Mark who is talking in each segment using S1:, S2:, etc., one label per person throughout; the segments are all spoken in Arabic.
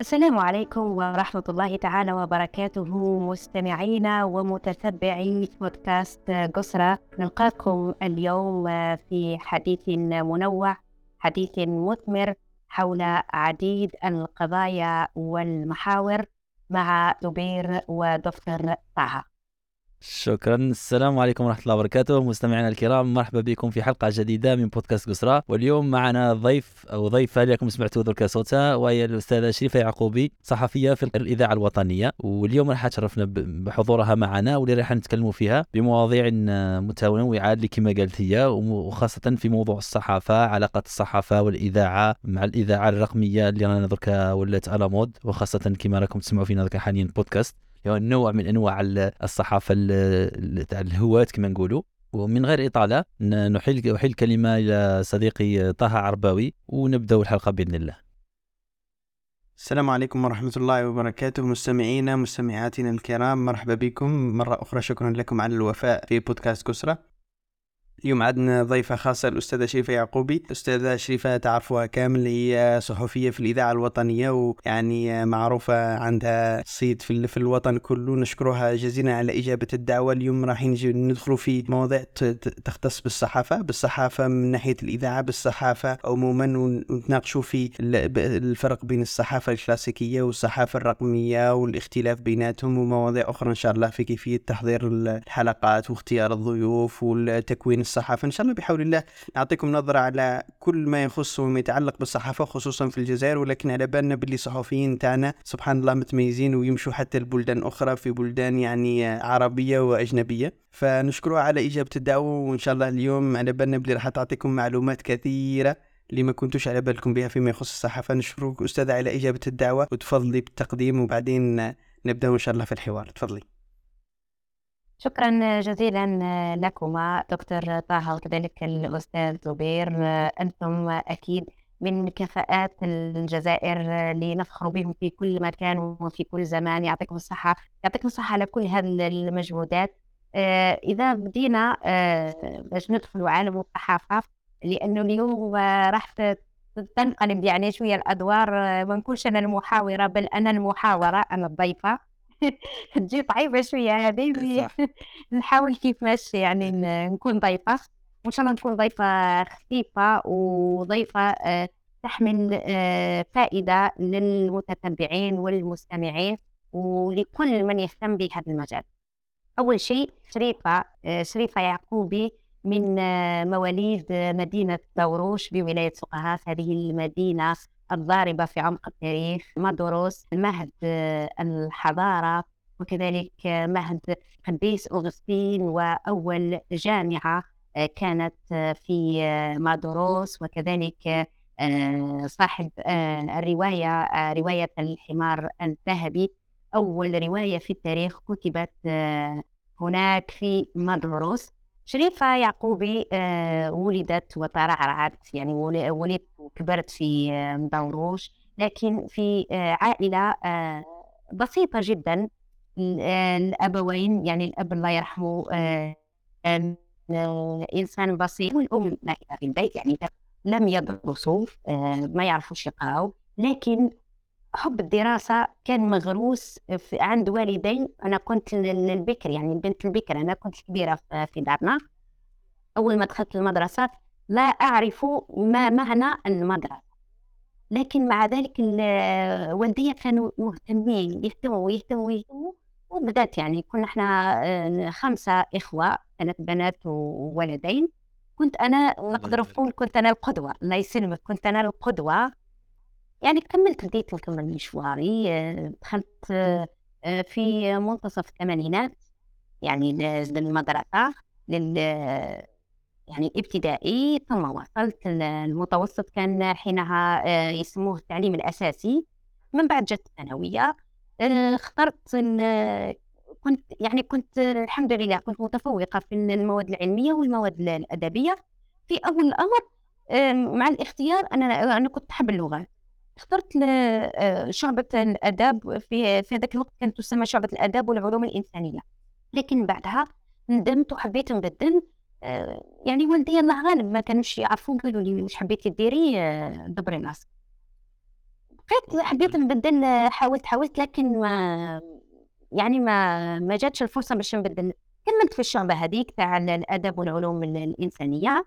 S1: السلام عليكم ورحمة الله تعالى وبركاته مستمعينا ومتتبعي بودكاست قسرة نلقاكم اليوم في حديث منوع حديث مثمر حول عديد القضايا والمحاور مع زبير ودكتور طه.
S2: شكرا. السلام عليكم ورحمة الله وبركاته. مستمعينا الكرام مرحبا بكم في حلقة جديدة من بودكاست قسرة واليوم معنا ضيف أو ضيفة لكم سمعتوا ذلك صوتها وهي الأستاذة شريفة يعقوبي صحفية في الإذاعة الوطنية. واليوم راح تشرفنا بحضورها معنا واللي راح نتكلموا فيها بمواضيع متنوعة اللي كما قالت هي وخاصة في موضوع الصحافة علاقة الصحافة والإذاعة مع الإذاعة الرقمية اللي رانا درك ولات على مود وخاصة كما راكم تسمعوا فينا حاليا بودكاست. نوع من أنواع الصحافة تاع الهواة كما نقولوا. ومن غير إطالة نحيل أحيل الكلمة إلى صديقي طه عرباوي ونبدأ الحلقة بإذن الله.
S3: السلام عليكم ورحمة الله وبركاته. مستمعينا مستمعاتنا الكرام مرحبا بكم. مرة أخرى شكرا لكم على الوفاء في بودكاست كسرة اليوم عندنا ضيفة خاصة الأستاذة شريفة يعقوبي. الأستاذة شريفة تعرفوها كامل هي صحفية في الإذاعة الوطنية ويعني معروفة عندها صيت في, في الوطن كله. نشكرها جزيلا على إجابة الدعوة. اليوم راح ندخلوا في مواضيع تختص بالصحافة. بالصحافة من ناحية الإذاعة بالصحافة عموما ونتناقشوا في الفرق بين الصحافة الكلاسيكية والصحافة الرقمية والاختلاف بيناتهم ومواضيع أخرى إن شاء الله في كيفية تحضير الحلقات واختيار الضيوف والتكوين الصحافه ان شاء الله بحول الله نعطيكم نظرة على كل ما يخص وما يتعلق بالصحافة خصوصا في الجزائر ولكن على بالنا باللي الصحفيين تاعنا سبحان الله متميزين ويمشوا حتى لبلدان أخرى في بلدان يعني عربية وأجنبية. فنشكرها على إجابة الدعوة وان شاء الله اليوم على بالنا باللي راح تعطيكم معلومات كثيرة اللي ما كنتوش على بالكم بها فيما يخص الصحافة. نشكرك أستاذة على إجابة الدعوة وتفضلي بالتقديم وبعدين نبدأ إن شاء الله في الحوار. تفضلي.
S1: شكرا جزيلا لكما دكتور طه وكذلك الأستاذ زبير. أنتم أكيد من كفاءات الجزائر لنفخر بهم في كل مكان وفي كل زمان. يعطيكم الصحة يعطيكم الصحة على كل هذه المجهودات. إذا بدينا باش ندخلوا عالم الصحافة لأنه اليوم راح تنقلب يعني شوية الأدوار ما نكونش أنا المحاورة بل أنا المحاورة أنا الضيفة. تجي صعيبة شوية هذه نحاول كيفاش يعني نكون ضيفة. وإن شاء الله نكون ضيفة خفيفة وضيفة آه، تحمل آه، فائدة للمتتبعين والمستمعين ولكل من يهتم بهذا المجال. أول شيء شريفة آه، شريفة يعقوبي من مواليد مدينة دوروش بولاية سقهاس هذه المدينة الضاربة في عمق التاريخ مدروس مهد الحضارة وكذلك مهد قديس أغسطين وأول جامعة كانت في مادوروس وكذلك صاحب الرواية رواية الحمار الذهبي. أول رواية في التاريخ كتبت هناك في مادوروس. شريفة يعقوبي آه، ولدت وترعرعت يعني ولدت وكبرت في مدوروش لكن في آه، عائلة آه، بسيطة جدا. الأبوين يعني الأب الله يرحمه إنسان بسيط والأم في البيت يعني لم يدرسوا ما يعرفوش يقراوا لكن حب الدراسة كان مغروس في عند والدي. أنا كنت البكر يعني البنت البكر أنا كنت كبيرة في دارنا. أول ما دخلت المدرسة لا أعرف ما معنى المدرسة. لكن مع ذلك والدي كانوا مهتمين يهتموا ويهتموا ويهتموا وبدأت يعني كنا إحنا آه، خمسة إخوة ثلاث بنات وولدين. كنت أنا نقدر نقول كنت أنا القدوة الله يسلمك كنت أنا القدوة. يعني كملت بديت نكمل مشواري آه، دخلت آه، في منتصف الثمانينات يعني للمدرسة لل يعني الابتدائي ثم وصلت المتوسط كان حينها آه، يسموه التعليم الأساسي. من بعد جت الثانوية آه، اخترت كنت يعني كنت الحمد لله كنت متفوقة في المواد العلمية والمواد الأدبية. في أول الأمر مع الاختيار أنا أنا كنت أحب اللغات اخترت آه، شعبة الآداب في في ذاك الوقت كانت تسمى شعبة الآداب والعلوم الإنسانية. لكن بعدها ندمت وحبيت نبدل آه، يعني والدي الله غالب ما كانوش يعرفون قالوا لي واش حبيتي ديري آه، دبري راسك. بقيت حبيت نبدل حاولت حاولت لكن ما يعني ما ما جاتش الفرصة باش نبدل. كملت في الشعبة هذيك تاع الأدب والعلوم الإنسانية.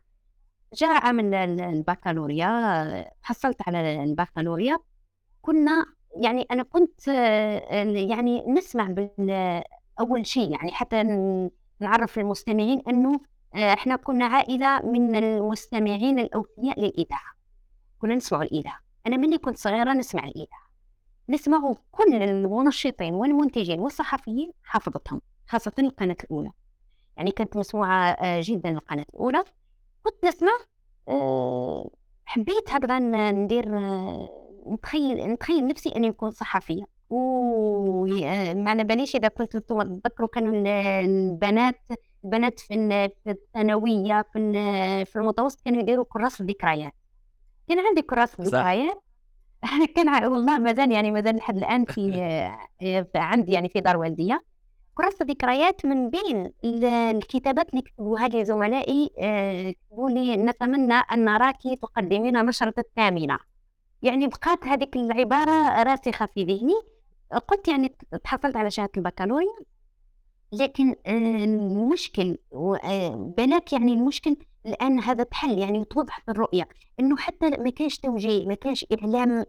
S1: جاء عام البكالوريا حصلت على البكالوريا. كنا يعني أنا كنت يعني نسمع أول شيء يعني حتى نعرف المستمعين أنه إحنا كنا عائلة من المستمعين الأوفياء للإذاعة كنا نسمع الإذاعة أنا مني كنت صغيرة نسمع الإذاعة نسمع كل المنشطين والمنتجين والصحفيين حافظتهم خاصة القناة الأولى. يعني كانت مسموعة آه، جدا القناة الأولى. كنت نسمع آه، حبيت هكذا ندير آه، نتخيل نتخيل نفسي أني نكون صحفية. وما على باليش إذا كنت أنتم تذكروا كانوا البنات البنات في الثانوية في في المتوسط كانوا يديروا كراس الذكريات كان عندي كراس الذكريات كان والله مازال يعني مازال لحد الآن في عندي يعني في دار والديه كراسة ذكريات من بين الكتابات اللي كتبوها لي زملائي آه، كتبوا لي نتمنى أن نراك تقدمين نشرة الثامنة يعني بقات هذيك العبارة راسخة في ذهني. قلت يعني تحصلت على شهادة البكالوريا لكن آه، المشكل آه، بلاك يعني المشكل الان هذا تحل يعني توضحت الرؤيه إنه حتى ما كانش توجيه ما كانش إعلام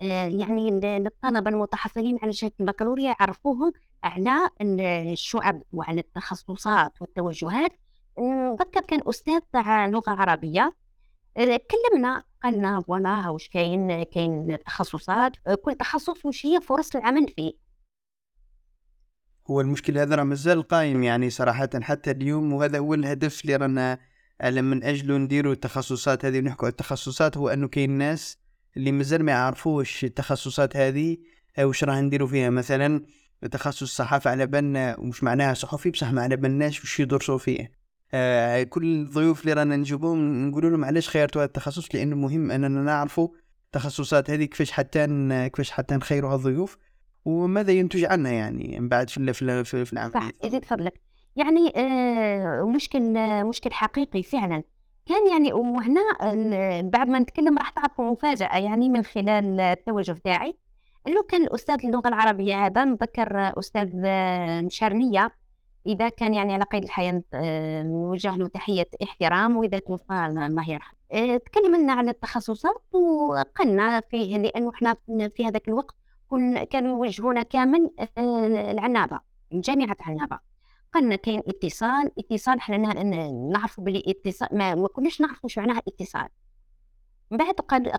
S1: يعني للطلبة المتحصلين على شهادة البكالوريا يعرفوهم على الشعب وعلى التخصصات والتوجهات. نذكر كان أستاذ تاع لغة عربية آه، كلمنا قالنا فوالا واش كاين كاين تخصصات آه، كل تخصص وش هي فرص العمل فيه.
S3: هو المشكل هذا راه مازال قايم يعني صراحة حتى اليوم وهذا هو الهدف اللي رانا من أجله نديروا التخصصات هذه ونحكوا على التخصصات هو أنه كاين ناس اللي مازال ما يعرفوش التخصصات هذه واش راه نديروا فيها. مثلا تخصص الصحافة على بالنا ومش معناها صحفي بصح ما على بالناش وش يدرسوا فيه. آه كل الضيوف اللي رانا نجيبوهم نقول لهم علاش خيرتوا هذا التخصص؟ لأنه مهم أننا نعرفوا التخصصات هذه كيفاش حتى كيفاش حتى نخيروا الضيوف وماذا ينتج عنها يعني من بعد في في, في العمل
S1: صح يزيد فضلك يعني آه مشكل آه مشكل حقيقي فعلا. كان يعني وهنا بعد ما نتكلم راح تعرفوا مفاجأة يعني من خلال التوجه تاعي لو كان الأستاذ اللغة العربية هذا نذكر أستاذ مشارنية إذا كان يعني على قيد الحياة آه، نوجه له تحية احترام وإذا توفى الله يرحمه آه، تكلمنا عن التخصصات وقلنا فيه لأنه إحنا في هذاك الوقت كانوا يوجهونا كامل آه، العنابة جامعة عنابة قلنا كاين اتصال اتصال إحنا نعرفوا بلي اتصال ما, ما كناش نعرفوا شو معناها اتصال. بعد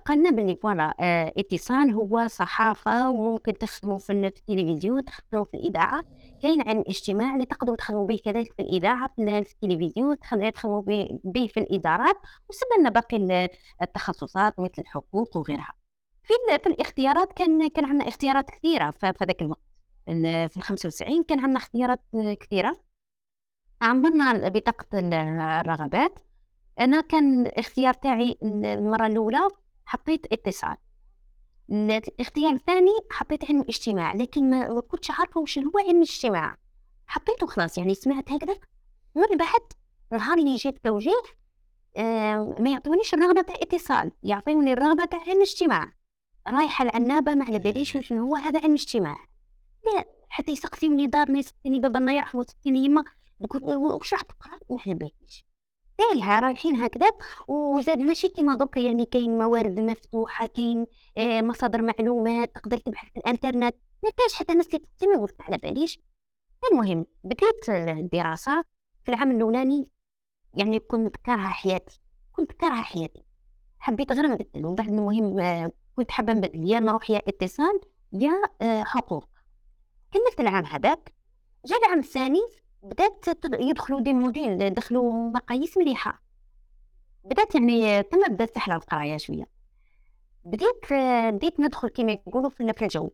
S1: قالنا بلي فوالا آه، اتصال هو صحافة وممكن تخدموا في التلفزيون تخدموا في الإذاعة. كاين علم اجتماع اللي تقدروا تخدموا به كذلك في الإذاعة في التلفزيون تخدموا به في الإدارات وسبنا باقي التخصصات مثل الحقوق وغيرها. في, في الاختيارات كان كان عندنا اختيارات كثيرة في هذاك الوقت. في ال 95 كان عندنا اختيارات كثيرة. عمرنا بطاقة الرغبات. أنا كان الاختيار تاعي المرة الأولى حطيت اتصال. الاختيار الثاني حطيت علم اجتماع لكن ما كنتش عارفة وش هو علم الاجتماع. حطيته خلاص يعني سمعت هكذا. من بعد نهار اللي جيت توجيه آه ما يعطونيش الرغبة تاع اتصال يعطوني الرغبة تاع علم اجتماع رايحة العنابه ما على باليش شنو هو هذا علم اجتماع لا حتى يسقسيوني دارنا يسقسيني بابا الله يرحمه يسقسيني يما وش راح تقرا؟ ما على باليش تالها رايحين هكذا. وزاد ماشي كيما دوكا يعني كاين موارد مفتوحة كاين آه، مصادر معلومات تقدر تبحث في الإنترنت. ما كانش حتى الناس اللي قلت على باليش. المهم بديت الدراسة في العام الأولاني. يعني كنت كارهة حياتي كنت كارهة حياتي. حبيت غير نبدل. ومن بعد المهم آه، كنت حابة نبدل يا نروح يا اتصال يا آه، حقوق. كملت العام هذاك جا العام الثاني بدأت يدخلوا دي موديل دخلوا مقاييس مليحة. بدأت يعني تم بدات تحلى القراية شوية. بديت بديت ندخل كما يقولوا في الجو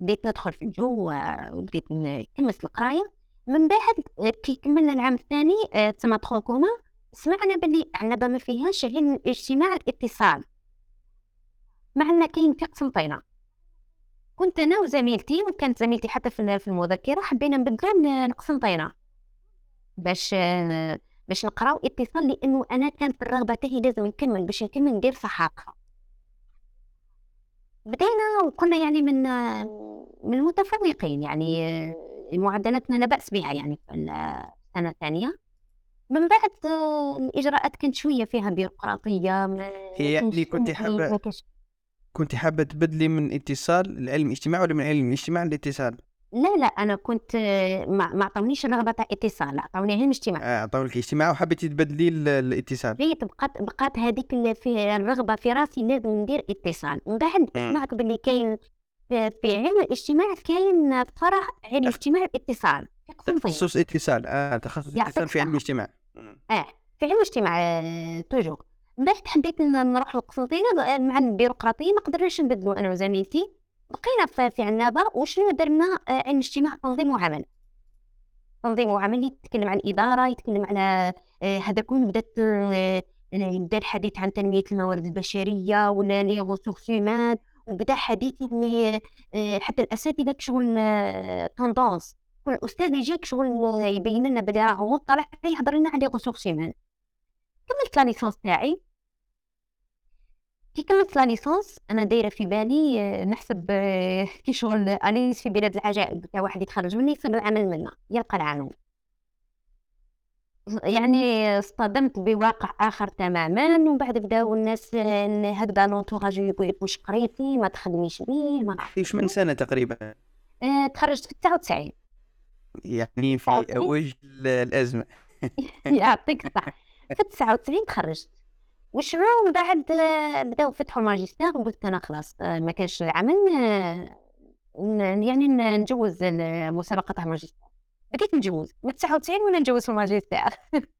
S1: بديت ندخل في الجو وبديت نكمس القراية. من بعد كي كملنا العام الثاني تسمى تخوكوما سمعنا بلي عنبه ما فيهاش علم اجتماع الاتصال. معنا كاين في قسنطينه كنت أنا وزميلتي وكانت زميلتي حتى في المذكرة حبينا نبدلوا لقسنطينه باش باش نقراو اتصال لأنه أنا كانت الرغبة تاعي لازم نكمل باش نكمل ندير صحافة. بدينا وكنا يعني من من المتفوقين يعني معدلاتنا لا بأس بها يعني في السنة الثانية. من بعد الإجراءات كانت شوية فيها بيروقراطية
S3: هي يعني كنت حابة كنت حابة تبدلي من اتصال لعلم الاجتماع ولا من علم الاجتماع للاتصال؟
S1: لا لا أنا كنت ما ما عطونيش الرغبة تاع اتصال عطوني علم اجتماع
S3: آه عطونك اجتماع وحبيتي تبدلي الاتصال.
S1: بقيت بقات بقات هذيك في الرغبة في راسي لازم ندير اتصال. من بعد سمعت باللي كاين في علم الاجتماع كاين فرع علم الاجتماع الاتصال.
S3: تخصص اتصال. آه تخصص اتصال في علم الاجتماع.
S1: آه في علم الاجتماع آه، توجور. بعد حبيت نروح لقسنطينة مع البيروقراطية ما قدرناش نبدلو أنا وزميلتي. بقينا في عنابة وشنو درنا؟ آه، علم اجتماع تنظيم وعمل. تنظيم وعمل يتكلم عن الإدارة يتكلم على آه، هذا كله بدات بدا الحديث عن تنمية الموارد البشرية ولا لي غوسورس وبدا حديث اللي حتى الأساتذة شغل tendance الاستاذ يجيك شغل يبين لنا بلي راه مطلع يهضر لنا على ressources humaines كملت la licence تاعي. كي كملت la licence أنا دايرة في بالي آه، نحسب آه، كي شغل أنيس في بلاد العجائب تاع واحد يتخرج مني يصير العمل منا يلقى العمل يعني اصطدمت بواقع آخر تماما ومن بعد بداو الناس آه، هكذا l'entourage يقول واش قريتي ما تخدميش بيه ما
S3: فيش من سنة تقريبا.
S1: تخرجت في 99
S3: يعني في اوج الأزمة.
S1: يعطيك الصحة. في 99 تخرجت. وشنو من بعد بداو فتحوا الماجستير وقلت أنا خلاص ما كانش العمل يعني نجوز مسابقة الماجستير بديت نجوز من 99 وأنا نجوز في الماجستير.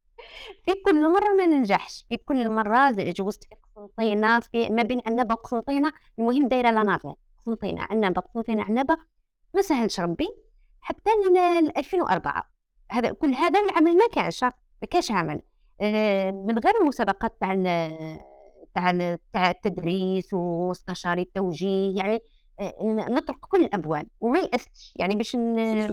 S1: في كل مرة ما ننجحش في كل مرة جوزت في قسنطينة في ما بين عنبة وقسنطينة المهم دايرة لنافع قسنطينة عنبة قسنطينة عنبة. ما سهلش ربي حتى ل 2004 هذا كل هذا العمل ما كانش ما كانش عمل. آه، من غير المسابقات تاع تاع تاع التدريس ومستشاري التوجيه يعني آه، نطرق كل الابواب وما يأسش يعني باش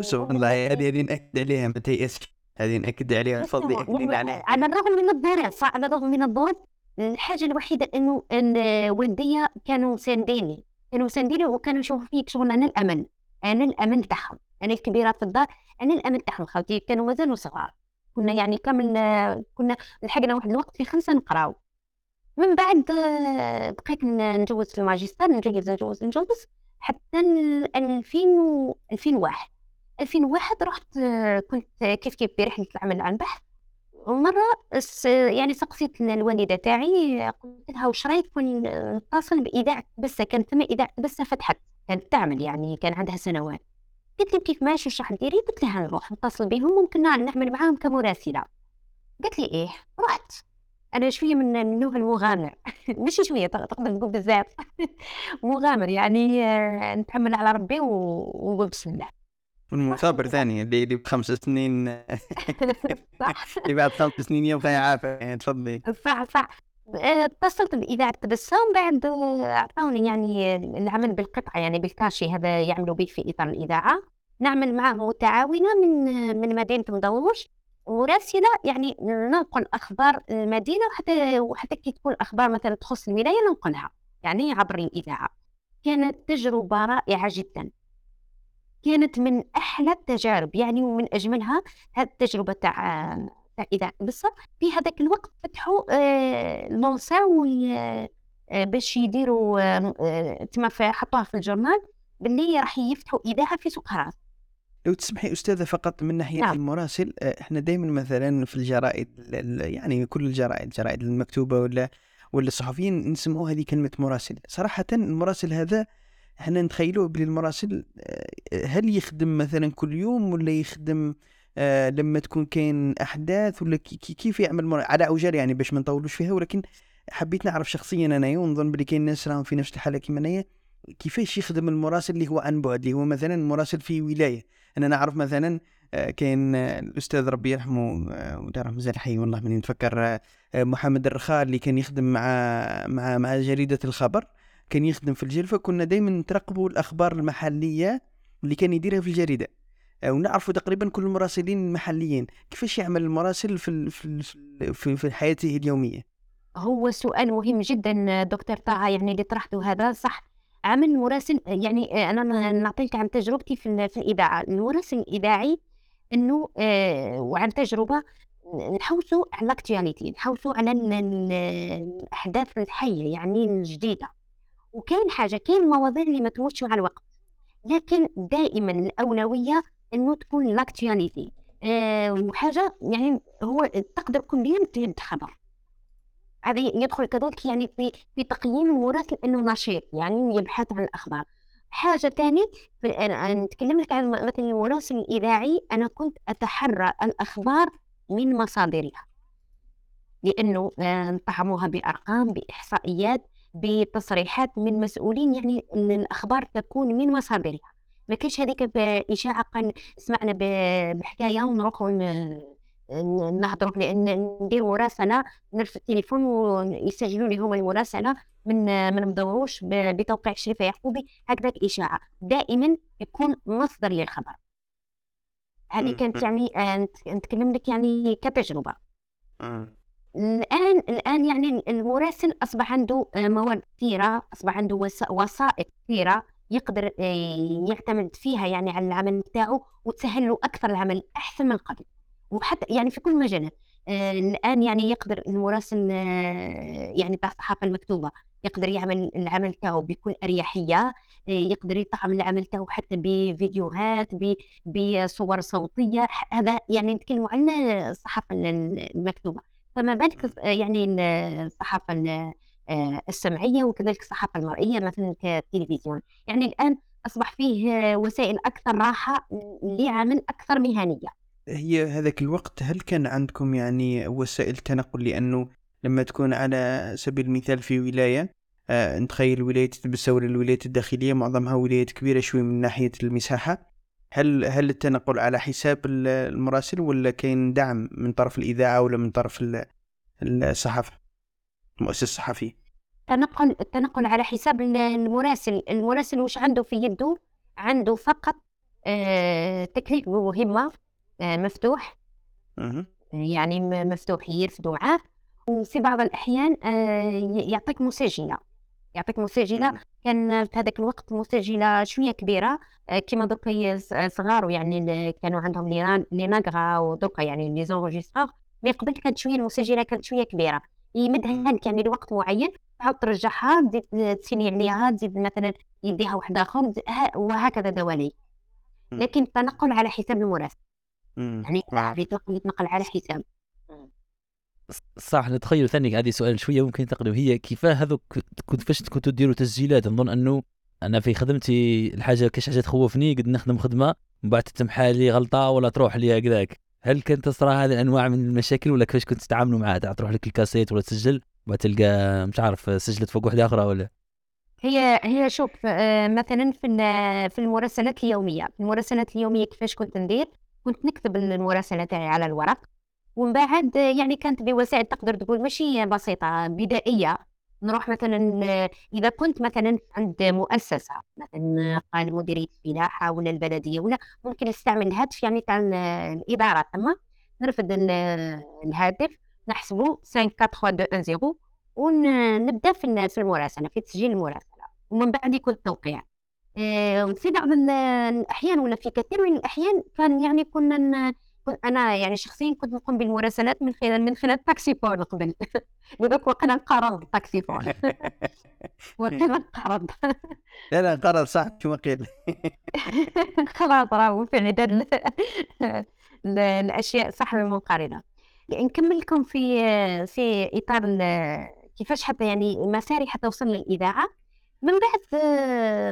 S3: سبحان الله هذه هذه نأكد عليها ما تيأسش. هذه نأكد عليها تفضلي
S1: يعني على الرغم من الظروف على الرغم من الظروف الحاجة الوحيدة إنه إن والديا كانوا سانديني كانوا سانديني وكانوا يشوفوا فيك شغل أنا الامل أنا الامل تاعهم. أنا الكبيرة في الدار أنا الامل تاعهم خالتي كانوا مازالوا صغار. كنا يعني كامل كنا لحقنا واحد الوقت في خمسة نقراو. من بعد بقيت نجوز في الماجستير نجوز نجوز نجوز حتى 2000 و 2001 2001 رحت كنت كيف كيف في رحلة العمل عن بحث ومرة يعني سقسيت الوالدة تاعي قلت لها وش رايك نتصل بإذاعة بسة كانت ثم إذاعة بسة فتحت كانت تعمل يعني كان عندها سنوات. قلت لي كيف ماشي وش راح ديري قلت لها نروح نتصل بهم ممكن نعمل معاهم كمراسلة. قالت لي إيه رحت أنا شوية من النوع المغامر. مش شوية تقدر نقول بزاف مغامر يعني آه، نتحمل على ربي ونقول بسم الله.
S3: المثابر ثاني اللي بخمس سنين. صح. اللي بعد خمس سنين يبقى يعافى يعني تفضلي.
S1: صح صح. اتصلت بإذاعة تبسم بعد أعطوني يعني العمل بالقطعة يعني بالكاشي هذا يعملوا به في إطار الإذاعة. نعمل معه متعاونة من من مدينة مدوش وراسلة يعني ننقل أخبار المدينة وحتى وحتى كي تكون أخبار مثلا تخص الولاية ننقلها يعني عبر الإذاعة. كانت تجربة رائعة جدا. كانت من أحلى التجارب يعني ومن أجملها هذه التجربة تاع تاع بصة في هذاك الوقت فتحوا آه، الموسع آه، باش يديروا آه، تما حطوها في الجورنال باللي راح يفتحوا إذاعة في سوق هراس
S3: لو تسمحي أستاذة فقط من ناحية نعم. المراسل إحنا دائما مثلا في الجرائد يعني كل الجرائد الجرائد المكتوبة ولا ولا الصحفيين نسمعوا هذه كلمة مراسل صراحة المراسل هذا إحنا نتخيلوه بلي المراسل هل يخدم مثلا كل يوم ولا يخدم آه لما تكون كاين أحداث ولا كي كيف يعمل مر... على عجال يعني باش ما نطولوش فيها ولكن حبيت نعرف شخصيا أنايا ونظن بلي كاين ناس راهم في نفس الحالة كيما أنايا كيفاش يخدم المراسل اللي هو عن بعد اللي هو مثلا مراسل في ولاية. أنا نعرف مثلا آه، كاين الأستاذ ربي يرحمه ولا راه مازال حي والله ماني نتفكر آه، محمد الرخاء اللي كان يخدم مع مع مع جريدة الخبر. كان يخدم في الجلفه كنا دائما نترقبوا الأخبار المحلية اللي كان يديرها في الجريدة. ونعرفوا تقريبا كل المراسلين المحليين. كيفاش يعمل المراسل في في في حياته اليومية؟
S1: هو سؤال مهم جدا دكتور طه يعني اللي طرحته هذا. صح عمل المراسل يعني أنا نعطيك عن تجربتي في, الإذاعة. المراسل الإذاعي أنه آه، وعن تجربة نحوسوا على الاكتواليتي نحوسوا على الأحداث الحية يعني الجديدة. وكاين حاجة كاين مواضيع اللي ما تموتش مع الوقت. لكن دائما الأولوية أنه تكون الاكتواليتي آه، وحاجة يعني هو تقدر يوم تجد خبر هذا يدخل كذلك يعني في في تقييم المراسل إنه نشيط يعني يبحث عن الأخبار. حاجة ثانية نتكلم لك عن مثلا المراسل الإذاعي أنا كنت أتحرى الأخبار من مصادرها. لأنه آه، نطعموها بأرقام بإحصائيات بتصريحات من مسؤولين يعني أن الأخبار تكون من مصادرها. ما كاينش هذيك بإشاعة قال سمعنا بحكاية ونروحوا نهضروا لأن ندير مراسله نرفع التليفون ويسجلوا لي هما المراسله من ما ندوروش بتوقيع شريفه يعقوبي هكذا إشاعة. دائما يكون مصدر للخبر. هذه كانت يعني آه، نتكلم لك يعني كتجربة. الآن الآن يعني المراسل أصبح عنده آه، مواد كثيرة أصبح عنده وسائط كثيرة. يقدر آه، يعتمد فيها يعني على العمل بتاعه وتسهل له أكثر العمل أحسن من قبل. وحتى يعني في كل مجالات آه الآن يعني يقدر المراسل آه يعني تاع الصحافه المكتوبه يقدر يعمل العمل تاعو بكل أريحية يقدر يطعم العمل تاعو حتى بفيديوهات بصور صوتية هذا يعني نتكلموا على الصحافه المكتوبة. فما بالك يعني الصحافه السمعية وكذلك الصحافة المرئية مثلا كالتلفزيون يعني الآن أصبح فيه وسائل أكثر راحة لعمل أكثر مهنية.
S3: هي هذاك الوقت هل كان عندكم يعني وسائل تنقل؟ لأنه لما تكون على سبيل المثال في ولاية آه نتخيل ولاية تبسة ولا الولايات الداخلية معظمها ولايات كبيرة شوي من ناحية المساحة. هل هل التنقل على حساب المراسل ولا كاين دعم من طرف الإذاعة ولا من طرف الصحافة المؤسسة الصحفية؟
S1: التنقل التنقل على حساب المراسل. المراسل وش عنده في يده؟ عنده فقط آه تكليف مهمة آه، مفتوح. يعني مفتوح يرفدوا معاه وفي بعض الأحيان آه، يعطيك مسجلة. يعطيك مسجلة. كان في هذاك الوقت مسجلة شوية كبيرة كيما دوكا صغار يعني كانوا عندهم لي ناغرا ودوكا يعني لي زونجيستر مي قبل كانت شوية المسجلة كانت شوية كبيرة. يمدها لك يعني لوقت معين تعاود ترجعها تزيد تسيني عليها تزيد مثلا يديها واحد آخر وهكذا دوالي لكن التنقل على حساب المراسل يعني يتنقل على حساب.
S2: صح نتخيل ثاني هذه سؤال شوية ممكن تقلب هي كيف هذوك كنت فاش كنتوا ديروا تسجيلات؟ نظن أنه أنا في خدمتي الحاجة كاش حاجة تخوفني قد نخدم خدمة من بعد تتمحى لي غلطة ولا تروح لي هكذاك. هل كانت تصرى هذه الأنواع من المشاكل ولا كيفاش كنت تتعاملوا معها؟ تروح لك الكاسيت ولا تسجل بعد تلقى مش عارف سجلت فوق واحدة أخرى ولا؟
S1: هي هي شوف آه، مثلا في في المراسلات اليومية المراسلات اليومية كيفاش كنت ندير؟ كنت نكتب المراسلة تاعي على الورق ومن بعد يعني كانت بوسائل تقدر تقول ماشي بسيطة بدائية. نروح مثلا إذا كنت مثلا عند مؤسسة مثلا قال مديرية الفلاحة ولا البلدية ولا ممكن نستعمل الهاتف يعني تاع الإدارة. تما نرفد الهاتف نحسبه 5 4 3 2 1 0 ونبدا في المراسلة في تسجيل المراسلة. ومن بعد يكون التوقيع. آه، في بعض الأحيان ولا في كثير من الأحيان كان يعني كنا أنا يعني شخصيا كنت نقوم بالمراسلات من خلال من خلال taxiphone قبل. دوك وقنا نقرض taxiphone وقنا نقرض
S3: لا لا نقرض صح كما قيل.
S1: خلاص راهو في عدد الأشياء صح المنقرضة نكمل لكم في في إطار كيفاش حتى يعني مساري حتى وصل للإذاعة. من بعد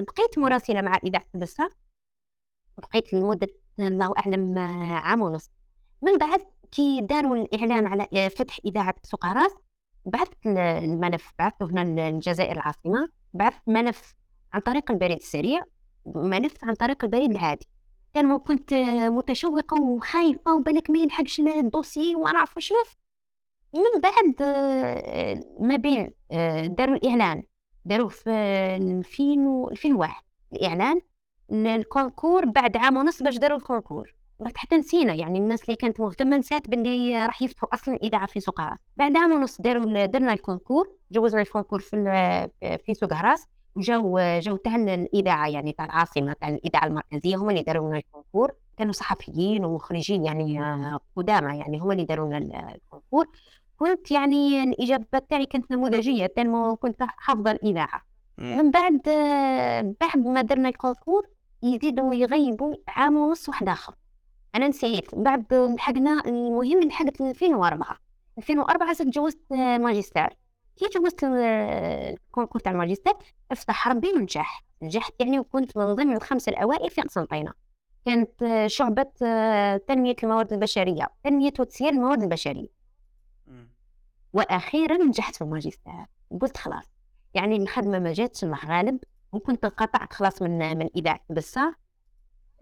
S1: بقيت مراسلة مع إذاعة البصرة بقيت لمدة الله أعلم آه، عام ونص من بعد كي داروا الإعلان على آه، فتح إذاعة سقراس بعثت الملف بعثته هنا للجزائر العاصمة بعثت ملف عن طريق البريد السريع ملف عن طريق البريد العادي. كان كنت متشوقة وخايفة وبالك ما يلحقش ال dossier وما نعرف شوف. من بعد ما بين داروا الإعلان داروا في 2000 2001 الإعلان ال concours بعد عام ونص باش داروا ال concours. بعد حتى نسينا يعني الناس اللي كانت مهتمة نسات باللي راح يفتحوا أصلا إذاعة في سوق بعد عام ونص داروا درنا ال concours جوزنا ال concours في في سوق هراس جاو جاو تاع الإذاعة يعني تاع العاصمة تاع الإذاعة المركزية هما اللي داروا لنا ال concours. كانوا صحفيين ومخرجين يعني قدامى يعني هما اللي داروا لنا ال concours. كنت يعني الإجابات تاعي كانت نموذجية كنت حافظة
S3: الإذاعة.
S1: من بعد بعد ما درنا ال concours يزيدوا يغيبوا عام ونص واحد آخر. أنا نسيت. من بعد لحقنا المهم لحقت 2004 2004 زدت جوزت ماجستير. كي جوزت ال concours تاع الماجستير أفتح ربي ونجح. نجحت يعني وكنت من ضمن الخمسة الأوائل في قسنطينه كانت شعبة تنمية الموارد البشرية تنمية وتسيير الموارد البشرية.
S3: مم.
S1: وأخيرا نجحت في الماجستير. قلت خلاص. يعني الخدمة ما جاتش مع غالب. وكنت انقطعت خلاص من من اذاعه بصة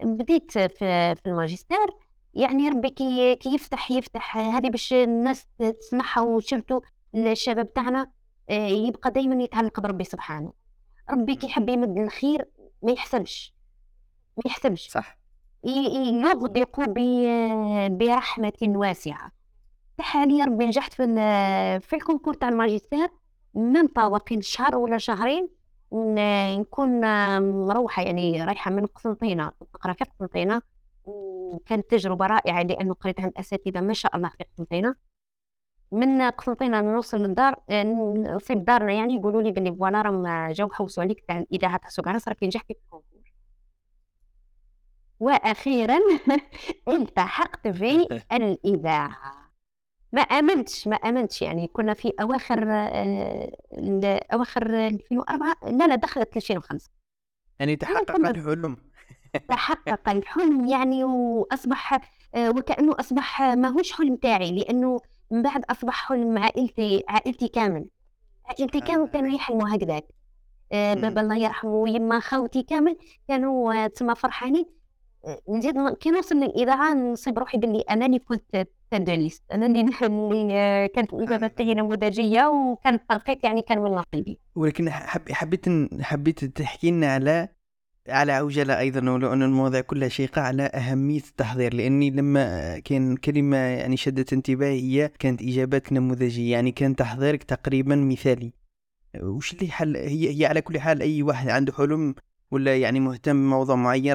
S1: بديت في في الماجستير يعني ربي كي يفتح يفتح هذه باش الناس تسمعها وشفتوا الشباب تاعنا آه، يبقى دائما يتعلق بربي سبحانه. ربي كي يحب يمد الخير ما يحسبش. ما يحسبش.
S3: صح.
S1: يغدق برحمة واسعة. حاليا ربي نجحت في في ال concours تاع الماجستير من طواقين شهر ولا شهرين نكون مروحة يعني رايحة من قسنطينة نقرا في قسنطينة وكانت تجربة رائعة لأنه قريت عند أساتذة ما شاء الله في قسنطينة. من قسنطينة نوصل للدار في دارنا يعني يقولوا لي بلي voilà راهم جاو حوسوا عليك تاع الإذاعة تاع سوق أهراس راكي نجحتي في ال concours وأخيرا التحقت في الإذاعة. ما آمنتش ما آمنتش. يعني كنا في أواخر آه، أواخر 2004 لا لا دخلت 2005
S3: يعني تحقق الحلم.
S1: تحقق الحلم يعني وأصبح آه، وكأنه أصبح ماهوش حلم تاعي لأنه من بعد أصبح حلم عائلتي عائلتي كامل. عائلتي كامل كانوا يحلموا هكذاك. آه،. بابا الله يرحمه ويما خاوتي كامل كانوا تسمى فرحانين. نزيد كي نوصل للإذاعة نصيب روحي باللي أنا اللي كنت تدريست أنا اللي اللي كانت الإجابات تاعي نموذجية وكان التنقيط يعني كان من نصيبي
S3: ولكن حب حبيت حبيت تحكي لنا على على عجلة أيضا ولو أن المواضيع كلها شيقة على أهمية التحضير. لأني لما كان كلمة يعني شدت انتباهي هي كانت إجابات نموذجية. يعني كان تحضيرك تقريبا مثالي. وش اللي حل هي هي على كل حال أي واحد عنده حلم ولا يعني مهتم بموضوع معين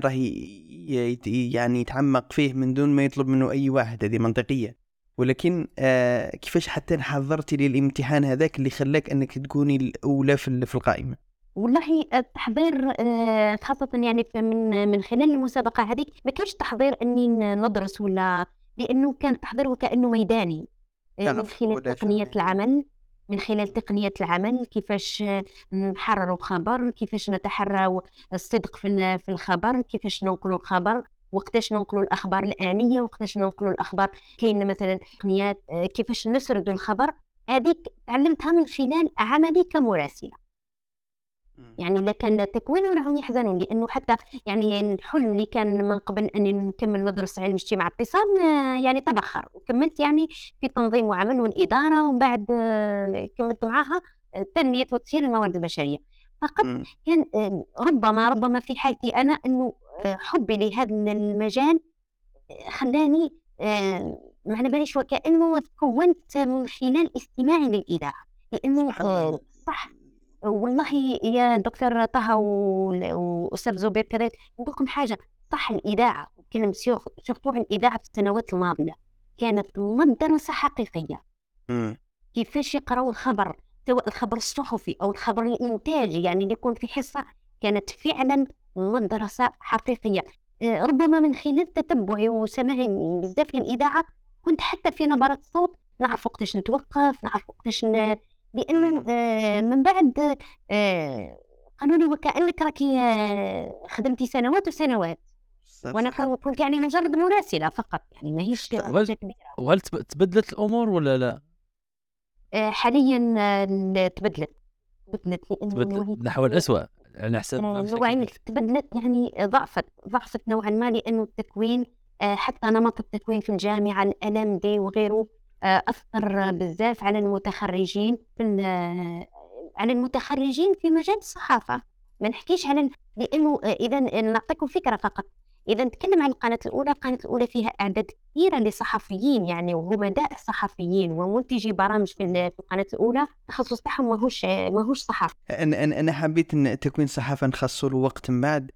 S3: ي- يعني يتعمق فيه من دون ما يطلب منه أي واحد هذه منطقية. ولكن آه كيفاش حتى حضرتي للامتحان هذاك اللي خلاك أنك تكوني الأولى في ال- في القائمة؟
S1: والله التحضير آه، خاصة يعني من من خلال المسابقة هذيك ما كانش تحضير إني ن- ندرس ولا لأنه كان التحضير وكأنه ميداني آه، من
S3: تعرف
S1: خلال تقنية. العمل. من خلال تقنية العمل كيفاش نحرروا خبر كيفاش نتحرى الصدق في ال- في الخبر كيفاش ننقلوا الخبر وقتاش ننقلوا الأخبار الآنية وقتاش ننقلوا الأخبار كاين مثلا تقنيات كيفاش نسردوا الخبر هذيك تعلمتها من خلال عملي كمراسلة. يعني كان تكوين راهم يحزنون لأنه حتى يعني الحلم اللي كان من قبل أني نكمل ندرس علم اجتماع اتصال آه، يعني تبخر. وكملت يعني في تنظيم وعمل والإدارة ومن بعد آه، كملت معاها آه، تنمية وتسيير الموارد البشرية. فقط. كان ربما ربما في حالتي أنا أنه آه، حبي لهذا المجال خلاني على باليش وكأنه تكونت من خلال استماعي آه،
S3: الله.
S1: صح والله يا دكتور طه وأستاذ زبير كذلك نقول لكم حاجة صح الإذاعة كلمه سورتو الإذاعة في السنوات الماضية كانت مدرسة
S3: حقيقية.
S1: كيفاش يقراوا الخبر؟ سواء الخبر الصحفي أو الخبر الإنتاجي يعني اللي يكون في حصة كانت فعلا مدرسة حقيقية. آه، ربما من خلال تتبعي وسماعي بزاف للإذاعة كنت حتى في نبرات الصوت نعرف وقتاش نتوقف نعرف وقتاش ن... لأنه آه، من بعد آه، قالوا لي وكأنك راكي آه، خدمتي سنوات وسنوات
S3: وأنا.
S1: كنت يعني مجرد مراسلة فقط يعني ماهيش
S2: وهل تب- تبدلت الأمور ولا لا؟
S1: حاليا تبدلت تبدلت
S2: تبدلت نحو الاسوء على حسب.
S1: تبدلت يعني ضعفت ضعفت نوعا ما لأنه التكوين حتى نمط التكوين في الجامعة الألم دي وغيره أثر بزاف على المتخرجين في آه، على المتخرجين في مجال الصحافة. ما نحكيش على لأنه آه، إذا نعطيكم فكرة فقط. إذا نتكلم عن القناة الأولى القناة الأولى فيها أعداد كثيرة لصحفيين يعني وهمداء صحفيين ومنتجي برامج في ال- في القناة الأولى. التخصص تاعهم ماهوش ماهوش صحافة.
S3: أنا أنا أنا حبيت إن تكوين الصحافه نخصصوا له وقت من بعد.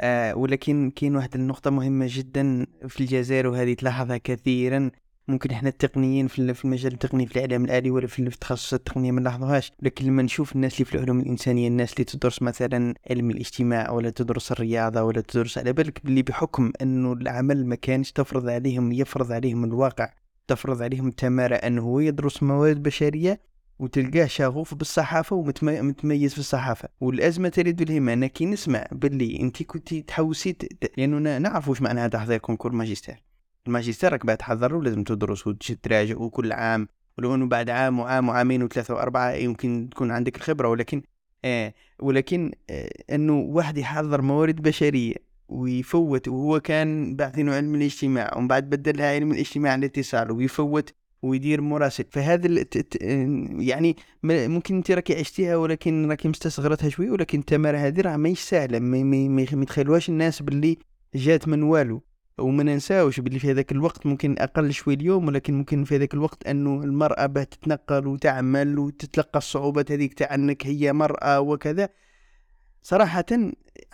S3: آه ولكن كاين واحد النقطة مهمة جدا في الجزائر وهذه تلاحظها كثيرا. ممكن إحنا التقنيين في ال- في المجال التقني في الإعلام الآلي ولا في التخصصات التقنية ما نلاحظوهاش. لكن لما نشوف الناس اللي في العلوم الإنسانية الناس اللي تدرس مثلا علم الاجتماع ولا تدرس الرياضة ولا تدرس على بالك باللي بحكم انه العمل ما كانش تفرض عليهم يفرض عليهم الواقع تفرض عليهم التمارة أنه هو يدرس موارد بشرية وتلقاه شغوف بالصحافة ومتميز في الصحافة. والأزمة تريد بالهم أنا كي نسمع باللي أنت كنتي تحوسي لأنه نعرف واش معناها تحضير concours ماجستير. الماجستير راك بعد تحضر ولازم تدرس تراجع وكل عام ولو انه بعد عام وعام وعامين وثلاثة وأربعة يمكن تكون عندك الخبرة ولكن آه ولكن آه أنه واحد يحضر موارد بشرية ويفوت وهو كان باحثين علم الاجتماع ومن بعد بدلها علم الاجتماع الاتصال ويفوت ويدير مراسل. فهذا يعني ممكن أنت راكي عشتيها ولكن راكي مستصغرتها شوي ولكن التمارة هذه راه ماهيش سهلة ما يتخيلوهاش الناس باللي جات من والو. وما ننساوش باللي في هذاك الوقت ممكن أقل شوي اليوم ولكن ممكن في هذاك الوقت أنه المرأة باه تتنقل وتعمل وتتلقى الصعوبات هذيك تاع أنك هي مرأة وكذا. صراحة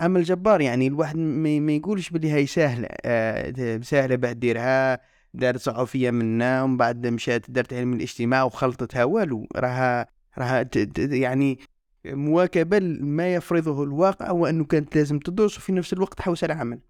S3: عمل جبار يعني الواحد ما يقولش باللي هاي سهلة آه سهلة باه ديرها دارت صحفية منا ومن بعد مشات دارت علم الاجتماع وخلطتها والو. راها راها يعني مواكبة ما يفرضه الواقع وأنه كانت لازم تدرس وفي نفس الوقت تحوس على عمل.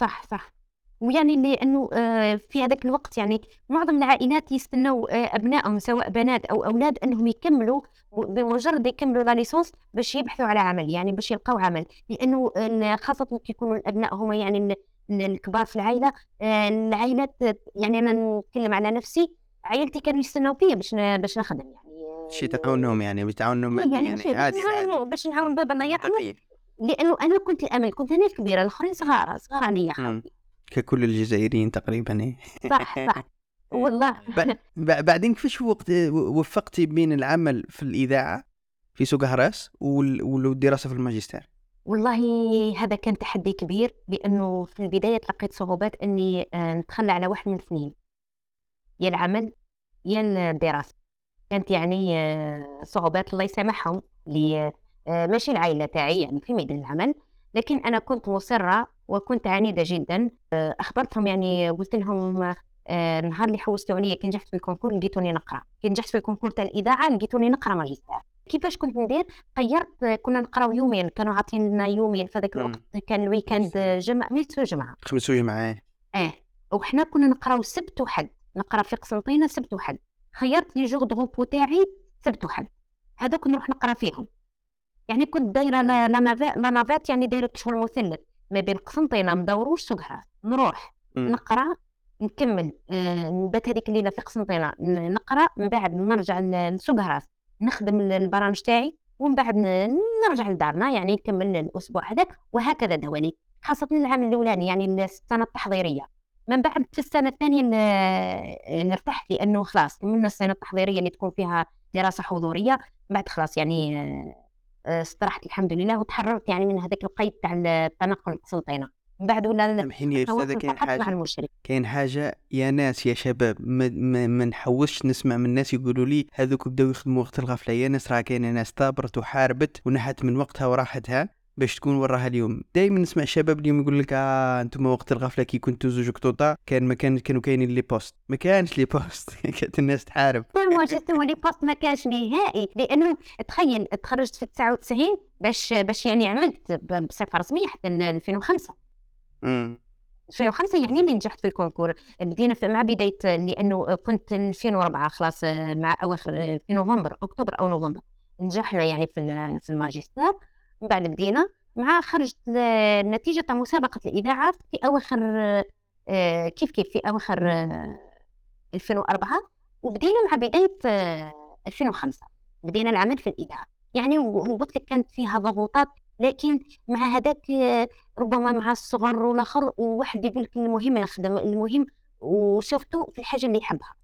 S1: صح صح. ويعني لأنه آه، في هذاك الوقت يعني معظم العائلات يستنوا آه، أبنائهم سواء بنات أو أولاد إنهم يكملوا بمجرد يكملوا لا ليسونس باش يبحثوا على عمل يعني باش يلقاو عمل. لأنه خاصة كي يكونوا الأبناء هما يعني ال- ال- الكبار في العائلة آه، العائلات يعني أنا نتكلم على نفسي عائلتي كانوا يستناو فيا باش باش نخدم يعني.
S3: شي تعاونهم يعني بتعاونهم
S1: يعني
S3: يعني
S1: باش
S3: عادي
S1: باش نعاون بابا يرحمه.
S3: عادي
S1: لأنه أنا كنت الأمل كنت أنا الكبيرة الآخرين صغار صغار عليا.
S3: ككل الجزائريين تقريبا إيه.
S1: صح صح. والله.
S3: بعدين كيفاش وقت وفقتي بين العمل في الإذاعة في سوق هراس وال- والدراسة في الماجستير.
S1: والله هذا كان تحدي كبير لأنه في البداية تلقيت صعوبات إني آه، نتخلى على واحد من الاثنين يا العمل يا الدراسة. كانت يعني آه، صعوبات الله يسامحهم لي آه، ماشي العائلة تاعي يعني في ميدان العمل. لكن أنا كنت مصرة وكنت عنيدة جدا. آه، أخبرتهم يعني قلت لهم آه، النهار اللي حوستوا عليا كي نجحت في ال concours لقيتوني نقرأ. كي نجحت في ال concours تاع الإذاعة لقيتوني نقرأ ماجستير كيفاش كنت ندير؟ غيرت آه، كنا نقرأو يوميا كانوا عاطيننا يوميا في هذاك. الوقت كان ال week-end آه، جمع ميتو جمعة
S3: خميس وجمعة
S1: آه وحنا كنا نقرأو سبت وحد. نقرأ في قسنطينة سبت وحد. خيرت les jours de repos تاعي سبت وحد. هذوك نروح نقرأ فيهم. يعني كنت دايرة لا la nav- la navette يعني دايرة شغل مثلث. ما بين قسنطينه مداوروش سكرة نروح. نقرأ نكمل آه، نبات هذيك الليلة في قسنطينه نقرأ من بعد نرجع ل- لسوق هراس نخدم ال- البرامج تاعي ومن بعد نرجع لدارنا يعني نكمل الأسبوع هذاك وهكذا دوالي خاصة العام الأولاني يعني السنة التحضيرية. من بعد في السنة الثانية ن- نرتحت لأنه خلاص من السنة التحضيرية اللي تكون فيها دراسة حضورية. بعد خلاص يعني آه، آه، استرحت الحمد لله وتحررت يعني من هذاك القيد تاع التنقل قسنطينه من بعد ولا
S3: سامحيني يا
S1: تواصل
S3: كاين
S1: المشرف
S3: كاين حاجة يا ناس يا شباب ما, ما, ما نحوسش نسمع من الناس يقولوا لي هذوك بداو يخدموا وقت الغفلة. يا ناس راه كاينة ناس ثابرت وحاربت ونحت من وقتها وراحتها. باش تكون وراها اليوم. دائما نسمع الشباب اليوم يقول لك آه أنتم وقت الغفلة كي كنتوا زوج قطوطة كان ما كان كانوا كاينين les postes ما كانش les postes كانت الناس تحارب.
S1: mais juste les postes ما كانش نهائي. لأنه تخيل تخرجت في 99 باش باش يعني عملت بصفة رسمية حتى ل 2005
S3: امم
S1: 2005 يعني اللي نجحت في الكونكور بدينا مع بداية لأنه كنت 2004 خلاص مع أواخر في نوفمبر أكتوبر أو نوفمبر. نجحنا يعني في الماجستير. من بعد بدينا مع خرجت ل- نتيجة تاع مسابقة الإذاعة في أواخر آه، كيف كيف في أواخر آه، 2004 وبدينا مع بداية آه، 2005 بدينا العمل في الإذاعة. يعني وقت كانت فيها ضغوطات لكن مع هذاك آه، ربما مع الصغر والآخر وواحد يقول لك المهم نخدم المهم وشفته في الحاجة اللي يحبها.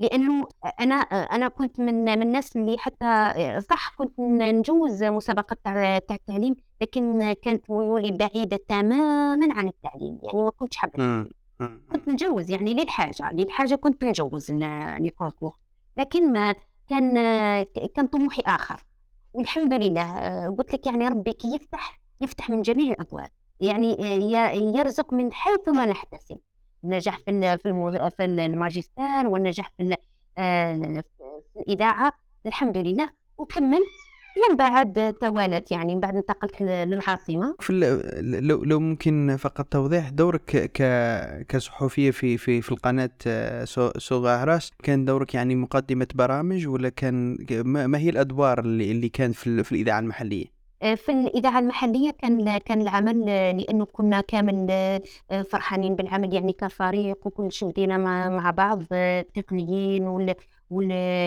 S1: لأنه أنا أنا كنت من من الناس اللي حتى صح كنت نجوز مسابقات تاع التعليم لكن كانت ميولي بعيدة تماما عن التعليم يعني ما كنتش
S3: حابة.
S1: كنت نجوز يعني للحاجة للحاجة كنت نجوز لي كونكور لكن ما كان كان طموحي آخر. والحمد لله قلت لك يعني ربي كي يفتح يفتح من جميع الأبواب. يعني يرزق من حيث ما نحتسب. النجاح في في الماجستير والنجاح آه، في الإذاعة. الحمد لله. وكملت من بعد توالت يعني من بعد انتقلت للعاصمة.
S3: في لو لو ممكن فقط توضيح دورك كصحفية في في في القناة آه، سو سوق أهراس كان دورك يعني مقدمة برامج ولا كان ما هي الأدوار اللي كانت في الإذاعة
S1: المحلية؟ في الإذاعة المحلية كان كان العمل لأنه كنا كامل آه، فرحانين بالعمل يعني كفريق وكل شيء بدينا مع بعض آه، التقنيين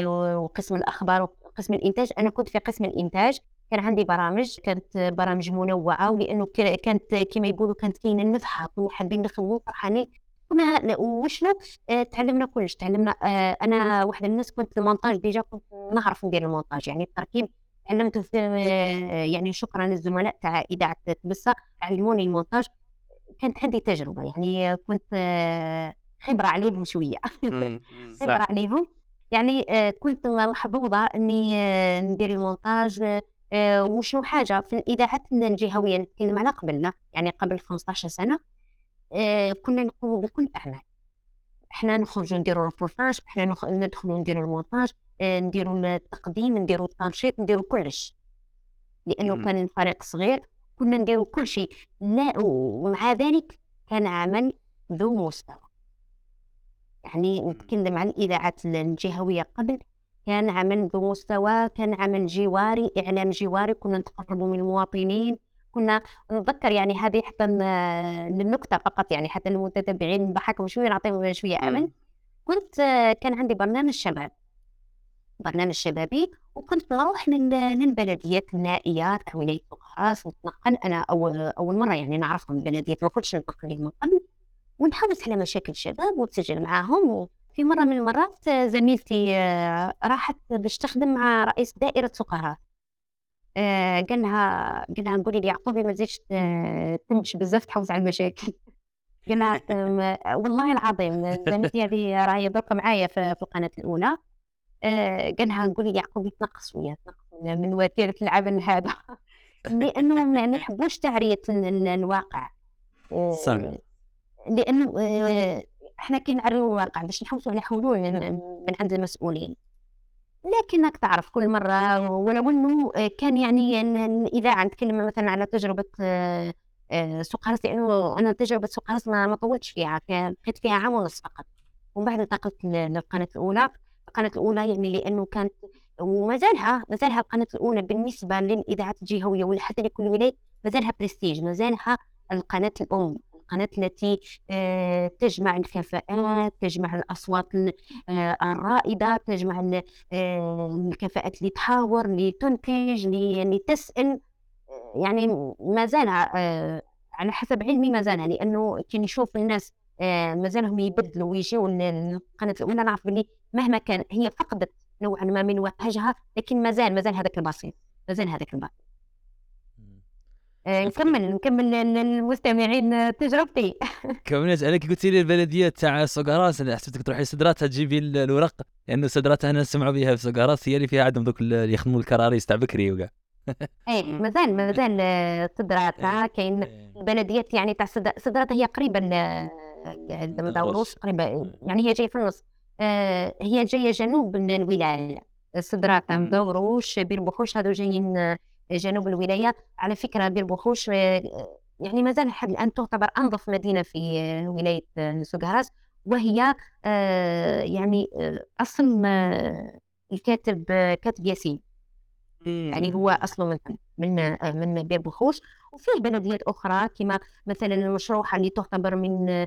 S1: وقسم الأخبار وقسم الإنتاج. أنا كنت في قسم الإنتاج كان عندي برامج كانت برامج منوعة ولأنه ك- كانت كما يقولوا كانت كاينة النفحة كنا حابين نخدموا فرحانين كنا وشنا آه، تعلمنا كلش تعلمنا أنا واحدة من الناس كنت المونتاج déjà كنت نعرف ندير المونتاج يعني التركيب تعلمت في يعني شكرا للزملاء تاع إذاعة تبسة علموني المونتاج. كانت عندي تجربة يعني كنت خبرة عليهم شوية. خبرة عليهم يعني كنت محظوظة إني آه، ندير المونتاج وشنو حاجة في الإذاعات الجهوية نتكلم على قبلنا يعني قبل 15 سنة آه، كنا نقوم بكل الأعمال إحنا نخرجوا نديروا الريبورتاج إحنا نخ- ندخلوا نديروا المونتاج آه، نديروا التقديم نديروا التنشيط نديروا كلش. لأنه
S3: مم.
S1: كان الفريق صغير كنا نديروا كل شيء. لا ومع ذلك كان عمل ذو مستوى. يعني نتكلم عن الاذاعات الجهوية قبل كان عمل ذو مستوى كان عمل جواري إعلام جواري كنا نتقربوا من المواطنين. كنا نتذكر يعني هذه حتى للنكتة فقط يعني حتى المتتبعين نضحكهم شوية نعطيهم شوية أمل. كنت كان عندي برنامج شباب. برنامج شبابي. وكنت نروح لل- للبلديات النائيات أو ولاية بوخاراس نتنقل أنا أول أول مرة يعني نعرفهم البلديات. ما كنتش ننتقل لهم من قبل. ونحوس على مشاكل الشباب ونسجل معاهم. وفي مرة من المرات زميلتي راحت باش تخدم مع رئيس دائرة سقراء آه، قال لها قال لها قولي لي يعقوبي ما تزيدش ت- تمشي بزاف تحوس على المشاكل. قال لها "أم، والله العظيم زميلتي هذه راهي درك معايا في في القناة الأولى. آه، قال لها قولي لي يعقوب يتنقص ويا تنقص من وتيرة العمل هذا. لأنه ما نحبوش ال- الواقع. آه،
S2: صح.
S1: لأنه آه، إحنا كي نعريو الواقع باش نحوسوا على حلول من عند المسؤولين. لكنك تعرف كل مرة ولو أنه كان يعني ال- الإذاعة نتكلم مثلا على تجربة آه، آه، سقراس لأنه أنا تجربة سقراس ما ما طولتش فيها بقيت فيها عام ونص فقط. ومن بعد انتقلت للقناة الأولى. القناة الأولى يعني لأنه كانت وما زالها ما زالها القناة الأولى بالنسبة للإذاعات الجهوية ولا حتى لكل ولاية ما زالها برستيج ما زالها القناة الأم. القناة التي آه، تجمع الكفاءات تجمع الأصوات ال- آه، الرائدة تجمع آه، الكفاءات اللي تحاور اللي تنتج اللي اللي تسأل. آه، يعني ما آه، على حسب علمي ما زالها لأنه كي نشوف الناس آه، ما زالهم يبدلوا ويجيوا للقناة الأولى نعرف باللي مهما كان هي فقدت نوعا ما من وهجها لكن ما زال ما زال هذاك البسيط ما زال هذاك البسيط. نكمل نكمل للمستمعين تجربتي.
S2: كملت عليك قلت لي البلدية تاع سوقراس أنا حسبتك تروحي سدراتها تجيبي ال- الورق لأنه سدراتها هنا سمعوا بها في سوقراس هي اللي فيها عندهم ذوك اللي يخدموا الكراريس تاع بكري وكاع.
S1: اي ما زال ما زال آه، صدراتها كاين البلديات يعني تاع صد- صدراتها هي لمداوروس قريبه يعني هي جاية في النص. آه، هي جاية جنوب الولاية. صدراتها. مدوروش بير بوحوش هذو جايين آه، جنوب الولايه على فكرة بير بوحوش آه، يعني ما زال لحد الآن تعتبر أنظف مدينة في آه، ولاية آه، سوق أهراس وهي يعني أصل الكاتب كاتب ياسين. يعني هو أصله من من من بير بوحوش وفيه بلديات أخرى كما مثلا المشروحه اللي تعتبر من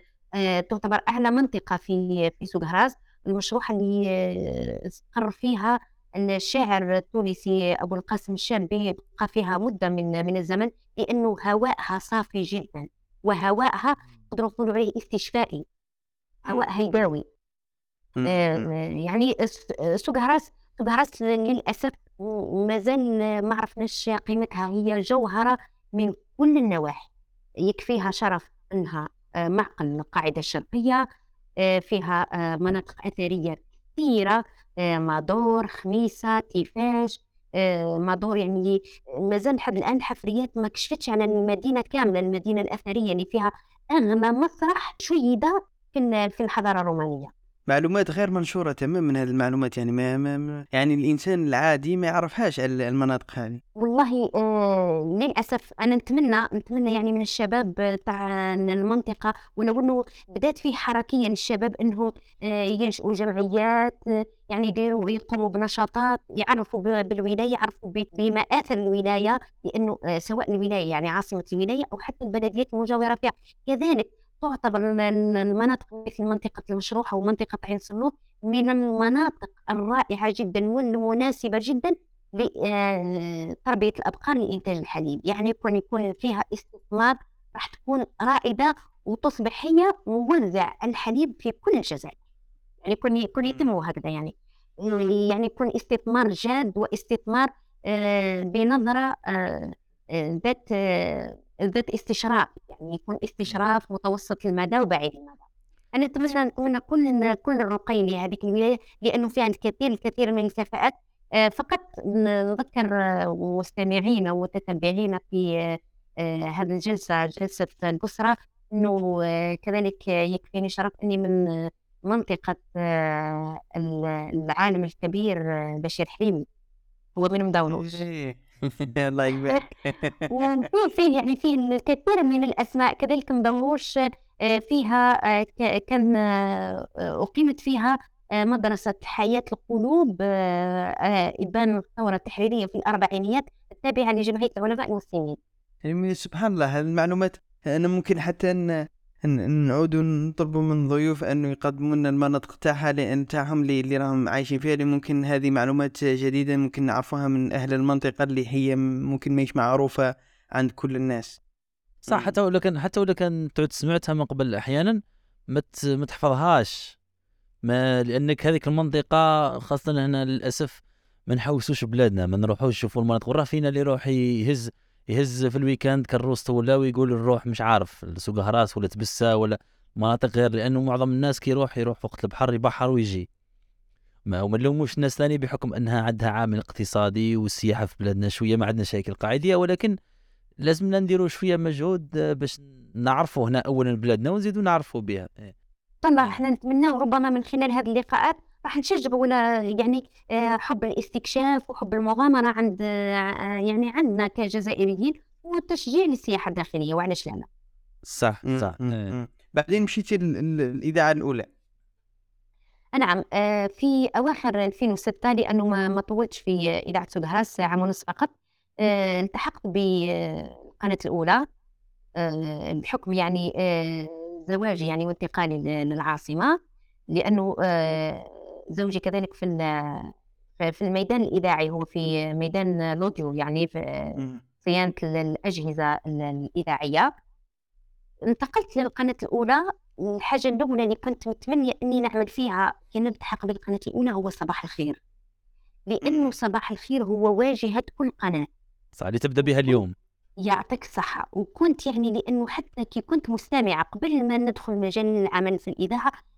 S1: تعتبر أعلى منطقة في في سوق أهراس المشروحه اللي استقر فيها الشاعر التونسي أبو القاسم الشابي بقى فيها مدة من من الزمن لأنه هواءها صافي جدا وهواءها نقدروا نقولوا عليه استشفائي هواءها يداوي
S3: مم.
S1: آه،. يعني الس- سوق هراس سوق هراس للأسف ما زال ما عرفناش قيمتها هي جوهرة من كل النواحي. يكفيها شرف أنها آه، معقل القاعدة الشرقية آه، فيها مناطق أثرية كثيرة. مادور خميسة تيفاش آه، مادور يعني ما زال لحد الآن الحفريات ما كشفتش عن المدينة كاملة المدينة الأثرية اللي فيها أغنى مسرح شيد في ال- في الحضارة الرومانية.
S3: معلومات غير منشورة تماما هذه المعلومات يعني ما, ما, يعني الإنسان العادي ما يعرفهاش ال- المناطق هذه.
S1: والله آه للأسف أنا نتمنى نتمنى يعني من الشباب تاع المنطقة ونقول له بدأت فيه حركيا الشباب إنه آه ينشئوا جمعيات آه يعني يديروا يقوموا بنشاطات يعرفوا بالولاية يعرفوا بمآثر الولاية لأنه سواء الولاية يعني عاصمة الولاية أو حتى البلديات المجاورة فيها. كذلك تعتبر ال- ال- المناطق مثل منطقة المشروحه ومنطقه عين سلوط من المناطق الرائعة جدا والمناسبة جدا لتربية الأبقار لإنتاج الحليب. يعني يكون يكون فيها استثمار راح تكون رائدة وتصبح هي موزع الحليب في كل الجزائر. يعني يكون يكون يتم هكذا يعني. يعني يكون استثمار جاد واستثمار آه، بنظرة آه، آه، ذات آه، ذات استشراف يعني يكون استشراف متوسط المدى وبعيد المدى. أنا أتمنى نتمنى كل كل الرقي لهذه الولاية لأنه فيها الكثير الكثير من الكفاءات آه، فقط نذكر آه، مستمعينا ومتتبعينا في آه، هذه الجلسة جلسة الأسرة أنه آه، كذلك يكفيني شرف أني من ال- العالم الكبير بشير حليمي. هو من مداولوش.
S3: الله يقبل
S1: وفيه فيه يعني فيه الكثير من الأسماء كذلك مدوروش آه، فيها آه، كان آه، أقيمت فيها مدرسة حياة القلوب إبان الثورة التحريرية في الأربعينيات التابعة لجمعية العلماء المسلمين.
S3: يعني سبحان الله هذه المعلومات أنا ممكن حتى ن... نعودوا نطلبوا من ضيوف انه يقدموا لنا المناطق تاعها لأن تاعهم اللي, اللي راهم عايشين فيها اللي ممكن هذه معلومات جديدة ممكن نعرفوها من أهل المنطقة اللي هي ممكن مش معروفة عند كل الناس
S2: صح. حتى ولو كان حتى ولو كان تعود سمعتها من قبل أحيانا ما ما تحفظهاش ما لأنك هذيك المنطقة خاصة هنا للأسف ما نحوسوش بلادنا ما نروحوش نشوفوا المناطق وراه فينا اللي يروح يهز يهز في ال week-end كروسته ولا ويقول نروح مش عارف سوق أهراس ولا تبسه ولا مناطق غير لأنه معظم الناس كي يروح يروح وقت البحر يبحر ويجي ما وما نلوموش الناس ثاني بحكم انها عندها عامل اقتصادي والسياحه في بلادنا شوية ما عندنا هياكل قاعديه ولكن لازمنا نديروا شوية مجهود آه، باش نعرفوا هنا اولا بلادنا ونزيدوا نعرفوا بها إيه.
S1: طبعا إحنا نتمنى ربما من خلال هذه اللقاءات راح نشجعوا ولا يعني آه، حب الاستكشاف وحب المغامرة عند آه، يعني عندنا كجزائريين وتشجيع للسياحة الداخلية وعلاش لا
S2: صح. صح.
S3: مم. بعدين مشيتي ال- ال- الإذاعة الأولى
S1: نعم آه، في أواخر 2006 لأنه ما ما طولتش في إذاعة سودهاس عام ونصف فقط آه، التحقت بالقناة الأولى آه، بحكم يعني آه، زواجي يعني وانتقالي ل- للعاصمة لأنه آه، زوجي كذلك في في الميدان الإذاعي هو في ميدان الأوديو يعني في
S3: مم.
S1: صيانة ال- الأجهزة ال- الإذاعية. انتقلت للقناة الأولى الحاجة الأولى اللي كنت متمنية إني نعمل فيها كي نلتحق بالقناة الأولى هو صباح الخير. لأنه صباح الخير هو واجهة كل قناة.
S2: صح اللي تبدأ بها اليوم.
S1: يعطيك الصحة. وكنت يعني لأنه حتى كي كنت مستمعة قبل ما ندخل مجال العمل في الإذاعة ال-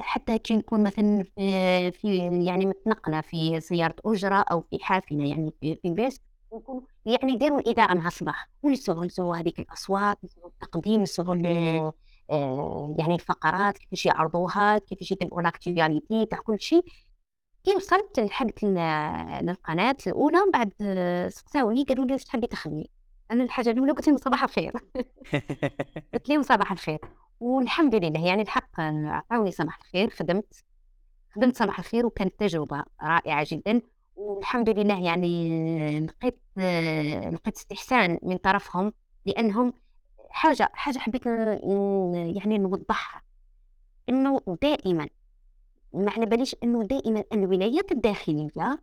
S1: حتى كي نكون مثلا في, في يعني متنقلة في سيارة أجرة أو في حافلة يعني في, في بيس نكون يعني يديروا الإذاعة مع الصباح ونسمعوا نسمعوا هذيك الأصوات نسمعوا التقديم نسمعوا آه، يعني الفقرات كيفاش يعرضوها كيفاش يديروا l'actualité تاع كل شيء. كي وصلت لحقت ل- للقناة الأولى بعد آه، سقساوني قالوا لي واش تحبي تخدمي؟ أنا الحاجة الأولى قلت لهم صباح الخير. قلت لهم صباح الخير. والحمد لله يعني الحق عطاوني صباح الخير خدمت خدمت صباح الخير وكانت تجربة رائعة جدا والحمد لله يعني لقيت لقيت استحسان من طرفهم لأنهم حاجة حاجة حبيت يعني نوضحها إنه دائما ما على باليش إنه دائما الولايات الداخلية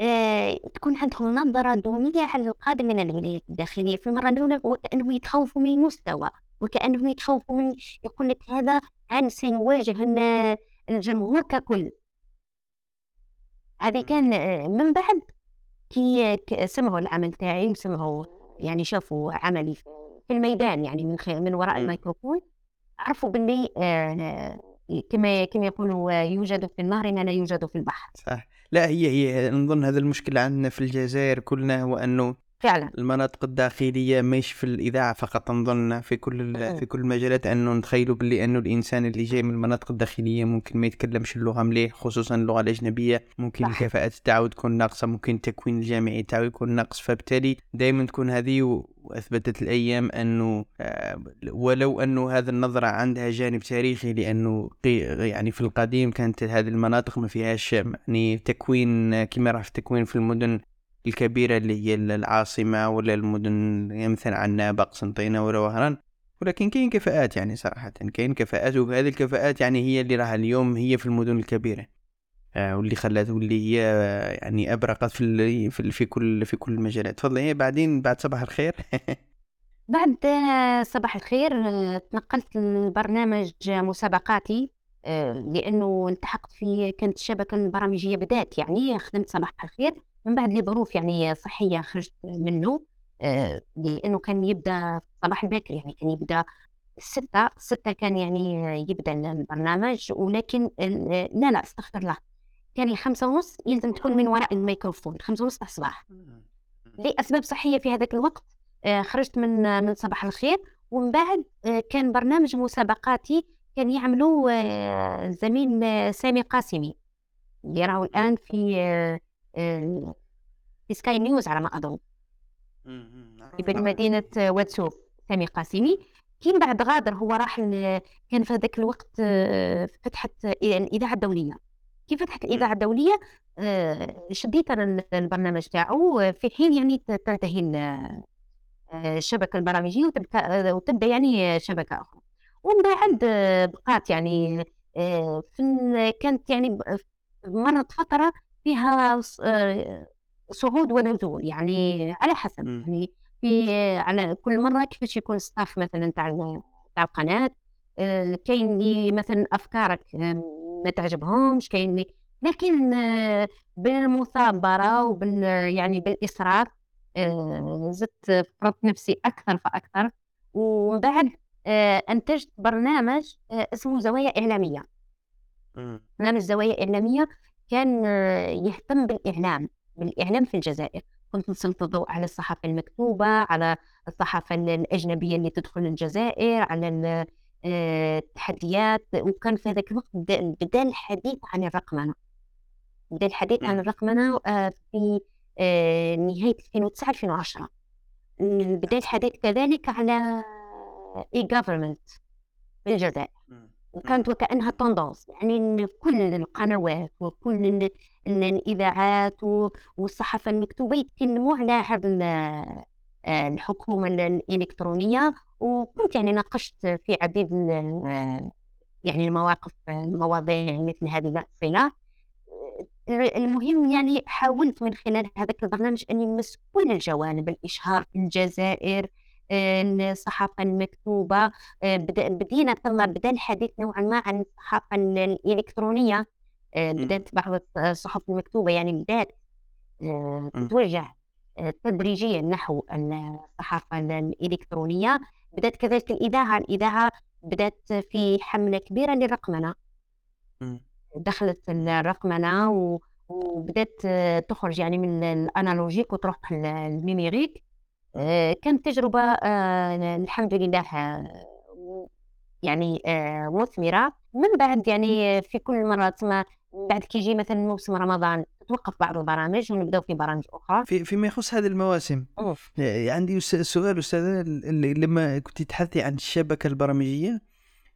S1: آه، تكون عندهم نظرة دونية على القادم من الولايات الداخلية في المرة الأولى وكأنه يتخوفوا من المستوى وكأنهم يتخوفوا من يقول لك هذا سيواجه لنا الجمهور ككل. هذه كان آه، من بعد. كي سمعوا العمل تاعي وسمعوا يعني شافوا عملي في الميدان يعني من من وراء. الميكروفون. عرفوا باللي آه، كما كما يقولوا يوجد في النهر ما لا يوجد في البحر.
S3: صح لا هي هي نظن هذا المشكلة عندنا في الجزائر كلنا هو أنه
S1: فعلا
S3: المناطق الداخلية مش في الإذاعة فقط نظن في كل. في كل المجالات أنه نتخيلوا باللي أنه الإنسان اللي جاي من المناطق الداخلية ممكن ما يتكلمش اللغة مليح خصوصا اللغة الأجنبية ممكن
S1: صح.
S3: الكفاءات تاعو تكون ناقصة ممكن التكوين الجامعي تاعو يكون ناقص فبالتالي دائما تكون هذه و- وأثبتت الأيام أنه آه، ولو أنه هذا النظرة عندها جانب تاريخي لأنه قي- يعني في القديم كانت هذه المناطق ما فيهاش يعني تكوين كما راه في التكوين في المدن الكبيرة اللي هي العاصمة ولا المدن مثلا عنابة قسنطينة ولا وهران. ولكن كاين كفاءات يعني صراحة كاين كفاءات وهذه الكفاءات يعني هي اللي راح اليوم هي في المدن الكبيرة. آه، واللي خلات واللي هي آه، يعني أبرقت في في, في كل في كل المجالات. تفضل هي بعدين بعد صباح الخير.
S1: بعد صباح الخير آه، تنقلت لبرنامج مسابقاتي. آه، لأنه التحقت في كانت الشبكة البرامجية بدأت يعني خدمت صباح الخير من بعد لظروف يعني صحية خرجت منه آه، لأنه كان يبدأ صباح الباكر يعني كان يبدأ ستة ستة كان يعني يبدأ البرنامج ولكن ال- لا لا استغفر الله كان الخمسة ونص يلزم تكون من وراء الميكروفون خمسة ونص الصباح لأسباب صحية في هذاك الوقت آه، خرجت من من صباح الخير ومن بعد آه، كان برنامج مسابقاتي كان يعملوا آه، الزميل آه، سامي قاسمي اللي راهو الآن في آه، آه، في سكاي نيوز على ما أظن. في مدينة واتسوف سامي قاسمي. كي من بعد غادر هو راح كان في هذاك الوقت آه، فتحت الإذاعة الدولية. كي فتحت الإذاعة الدولية؟ آه، شديت البرنامج تاعو آه، في حين يعني تنتهي ال- آه، الشبكة البرامجية وتبقى آه، وتبدأ يعني شبكة أخرى. ومن بعد بقات يعني آه، كانت يعني مرت فترة فيها آه، صعود ونزول يعني على حسب. يعني في على كل مرة كيفاش يكون ستاف مثلا تاع تاع القناة آه، كاين اللي مثلا أفكارك ما تعجبهمش كاين اللي لكن بالمثابرة وبال يعني بالإصرار زدت فرضت نفسي أكثر فأكثر ومن بعد آه، أنتجت برنامج آه، اسمه زوايا إعلامية. برنامج زوايا إعلامية كان آه، يهتم بالإعلام بالإعلام في الجزائر. كنت نسلط الضوء على الصحافة المكتوبة على الصحافة ال- الأجنبية اللي تدخل الجزائر على ال- التحديات. وكان في هذاك الوقت بدا الحديث عن الرقمنة. بدا الحديث عن آه، في نهاية 2009 2010 بدأ الحديث كذلك على اي government في الجزائر. وكانت وكأنها توندونس يعني إن كل القنوات وكل ال- ال- الإذاعات والصحافة المكتوبة يتكلموا على هذا آه، الحكومة ال- الإلكترونية. وكنت يعني ناقشت في عديد يعني المواقف المواضيع مثل هذه الصلة المهم يعني حاولت من خلال هذاك البرنامج أن يمس كل الجوانب الإشهار في الجزائر. الصحافة المكتوبة آه، بدينا ثم بدأ الحديث نوعا ما عن الصحافة ال- الإلكترونية آه، بدأت بعض الصحف المكتوبة يعني بدأت آه،. تتوجه تدريجيا نحو الصحافة ال- الإلكترونية. بدأت كذلك الإذاعة الإذاعة بدأت في حملة كبيرة للرقمنة. دخلت الرقمنة و- وبدأت آه، تخرج يعني من الأنالوجيك وتروح للنيميريك آه، كانت تجربة آه، الحمد لله آه، يعني آه، مثمرة. من بعد يعني في كل مرة تسمى بعد كي يجي مثلا موسم رمضان تتوقف بعض البرامج ونبداو في برامج أخرى.
S3: في فيما يخص هذه المواسم. آه، عندي سؤال اللي لما كنت تحدثي عن الشبكة البرامجية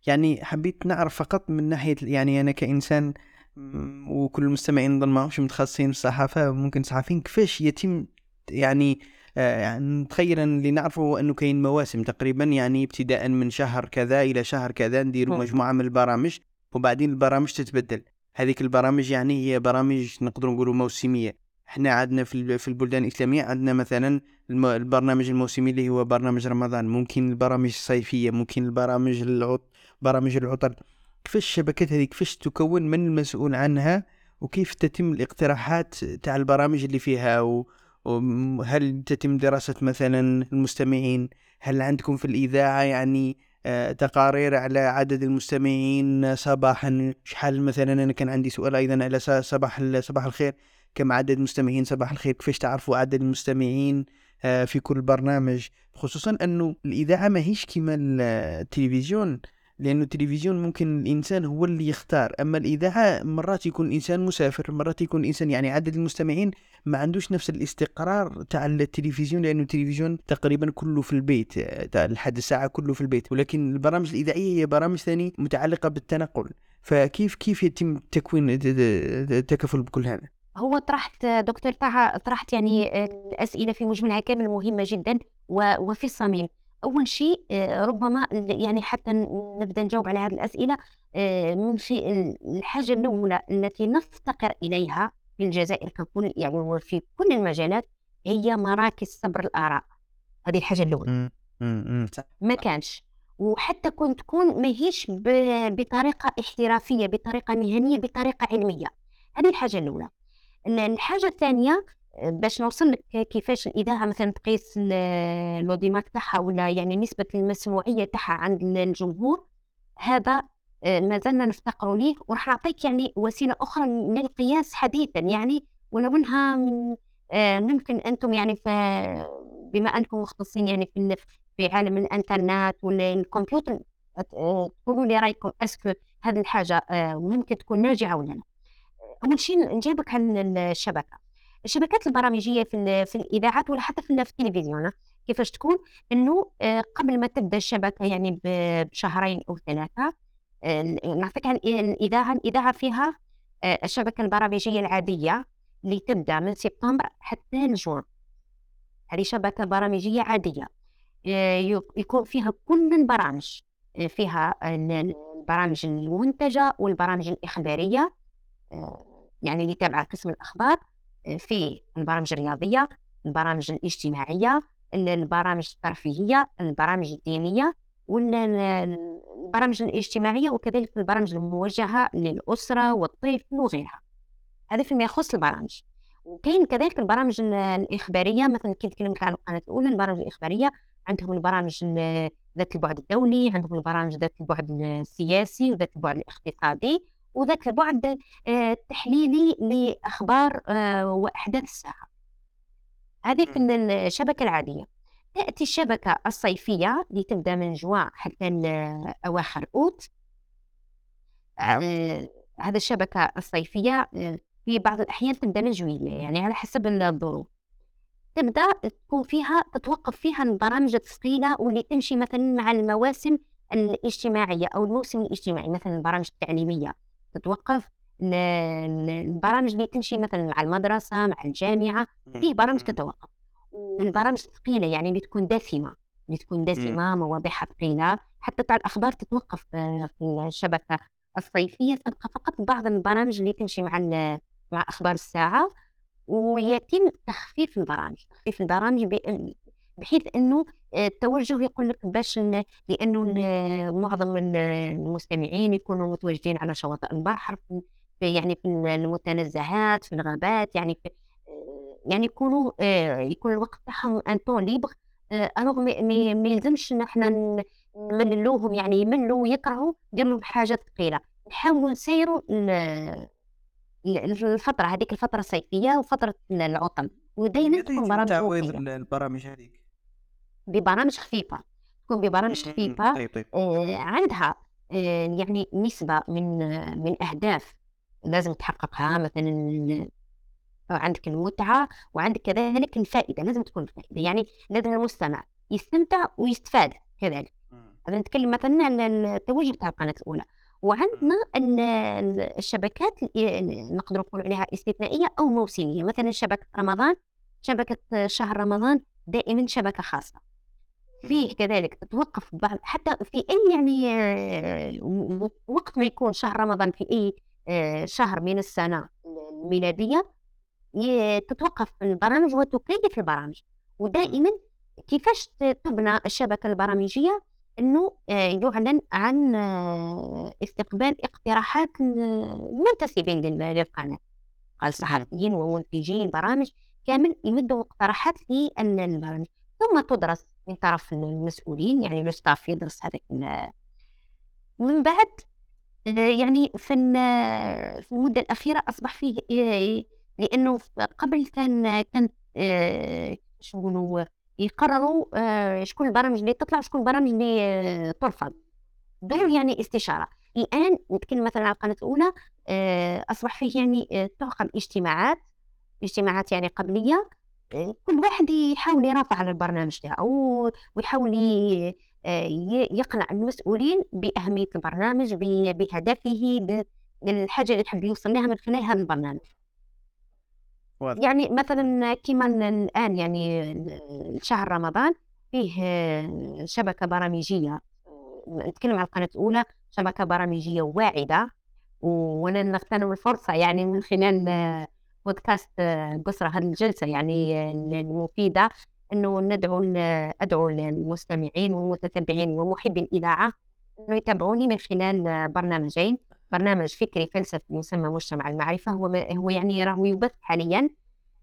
S3: يعني حبيت نعرف فقط من ناحية يعني أنا كإنسان مم، وكل المستمعين نظن ماهمش متخصصين في الصحافة ممكن صحفيين كيفاش يتم يعني آه، يعني نتخيل اللي نعرفه أنه كاين مواسم تقريبا يعني ابتداء من شهر كذا إلى شهر كذا نديروا
S1: مم.
S3: مجموعة من البرامج وبعدين البرامج تتبدل. هذيك البرامج يعني هي برامج نقدر نقولوا موسمية. إحنا عندنا في ال- في البلدان الإسلامية عندنا مثلا البرنامج الموسمي اللي هو برنامج رمضان ممكن البرامج الصيفية ممكن البرامج العط برامج العطل. كيفاش الشبكات هذه كيفاش تكون من المسؤول عنها وكيف تتم الاقتراحات تاع البرامج اللي فيها و... وهل تتم دراسة مثلا المستمعين؟ هل عندكم في الإذاعة يعني آه، تقارير على عدد المستمعين صباحا؟ شحال مثلا أنا كان عندي سؤال أيضا على صباح صباح الخير. كم عدد المستمعين صباح الخير؟ كيفاش تعرفوا عدد المستمعين آه، في كل برنامج؟ خصوصا أنه الإذاعة ما هيش كما ال- التلفزيون. لأنه التلفزيون ممكن الإنسان هو اللي يختار. أما الإذاعة مرات يكون الإنسان مسافر مرات يكون الإنسان يعني عدد المستمعين ما عندوش نفس الاستقرار تاع التلفزيون لأنه التلفزيون تقريبا كله في البيت تاع لحد الساعة كله في البيت. ولكن البرامج الإذاعية هي برامج ثاني متعلقة بالتنقل. فكيف كيف يتم تكوين التكفل بكل هذا؟
S1: هو طرحت دكتور طه طرحت يعني الأسئلة في مجملها كامل مهمة جدا وفي الصميم. أول شيء آه، ربما يعني حتى نبدأ نجاوب على هذه الأسئلة آه، من شيء الحاجة الأولى التي نفتقر إليها في الجزائر ككل يعني وفي كل المجالات هي مراكز صبر الآراء. هذه الحاجة الأولى.
S3: صح.
S1: ما كانش. وحتى كنت تكون ماهيش ب- بطريقة احترافية بطريقة مهنية بطريقة علمية. هذه الحاجة الأولى. ال- الحاجة الثانية باش نوصل لك كيفاش الإذاعة مثلا تقيس ال- الأوديمات تاعها ولا يعني نسبة المسموعية تاعها عند الجمهور هذا آه، ما زلنا نفتقر ليه وراح نعطيك يعني وسيلة أخرى للقياس حديثا يعني ولو أنها من- آه، ممكن أنتم يعني ف- بما أنكم مختصين يعني في في عالم الإنترنت والكمبيوتر آه، تقولوا لي رأيكم أسكو هذه الحاجة ممكن تكون ناجعة ولا لا؟ أول شيء نجيبك عن الشبكة. الشبكات البرامجية في في الإذاعات ولا حتى في ال- في التلفزيون كيفاش تكون؟ إنه آه، قبل ما تبدأ الشبكة يعني بشهرين أو ثلاثة آه، نعطيك عن الإذاعة الإذاعة فيها آه، الشبكة البرامجية العادية اللي تبدأ من سبتمبر حتى لجون هذه شبكة برامجية عادية. يك- يكون فيها كل البرامج. فيها ال- البرامج المنتجة والبرامج الإخبارية آه، يعني اللي تابعة قسم الأخبار. آه، في البرامج الرياضية البرامج الاجتماعية ال- البرامج الترفيهية البرامج الدينية والبرامج الاجتماعية وكذلك البرامج الموجهة للأسرة والطفل وغيرها. هذا فيما يخص البرامج. وكاين كذلك البرامج ال- الإخبارية مثلا كي تكلمت عن القناة الأولى البرامج الإخبارية عندهم البرامج ال- ذات البعد الدولي عندهم البرامج ذات البعد السياسي وذات البعد الاقتصادي. وذات البعد آه، التحليلي لأخبار آه، وأحداث الساعة. هذه في ال- الشبكة العادية. تأتي الشبكة الصيفية اللي تبدأ من جوان حتى أواخر أوت آه، هذه الشبكة الصيفية آه، في بعض الأحيان تبدأ من جويلية يعني على حسب الظروف. تبدأ تكون فيها تتوقف فيها البرامج الثقيلة واللي تمشي مثلا مع المواسم الاجتماعية أو الموسم الاجتماعي مثلا البرامج التعليمية. تتوقف ال- ال- البرامج اللي تمشي مثلا مع المدرسة مع الجامعة فيه برامج تتوقف. البرامج الثقيله يعني اللي تكون دسمة اللي تكون دسمة مواضيعها ثقيلة. حتى تاع الأخبار تتوقف آه، في الشبكة الصيفية. تبقى فقط بعض البرامج اللي تمشي مع ال- مع أخبار الساعة ويتم تخفيف البرامج. تخفيف البرامج بحيث إنه آه، التوجه يقول لك باش لأنه معظم ال- المستمعين يكونوا متواجدين على شواطئ البحر في يعني في المتنزهات في الغابات يعني في آه، يعني يكونوا آه، يكون الوقت تاعهم ان طون ليبر ألوغ ما يلزمش إن إحنا ن- نملوهم يعني يملوا ويكرهوا ندير لهم حاجة ثقيلة. نحاولوا نسيروا ال- ال- الفترة هذيك الفترة الصيفية وفترة العطل. ودايما تكون برامج.
S3: البرامج هذيك.
S1: ببرامج خفيفة تكون ببرامج خفيفة
S3: طيب طيب.
S1: آه، عندها آه، يعني نسبة من آه، من أهداف لازم تحققها مثلا عندك المتعة وعندك كذلك الفائدة لازم تكون الفائدة يعني لازم المستمع يستمتع ويستفاد كذلك. هذا نتكلم مثلا عن التوجه تاع القناة الأولى. وعندنا ال- ال- الشبكات نقدر نقول عليها استثنائية أو موسمية مثلا شبكة رمضان شبكة شهر رمضان دائما شبكة خاصة. فيه كذلك تتوقف بعض حتى في أي يعني آه، وقت ما يكون شهر رمضان في أي آه، شهر من السنة الميلادية ي- تتوقف البرامج وتكيف البرامج. ودائما كيفاش تبنى الشبكة البرامجية؟ إنه آه، يعلن عن استقبال اقتراحات المنتسبين لل- للقناة. قال صحفيين ومنتجين برامج كامل يمدوا مقترحات للبرامج ثم تدرس من طرف المسؤولين يعني لو ستاف يدرس هذاك ومن بعد آه، يعني في ال- في المدة الأخيرة أصبح فيه آه، لأنه قبل كان كان آه، شو نقولوا يقرروا شكون البرامج اللي تطلع وشكون البرامج اللي ترفض. دور يعني استشارة. الآن نتكلم مثلا على القناة الأولى أصبح فيه يعني تعقد اجتماعات اجتماعات يعني قبلية كل واحد يحاول يرافع على البرنامج تاعو ويحاول آه، يقنع المسؤولين بأهمية البرنامج بهدفه ب- بالحاجة اللي يحب يوصل لها من خلال هذا البرنامج.
S3: واضح.
S1: يعني مثلا كما الآن يعني شهر رمضان فيه آه، شبكة برامجية. آه، نتكلم على القناة الأولى شبكة برامجية واعدة و- وأنا نغتنم الفرصة يعني من خلال بودكاست آه، قصرى هذه الجلسة يعني آه، المفيدة أنه ندعو أدعو المستمعين والمتتبعين ومحبي الإذاعة أنه يتابعوني من خلال آه، برنامجين. برنامج فكري فلسفي يسمى مجتمع المعرفة. هو هو يعني راهو يبث حاليا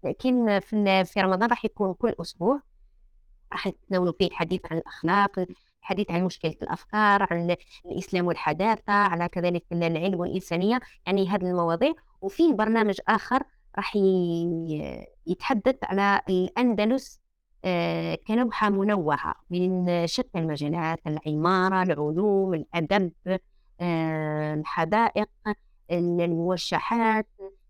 S1: لكن في رمضان راح يكون كل أسبوع. راح يتناولوا فيه الحديث عن الأخلاق الحديث عن مشكلة الأفكار عن الإسلام والحداثة على كذلك العلم والإنسانية. يعني هذه المواضيع. وفي برنامج آخر راح يتحدث على الأندلس آه، كلوحة منوعة من شتى المجالات العمارة العلوم الأدب آه، الحدائق الموشحات.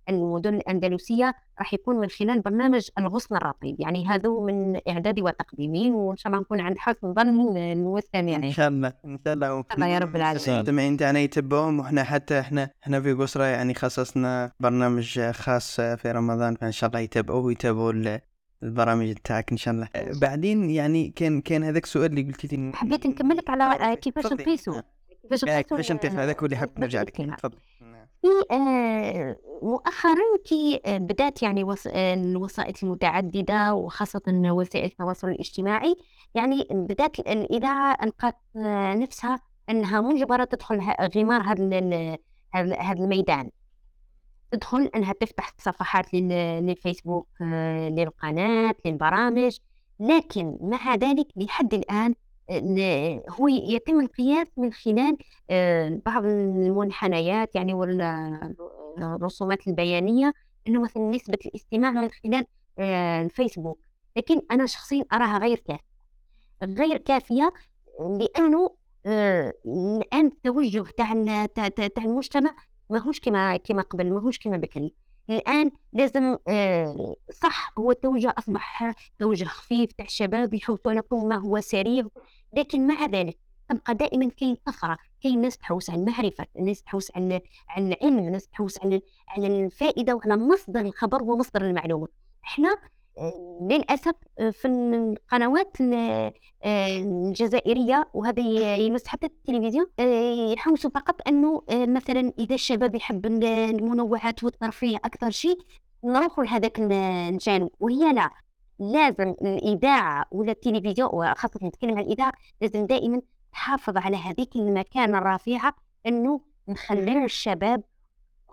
S1: المدن الأندلسية راح يكون من خلال برنامج الغصن الرطيب يعني هذا من إعدادي وتقديمي وإن شاء الله نكون عند حسن ظن
S3: إن
S1: المستمعين
S3: شاء الله إن شاء الله
S1: يا رب العالمين.
S3: المستمعين تاعنا يتبعوهم وإحنا حتى إحنا إحنا في قصرى يعني خصصنا برنامج خاص في رمضان فإن شاء الله يتابعوه ويتابعوا ال- البرامج تاعك إن شاء الله بعدين يعني كان كان هذاك السؤال اللي قلت لي
S1: حبيت نكملك على كيفاش. نقيسوا. كيفاش نقيسوا
S3: هذاك هو اللي حاب نرجع لك. تفضل.
S1: في آه، مؤخرا كي آه، بدأت يعني وس- آه، الوسائط المتعددة وخاصة وسائل التواصل الاجتماعي. يعني بدأت الإذاعة ألقت آه، نفسها أنها مجبرة تدخل غمار هذا هذا الميدان. تدخل أنها تفتح صفحات لل- للفيسبوك للقناة للبرامج. لكن مع ذلك لحد الآن آه، ن- هو يتم القياس من خلال آه، بعض المنحنيات يعني والرسومات البيانية أنه مثلا نسبة الاستماع من خلال آه، الفيسبوك. لكن أنا شخصيا أراها غير كافية. غير كافية لأنه آه، الآن التوجه تاع ال- تاع تاع- تاع المجتمع ماهوش كما كما قبل ماهوش كما بكري. الآن لازم آه، صح هو التوجه أصبح توجه خفيف تاع الشباب يحوسوا على كل ما هو سريع. لكن مع ذلك تبقى دائما كاين طفرة كاين ناس تحوس على المعرفة ناس تحوس على العلم ناس تحوس على الفائدة وعلى مصدر الخبر ومصدر المعلومة. إحنا آه، للأسف آه، في القنوات ال- آه، الجزائرية وهذا يمس حتى التلفزيون آه، يحوسوا فقط آه، مثلا إذا الشباب يحب ال- المنوعات والترفيه أكثر شيء نروحوا لهذاك ال- الجانب. وهي لا لازم الإذاعة ولا التلفزيون وخاصة نتكلم عن الإذاعة لازم دائما تحافظ على هذيك المكانة الرفيعة أنه نخلي الشباب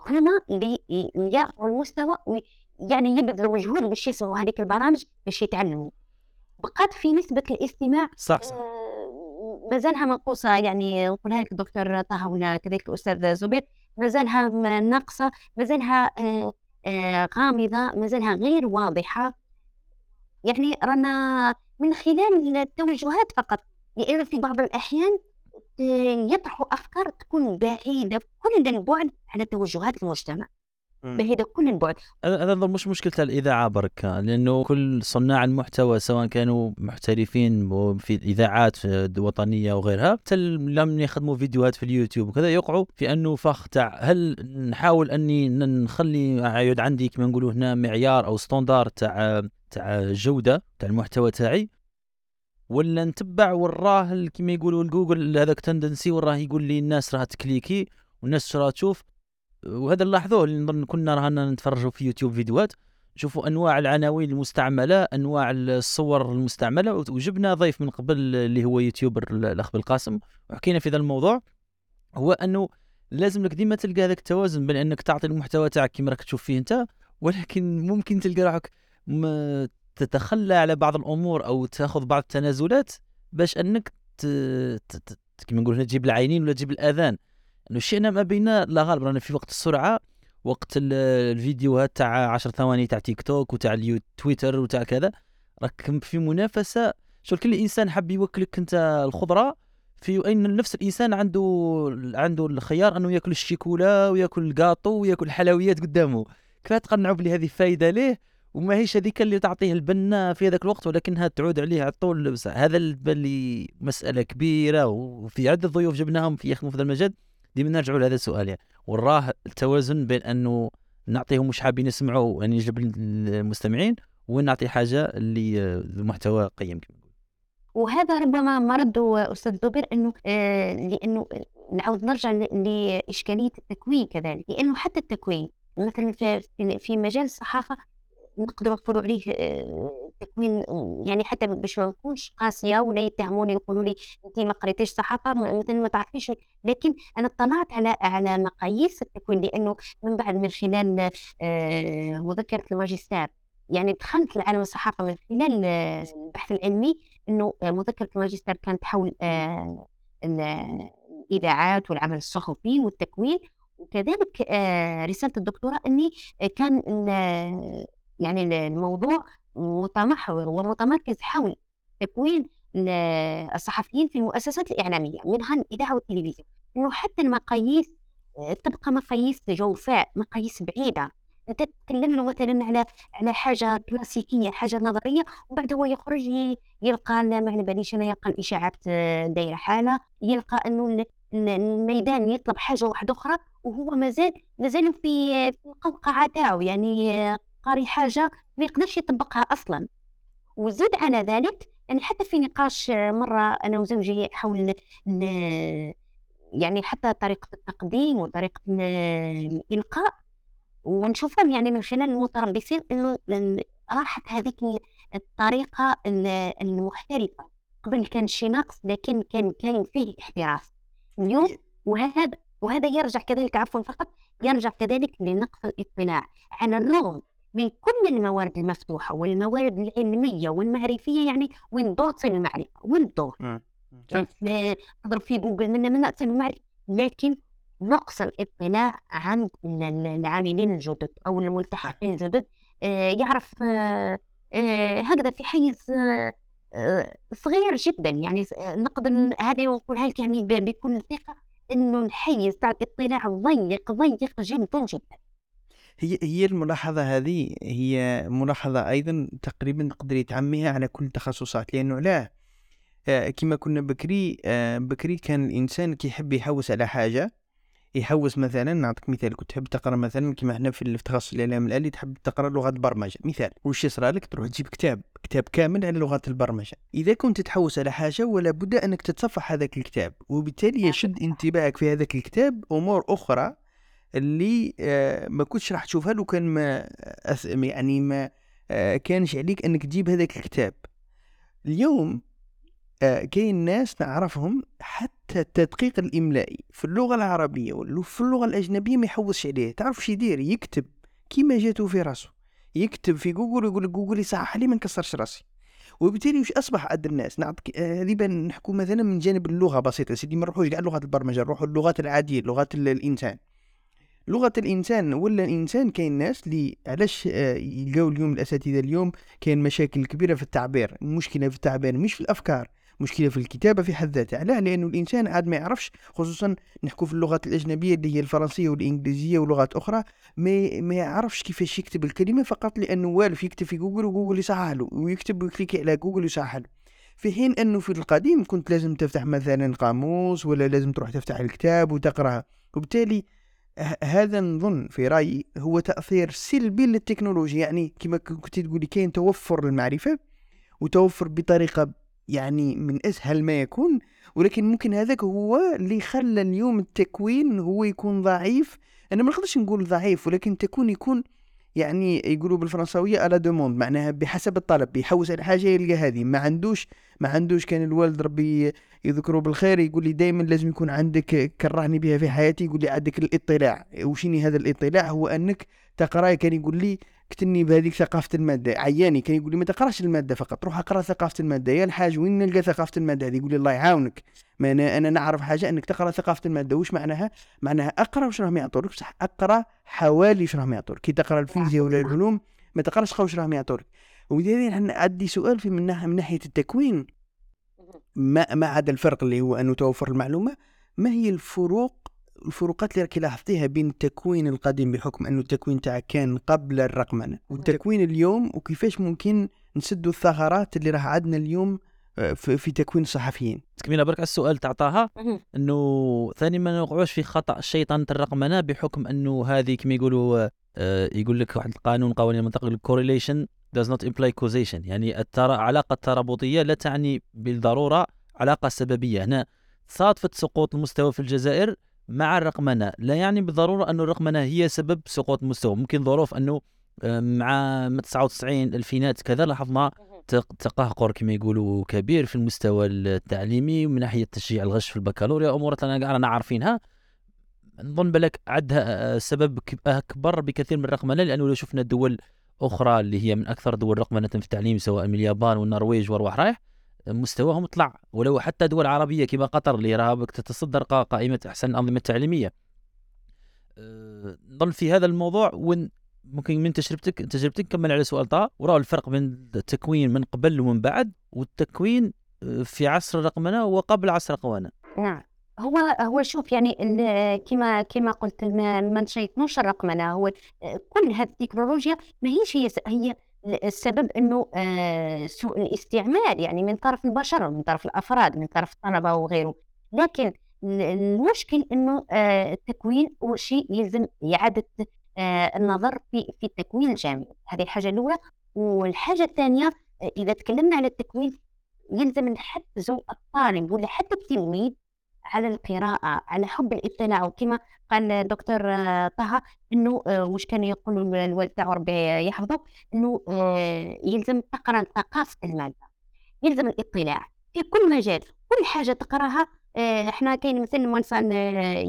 S1: هما اللي ي- يرفعوا المستوى يعني يبذلوا مجهود باش يسمعوا هذيك البرامج باش يتعلموا بقات في نسبة الاستماع
S2: صح صح.
S1: آه، مازالها منقوصة يعني نقولها لك الدكتور طه ولا كذلك الأستاذ زبير مازالها ناقصة مازالها آه، آه، غامضة مازالها غير واضحة. يعني رانا من خلال التوجهات فقط. لأن في بعض الأحيان يطرحوا أفكار تكون بعيدة كل البعد على توجهات المجتمع.
S3: مم.
S1: كل البعد
S2: هذا هذا مش مشكلة الإذاعة برك لأنه كل صناع المحتوى سواء كانوا محترفين في الإذاعات وطنية وغيرها حتى لم يخدموا فيديوهات في اليوتيوب وكذا يقعوا في أنه فخ تاع هل نحاول أني ن- نخلي يعود عندي كما نقولوا هنا معيار أو ستاندار تاع تاع جودة تاع المحتوى تاعي ولا نتبع وراه كما يقولوا الجوجل هذاك tendance وراه يقول لي الناس راها تكليكي والناس راه تشوف وهذا نلاحظوه اللي نظن كنا رانا نتفرجوا في يوتيوب فيديوهات نشوفوا أنواع العناوين المستعملة أنواع الصور المستعملة وجبنا ضيف من قبل اللي هو يوتيوبر الأخ بالقاسم وحكينا في ذا الموضوع هو أنه لازم لك ديما تلقى هذاك التوازن بين أنك تعطي المحتوى تاعك كما راك تشوف فيه أنت ولكن ممكن تلقى روحك تتخلى على بعض الأمور أو تاخذ بعض التنازلات باش أنك. كما نقول تجيب العينين ولا تجيب الآذان شئنا ما بينا لا غالب رانا في وقت السرعة وقت الفيديوهات تاع 10 ثواني تاع تيك توك وتاع تويتر وتاع كذا راك في منافسة. شو كل إنسان حاب يوكلك أنت الخضرة في ان نفس الإنسان عنده عنده الخيار أنه ياكل الشيكولا وياكل الكاطو وياكل الحلويات قدامه. كيف تقنعوا بلي هذه فايدة ليه؟ وما هيش هذيك اللي تعطيه البنه في هذاك الوقت ولكنها تعود عليه على طول. هذا اللي مسألة كبيرة وفي عدة ضيوف جبناهم في يخدموا في هذا المجال ديما نرجعوا لهذا السؤال يعني وراه التوازن بين أنه نعطيهم مش حابين يسمعوا يعني يجلب المستمعين وين نعطي حاجة اللي المحتوى قيم كما
S1: وهذا ربما مرض أستاذ زبير أنه آه لأنه نعاود نرجع لإشكالية التكوين كذلك لأنه حتى التكوين مثلا في مجال الصحافة نقدر نقولوا عليه آه، تكوين يعني حتى باش ما نكونش قاسية ولا يتهموني يقولوا لي انت ما قريتيش صحافة مثلا ما تعرفيش. لكن أنا اطلعت على على مقاييس التكوين لأنه من بعد من خلال آه، مذكره الماجستير. يعني دخلت لعالم الصحافة من خلال آه، البحث العلمي إنه مذكرة الماجستير كانت حول الإذاعات والعمل الصحفي والتكوين. وكذلك رسالة الدكتوراه إني كان يعني الموضوع متمحور ومتمركز حول تكوين الصحفيين في المؤسسات الإعلامية منها الإذاعة والتلفزيون. إنه حتى المقاييس تبقى مقاييس جوفاء مقاييس بعيدة. تتكلم مثلا على على حاجة كلاسيكية حاجة نظرية وبعد هو يخرج يلقى ما على باليش أنا يلقى الاشاعات دايرة حالة يلقى أنه الميدان يطلب حاجة واحدة أخرى وهو مازال مازال في في القوقعه تاعو يعني قاري حاجة ما يقدرش يطبقها أصلا. وزد على ذلك يعني حتى في نقاش مرة أنا وزوجي حول يعني حتى طريقة التقديم وطريقة الالقاء ونشوفهم يعني من خلال المتربصين إنه راحت هذيك الطريقة المحترفة. قبل كان شي نقص لكن كان كان فيه احتراف. اليوم وهذا وهذا يرجع كذلك عفوا فقط يرجع كذلك لنقص الاطلاع. على الرغم من كل الموارد المفتوحة والموارد العلمية والمعرفية يعني وين دور المعرفة وين الدور تضرب في جوجل من من المعرفة لكن نقص الاطلاع عن العاملين الجدد أو الملتحقين الجدد. آه، يعرف آه، آه، هكذا في حيز صغير جدا. يعني نقدر هذا نقولها لك يعني بكل ثقة إنه الحيز تاع الاطلاع ضيق ضيق جدا جدا.
S3: هي هي الملاحظة هذه هي ملاحظة أيضا تقريبا تقدري تعميها على كل التخصصات لأنه لا آه، كما كنا بكري آه، بكري كان الإنسان كيحب يحوس على حاجة يحوس مثلا نعطيك مثال كنت تحب تقرأ مثلا كما إحنا في التخصص الإعلام الآلي تحب تقرأ لغه البرمجة. مثال وش يصرى لك؟ تروح تجيب كتاب كتاب كامل على لغه البرمجة. إذا كنت تحوس على حاجة ولا بد أنك تتصفح هذاك الكتاب وبالتالي يشد انتباهك في هذاك الكتاب أمور أخرى اللي آه، ما كنتش راح تشوفها لو كان ما يعني ما آه، كانش عليك أنك تجيب هذاك الكتاب. اليوم آه، كاين ناس نعرفهم حتى التدقيق الإملائي في اللغة العربية ولا في اللغة الأجنبية ما يحوسش عليه. تعرف شي يدير؟ يكتب. كيما جاتو في راسه يكتب في جوجل ويقول جوجل يصحح لي ما نكسرش راسي. وبالتالي وش أصبح عند الناس؟ نعطيك هذه نحكو مثلا من جانب اللغة بسيطة. سيدي ما نروحوش كاع لغات البرمجة نروحوا اللغات العادية لغات الإنسان. لغة الإنسان ولا الإنسان كاين ناس اللي علاش آه، يلقاو اليوم الأساتذة اليوم كاين مشاكل كبيرة في التعبير المشكلة في التعبير مش في الأفكار مشكلة في الكتابة في حد ذاتها. علاه لأنه الإنسان عاد ما يعرفش خصوصا نحكو في اللغات الأجنبية اللي هي الفرنسية والإنجليزية ولغات أخرى ما ما يعرفش كيفاش يكتب الكلمة فقط لأنه والف يكتب في Google و Google يصحح له ويكتب ويكليكي على جوجل يصحح له. في حين أنه في القديم كنت لازم تفتح مثلا قاموس ولا لازم تروح تفتح الكتاب وتقراه وبالتالي هذا نظن في رأيي هو تأثير سلبي للتكنولوجيا. يعني كما كنت تقولي كاين توفر المعرفه وتوفر بطريقة يعني من أسهل ما يكون ولكن ممكن هذاك هو اللي خلى اليوم التكوين هو يكون ضعيف. أنا ما نقدرش نقول ضعيف ولكن تكون يكون يعني يقولوا بالفرنساوية على دوموند معناها بحسب الطلب بيحوس على حاجة يلقى هذه. ما عندوش ما عندوش كان الوالد ربي يذكره بالخير يقول لي دائما لازم يكون عندك كرهني بها في حياتي يقول لي عندك الاطلاع. وشيني هذا الاطلاع؟ هو أنك تقرا كان يقول لي كتني بهذيك ثقافة المادة. عياني كان يقول لي ما تقراش المادة فقط روح اقرأ ثقافة المادة. يا الحاج وين نلقى ثقافة المادة هذه؟ يقول لي الله يعاونك. ما أنا أنا نعرف حاجة أنك تقرأ ثقافة المادة. وش معناها؟ معناها أقرأ وش راهم يعطولك بصح أقرأ حوالي وش راهم يعطولك كي تقرأ الفيزياء ولا العلوم ما تقرأش وش راهم يعطولك ولذلك عندي سؤال في من من ناحية التكوين. ما ما عدا الفرق اللي هو أنه توفر المعلومة ما هي الفروق الفروقات اللي راكي لاحظتيها بين التكوين القديم بحكم أنه التكوين تاعك كان قبل الرقمنة والتكوين اليوم وكيفاش ممكن نسدوا الثغرات اللي راه عندنا اليوم آه، في, تكوين الصحفيين؟
S2: تكمله برك على السؤال تاع طه. أنه ثاني ما نوقعوش في خطأ الشيطان الرقمنة بحكم أنه هذه كما يقولوا آه يقول لك واحد القانون قوانين المنطق الكوريليشن does not imply causation. يعني الترى علاقة الترابطية لا تعني بالضرورة علاقة سببية. هنا صادفة سقوط المستوى في الجزائر مع الرقمنة. لا يعني بالضرورة أن الرقمنة هي سبب سقوط المستوى. ممكن ظروف آه، مع 99 ألفينات كذا لاحظنا تقهقر كما يقولوا كبير في المستوى التعليمي من ناحية تشجيع الغش في البكالوريا. امور رانا عارفينها. نظن بالك عندها سبب أكبر بكثير من الرقمنة لأنه لو شفنا دول أخرى اللي هي من أكثر دول رقمنة في التعليم سواء من اليابان والنرويج وارواح رايح مستواهم طلع ولو حتى دول عربية كما قطر اللي راها تتصدر قائمة أحسن الانظمه التعليميه أه، نظن في هذا الموضوع. وين ممكن من تجربتك تجربتك كمل على سؤال طه. وراه الفرق بين التكوين من قبل ومن بعد والتكوين أه، في عصر الرقمنه وقبل عصر الرقمنه
S1: نعم. هو هو شوف يعني كما كما قلت ما نشيطنوش الرقمنه هو كل هذه التكنولوجيا ما هيش هي هي السبب إنه آه، سوء الاستعمال يعني من طرف البشر من طرف الأفراد من طرف الطلبة وغيره. لكن المشكل إنه آه، التكوين هو شيء يلزم إعادة آه، النظر في في التكوين الجامعي. هذه الحاجة الأولى. والحاجة الثانية إذا تكلمنا على التكوين يلزم نحفزوا الطالب ولا حتى التلميذ على القراءة على حب الاطلاع وكما قال دكتور طه إنه آه، واش كان يقول الوالد تاعو ربي يحفظه؟ إنه آه، يلزم تقرأ ثقافة المادة يلزم الاطلاع في كل مجال. كل حاجة تقراها آه، إحنا كاين مثلا وانسان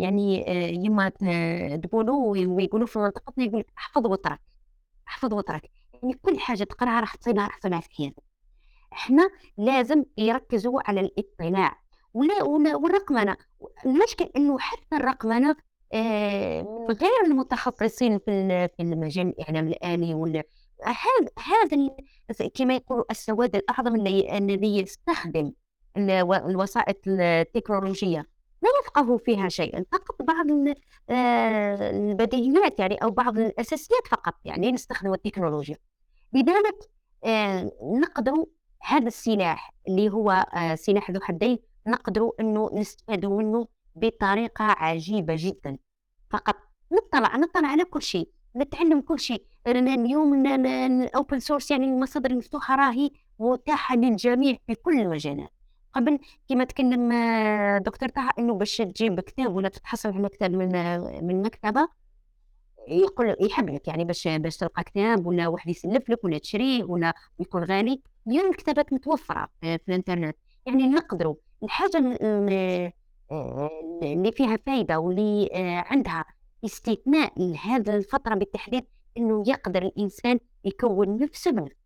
S1: يعني يما تقولوا ويقولوا في منطقتنا يقول احفظ وترك احفظ وترك يعني كل حاجة تقراها راح تصيبها راح تصيبها في حياتك إحنا لازم يركزوا على الاطلاع والرقمنه المشكل إنه حتى الرقمنه آه، من غير المتخصصين في في المجال الإعلام الآلي ولا هذا هذا كما يقولوا السواد الأعظم الذي يستخدم الوسائط التكنولوجية. لا يفقه فيها شيئا فقط بعض آه، البديهيات يعني أو بعض الأساسيات فقط يعني نستخدم التكنولوجيا. لذلك آه، نقدر هذا السلاح اللي هو سلاح ذو حدين نقدروا إنه نستفادوا منه بطريقة عجيبة جدا. فقط نطلع نطلع على كل شيء نتعلم كل شيء. اليوم ال open source يعني المصادر المفتوحة راهي متاحة للجميع في كل المجالات قبل كما تكلم آه، دكتور طه إنه باش تجيب كتاب ولا تتحصل على كتاب من من مكتبة يقول يحب لك يعني باش باش تلقى كتاب ولا واحد يسلف لك ولا تشريه ولا يكون غالي. اليوم الكتابات متوفرة في الإنترنت. يعني نقدروا الحاجة اللي فيها فايدة واللي آه، عندها استثناء لهذه الفترة بالتحديد إنه يقدر الإنسان يكون نفسه بنفسه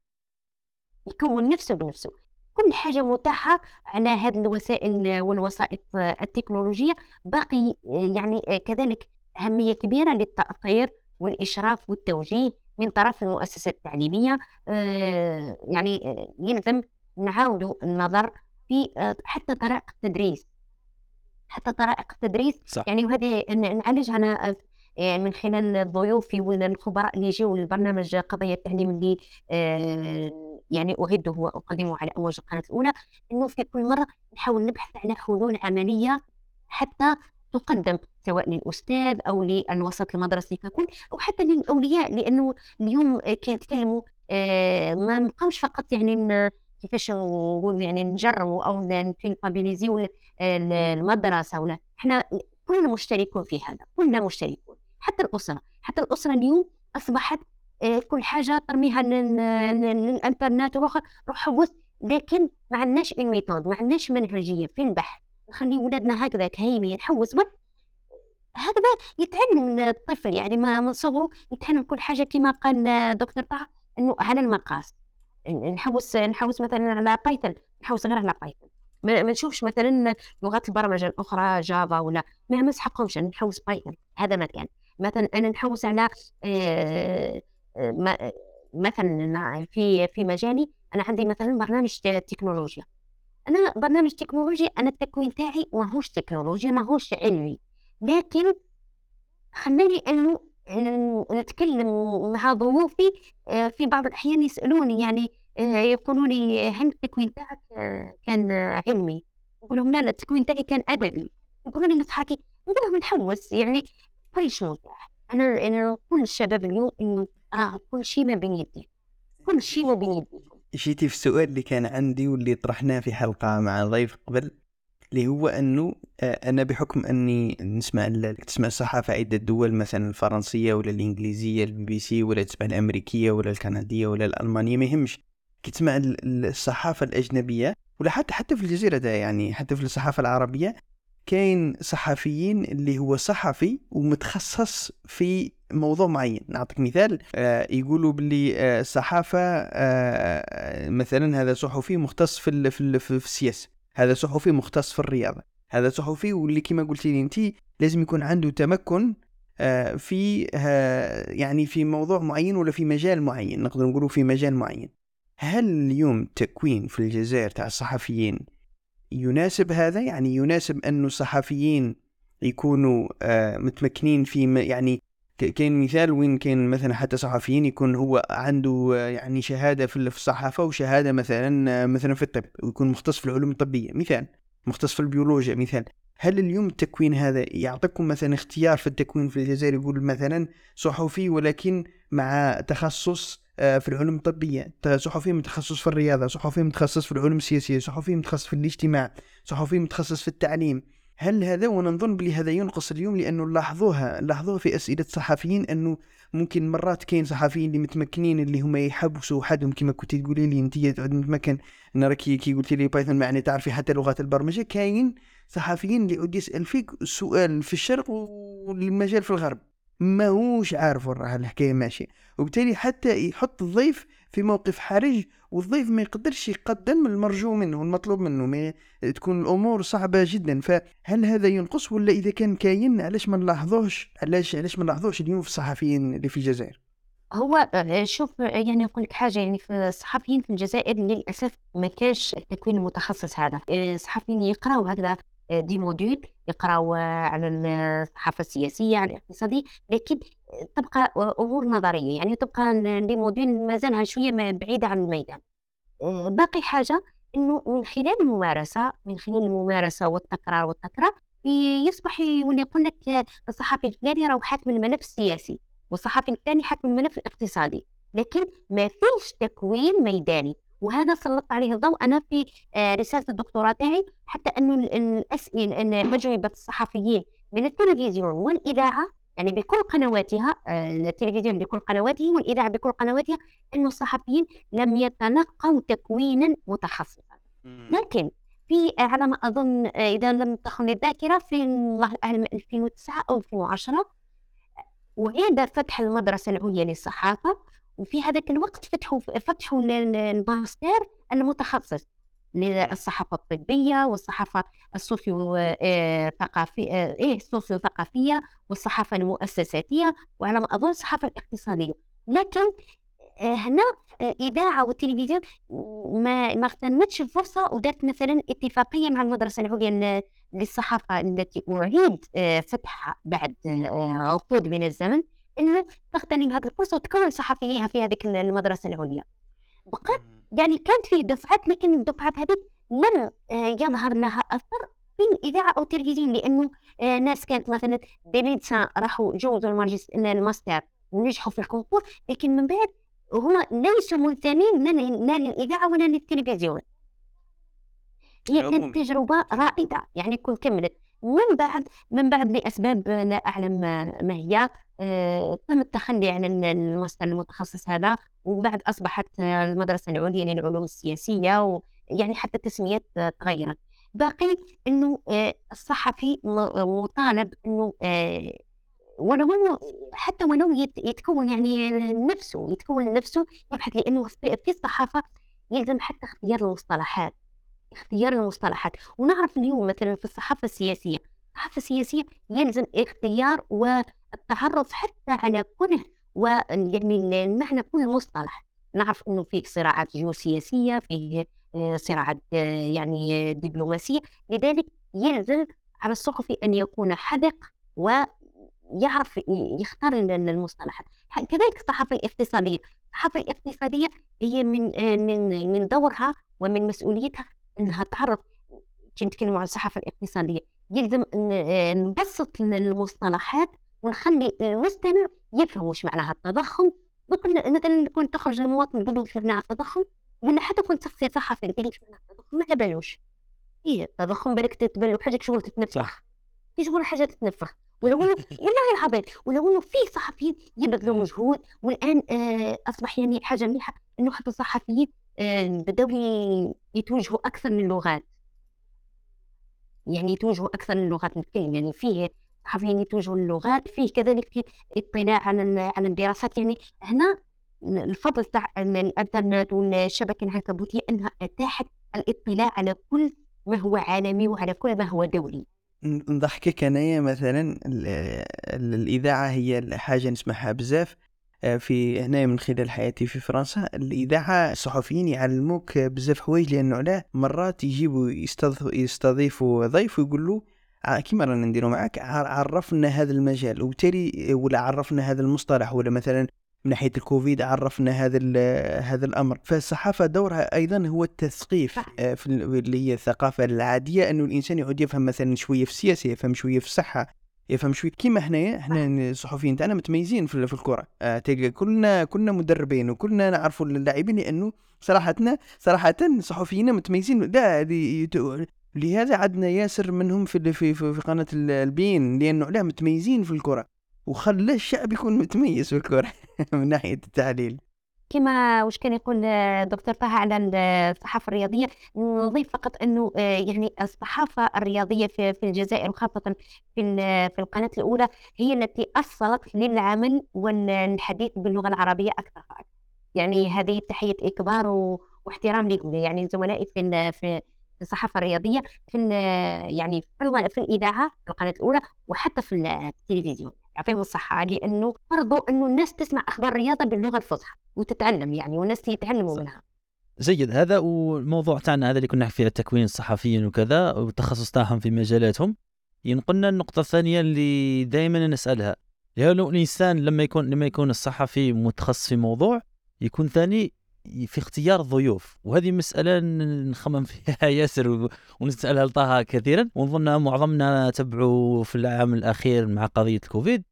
S1: يكون نفسه بنفسه. كل حاجة متاحة على هذه الوسائل والوسائط التكنولوجية. باقي يعني كذلك أهمية كبيرة للتأثير والإشراف والتوجيه من طرف المؤسسات التعليمية. آه، يعني يلزم نعاود النظر في آه، حتى طرائق التدريس حتى طرائق التدريس صح. يعني وهذه نعالجها أنا آه، من خلال ضيوفي والخبراء اللي يجيوا للبرنامج قضية التعليم اللي آه، يعني أعده وأقدمه على امواج القناة الأولى إنه في كل مرة نحاول نبحث على حلول عملية حتى تقدم سواء للأستاذ أو للوسط المدرسي ككل أو حتى للأولياء لأنه اليوم كيتكلموا ما نبقاوش فقط يعني كيفاش نقول يعني نجربوا أو نكابيليزيو المدرسة ولا. إحنا كلنا مشتركون في هذا كلنا مشتركون. حتى الأسرة حتى الأسرة اليوم أصبحت آه، كل حاجة ترميها لل- لل- للإنترنت وآخر. روح حوس لكن ما عندناش une méthode ما عندناش منهجية في البحث. نخلي ولادنا هكذاك هايمين نحوس هكذا يتعلم الطفل يعني ما من صغره يتعلم كل حاجة كما قال دكتور طه إنه على المقاس. نحوس نحوس مثلا على Python نحوس غير على Python ما نشوفش مثلا لغات البرمجة الأخرى Java ولا ما نسحقهمش نحوس Python هذا ما كان. مثلا أنا نحوس على آه، آه، مثلا في في مجالي أنا عندي مثلا برنامج تكنولوجيا. أنا برنامج تكنولوجي أنا التكوين تاعي ماهوش تكنولوجيا ماهوش علمي. لكن خلاني أنه نتكلم مع ضيوفي آه، في بعض الأحيان يسألوني يعني آه، يقولوا لي هل التكوين تاعك كان علمي؟ نقول لهم لا لا التكوين تاعي كان أدبي. يقولوا لي تضحكي. نقول لهم نحوس يعني كل شيء متاح أنا أنا كل الشباب اليوم إنه آه كل شيء ما بين يدي. كل شيء ما بين يدي.
S3: جيتي في السؤال اللي كان عندي واللي طرحناه في حلقة مع ضيف قبل؟ اللي هو أنه آه، أنا بحكم أني نسمع تسمع الصحافة عدة دول مثلا الفرنسية ولا الإنجليزية البي بي سي ولا تسمع الأمريكية ولا الكندية ولا الألمانية ما يهمش. كي تسمع ال- ال- الصحافة الأجنبية ولا حتى حتى في الجزيرة ده يعني حتى في الصحافة العربية كاين صحفيين اللي هو صحفي ومتخصص في موضوع معين. نعطيك مثال آه يقولوا باللي آه الصحافة آه مثلا هذا صحفي مختص في ال- في في السياسة. هذا صحفي مختص في الرياضة. هذا صحفي واللي كما قلتي لي انت لازم يكون عنده تمكن آه في يعني في موضوع معين ولا في مجال معين نقدر نقولوا في مجال معين. هل اليوم التكوين في الجزائر تاع الصحفيين يناسب هذا؟ يعني يناسب أن الصحفيين يكونوا آه، متمكنين في يعني كاين مثال وين كاين مثلا حتى صحفيين يكون هو عنده يعني شهادة في ال- في الصحافة وشهادة مثلا مثلا في الطب ويكون مختص في العلوم الطبية. مثال مختص في البيولوجيا. مثال هل اليوم التكوين هذا يعطيكم مثلا اختيار في التكوين في الجزائر؟ يقول مثلا صحفي ولكن مع تخصص آه، في العلوم الطبية. صحفي متخصص في الرياضة صحفي متخصص في العلوم السياسية صحفي متخصص في الاجتماع صحفي متخصص في التعليم. هل هذا وأنا نظن بلي هذا ينقص اليوم لأنه لاحظوها لاحظوها في أسئلة صحفيين أنه ممكن مرات كاين صحفيين اللي متمكنين اللي هما يحبسوا حدهم كما كنت تقولي لي أنت تعود متمكن أنا راكي كي قلتي لي Python معني تعرفي حتى لغات البرمجة. كاين صحفيين اللي يعود يسأل فيك سؤال في الشرق والمجال في الغرب. ماهوش عارف وين راه الحكاية ماشية. وبالتالي حتى يحط الضيف في موقف حرج والضيف ما يقدرش يقدم المرجو منه المطلوب منه ما تكون الأمور صعبة جدا. فهل هذا ينقص ولا إذا كان كاين علاش ما نلاحظوش؟ علاش علاش ما نلاحظوش اليوم في الصحفيين اللي في الجزائر؟
S1: هو آه، شوف يعني نقول لك حاجة يعني في الصحفيين في الجزائر للأسف ما كانش التكوين المتخصص هذا. آه، الصحفيين يقراوا هكذا آه، des modules يقراوا على الصحافة السياسية على الاقتصادي لكن تبقى أمور نظرية يعني تبقى des modules مازالها شوية بعيدة عن الميدان. آه، باقي حاجة إنه من خلال الممارسة من خلال الممارسة والتكرار والتكرار يصبح يولي يقول لك الصحفي الفلاني راه حاكم الملف السياسي والصحفي الثاني حاكم الملف الاقتصادي. لكن ما فيش تكوين ميداني وهذا سلطت عليه الضوء. أنا في آه، رسالة الدكتوراه تاعي حتى إنه ال- الاسئله ان اجوبه الصحفيين من التلفزيون والإذاعة يعني بكل قنواتها آه، التلفزيون بكل قنواته والإذاعة بكل قنواتها انه الصحفيين لم يتلقوا تكوينا متخصصا. لكن في على ما أظن آه، إذا لم تخن الذاكرة في الله أعلم 2009 أو 2010 وعند فتح المدرسة العليا للصحافة وفي هذاك الوقت فتحوا فتحوا ال- الماستر المتخصص. للصحافه الطبية والصحافة السوسيو آه، ثقافيه آه، إيه السوسيو ثقافيه والصحافة المؤسساتية وعلى ما اظن الصحافة الاقتصادية. لكن آه، هنا آه، إذاعة والتلفزيون ما ما اغتنمتش الفرصة ودارت مثلا اتفاقية مع المدرسة العليا للصحافة التي أعيد فتحها بعد عقود من الزمن انه تغتنم هذه الفرصة وتكون صحفيها في هذه المدرسة العليا. بقات يعني كانت فيه دفعات لكن الدفعات هذه لم آه، يظهر لها أثر في الإذاعة أو التلفزيون لأنه آه، ناس كانت مثلا des médecins راحوا جوزوا الماستر ونجحوا في ال concours لكن من بعد هما ليسوا منتمين لا لل- لا للإذاعة ولا للتلفزيون هي كانت
S3: عمومي.
S1: تجربة رائدة يعني كون كملت من بعد من بعد لأسباب لا أعلم ما هي. آه، تم التخلي عن ال- المصدر المتخصص هذا وبعد أصبحت آه، المدرسة العليا للعلوم السياسية ويعني حتى التسميات آه، تغيرت باقي أنه آه، الصحفي مطالب أنه آه، ولو انه حتى ولو يت- يتكون يعني نفسه يتكون نفسه يبحث لأنه في الصحافة يلزم حتى اختيار المصطلحات. اختيار المصطلحات ونعرف اليوم مثلا في الصحافة السياسية الصحافة السياسية يلزم اختيار والتعرف حتى على كل ويعني المعنى كل مصطلح. نعرف إنه فيه صراعات جيوسياسية فيه آه، صراعات آه، يعني دبلوماسية. لذلك يلزم على الصحفي أن يكون حذق و يعرف ي- يختار ال- ال- المصطلحات كذلك الصحافة الاقتصادية. الصحافة الاقتصادية هي من آه، من من دورها ومن مسؤوليتها أنها تعرف كي نتكلموا عن الصحافة الاقتصادية يلزم آه، نبسط ال- المصطلحات ونخلي المستمع يفهم وش معناها التضخم. ممكن مثلا يكون تخرج المواطن تقول وش معناها التضخم ولا حتى كنت شخصية صحفي تقول له وش معناها التضخم ما على بالوش. هي التضخم بالك تتبان له حاجة شغل تتنفخ.
S2: صح.
S1: في شغل حاجة تتنفخ ولو إنه والله العظيم ولو إنه في صحفيين يبذلوا مجهود والآن آه أصبح يعني حاجة مليحه إنه حتى الصحفيين آه بداوا ي- يتوجهوا أكثر من اللغات يعني يتوجهوا أكثر من نتكلم يعني فيه صحفيين يتوجهوا للغات فيه كذلك اطلاع على على الدراسات. يعني هنا الفضل تاع ال- الإنترنت والشبكة العنكبوتيه أنها أتاحت الاطلاع على كل ما هو عالمي وعلى كل ما هو دولي.
S3: نضحكك أنايا مثلا ال- ال- الإذاعة هي حاجة نسمعها بزاف. في هنا من خلال حياتي في فرنسا. الإذاعة الصحفيين يعلموك بزاف حوايج لأنه علاه مرات يجيبوا يستضيفوا ضيف ويقول له ع- كيما رانا نديرو معاك عرفنا هذا المجال. وبالتالي ولا عرفنا هذا المصطلح ولا مثلا من ناحية الكوفيد عرفنا هذا هذا الأمر. فالصحافة دورها أيضا هو التثقيف. آه، في ال- اللي هي الثقافة العادية أنه الإنسان يعود يفهم مثلا شوية في السياسة يفهم شوية في الصحة يفهم شوية كيما حنايا حنا الصحفيين تاعنا متميزين في في الكرة. آه، تلقى كلنا كلنا مدربين وكلنا نعرفوا اللاعبين لأنه صراحتنا صراحة صحفيين متميزين. لا لهذا عندنا ياسر منهم في في في, في قناة ال- البين لأنه علاه متميزين في الكرة. وخلى الشعب يكون متميز في الكرة من ناحية التحليل
S1: كما وش كان يقول آه، دكتور طه على ال- الصحافة الرياضية. نضيف فقط أنه آه، يعني الصحافة الرياضية في في الجزائر وخاصة في في القناة الأولى هي التي أصلت للعمل والحديث باللغة العربية أكثر. فأكثر يعني هذه تحية إكبار و- واحترام لهم يعني زملائي في في الصحافة الرياضية في يعني في ال- في القناة الأولى وحتى في التلفزيون. يعطيهم الصحة لأنه فرضوا أنه الناس تسمع أخبار الرياضة باللغة الفصحى وتتعلم يعني والناس يتعلموا. منها.
S2: جيد. هذا والموضوع تاعنا هذا اللي كنا نحكي فيه التكوين الصحفيين وكذا والتخصص تاعهم في مجالاتهم ينقلنا النقطة الثانية اللي دائما نسألها. لأنه الإنسان لما يكون لما يكون الصحفي متخصص في موضوع يكون ثاني في اختيار الضيوف وهذه مسألة ن- نخمم فيها ياسر و- ونسألها لطه كثيرا. ونظن معظمنا تبعوا في العام الأخير مع قضية الكوفيد.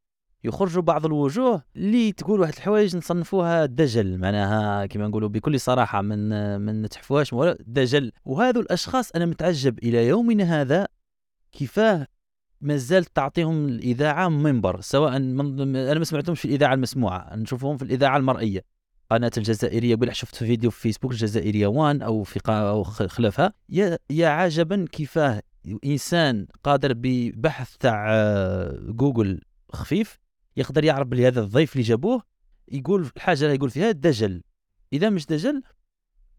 S2: يخرجوا بعض الوجوه اللي تقول واحد الحوايج نصنفوها دجل. معناها كما نقولوا بكل صراحة من من نتحفوهاش ولا دجل. وهذو الأشخاص أنا متعجب إلى يومنا هذا كيفاه مازالت تعطيهم الإذاعة منبر سواء من أنا ما سمعتهمش في الإذاعة المسموعة نشوفهم في الإذاعة المرئية. قناة الجزائرية بلا شفت في فيديو في فيسبوك الجزائرية وان أو في أو خلافها يا يا عجبا كيفاه. إنسان قادر ببحث تاع آه، جوجل خفيف يقدر يعرف بلي هذا الضيف اللي جابوه يقول الحاجة اللي يقول فيها دجل. إذا مش دجل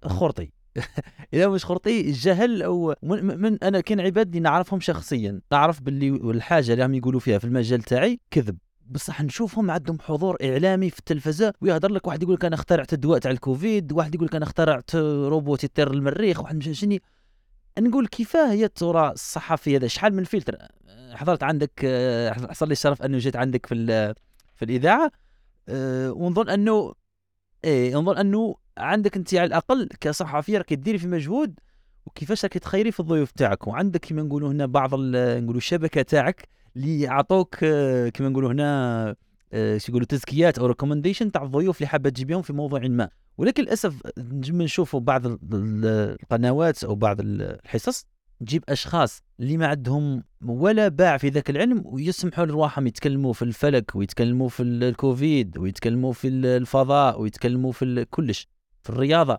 S2: خرطي. إذا مش خرطي جهل أو من, من أنا كاين عباد اللي نعرفهم شخصيا. نعرف باللي الحاجة اللي هم يقولوا فيها في المجال تاعي كذب. بصح نشوفهم عندهم حضور إعلامي في التلفزة ويهضر لك واحد يقول لك أنا اخترعت الدواء تاع الكوفيد واحد يقول لك أنا اخترعت روبوت يطير المريخ واحد مش شني نقول كيفاه هي الترى الصحفي هذا؟ شحال من فلتر؟ حضرت عندك آه، حصل لي الشرف أنه جيت عندك في في الإذاعة آه، ونظن أنه إيه نظن أنه عندك أنت على الأقل كصحفي راك ديري في مجهود وكيفاش راك تخيري في الضيوف تاعك؟ وعندك كما نقولوا هنا بعض نقولوا الشبكة تاعك اللي يعطوك آه، كما نقولوا هنا آه، شو يقولوا تزكيات أو recommandations تاع الضيوف اللي حابة تجيبهم في موضوع ما. ولكن للأسف نجم نشوفوا بعض ال- ال- القنوات أو بعض ال- الحصص تجيب أشخاص اللي ما عندهم ولا باع في ذاك العلم ويسمحوا لرواحهم يتكلموا في الفلك ويتكلموا في الكوفيد ويتكلموا في الفضاء ويتكلموا في كلش. في الرياضة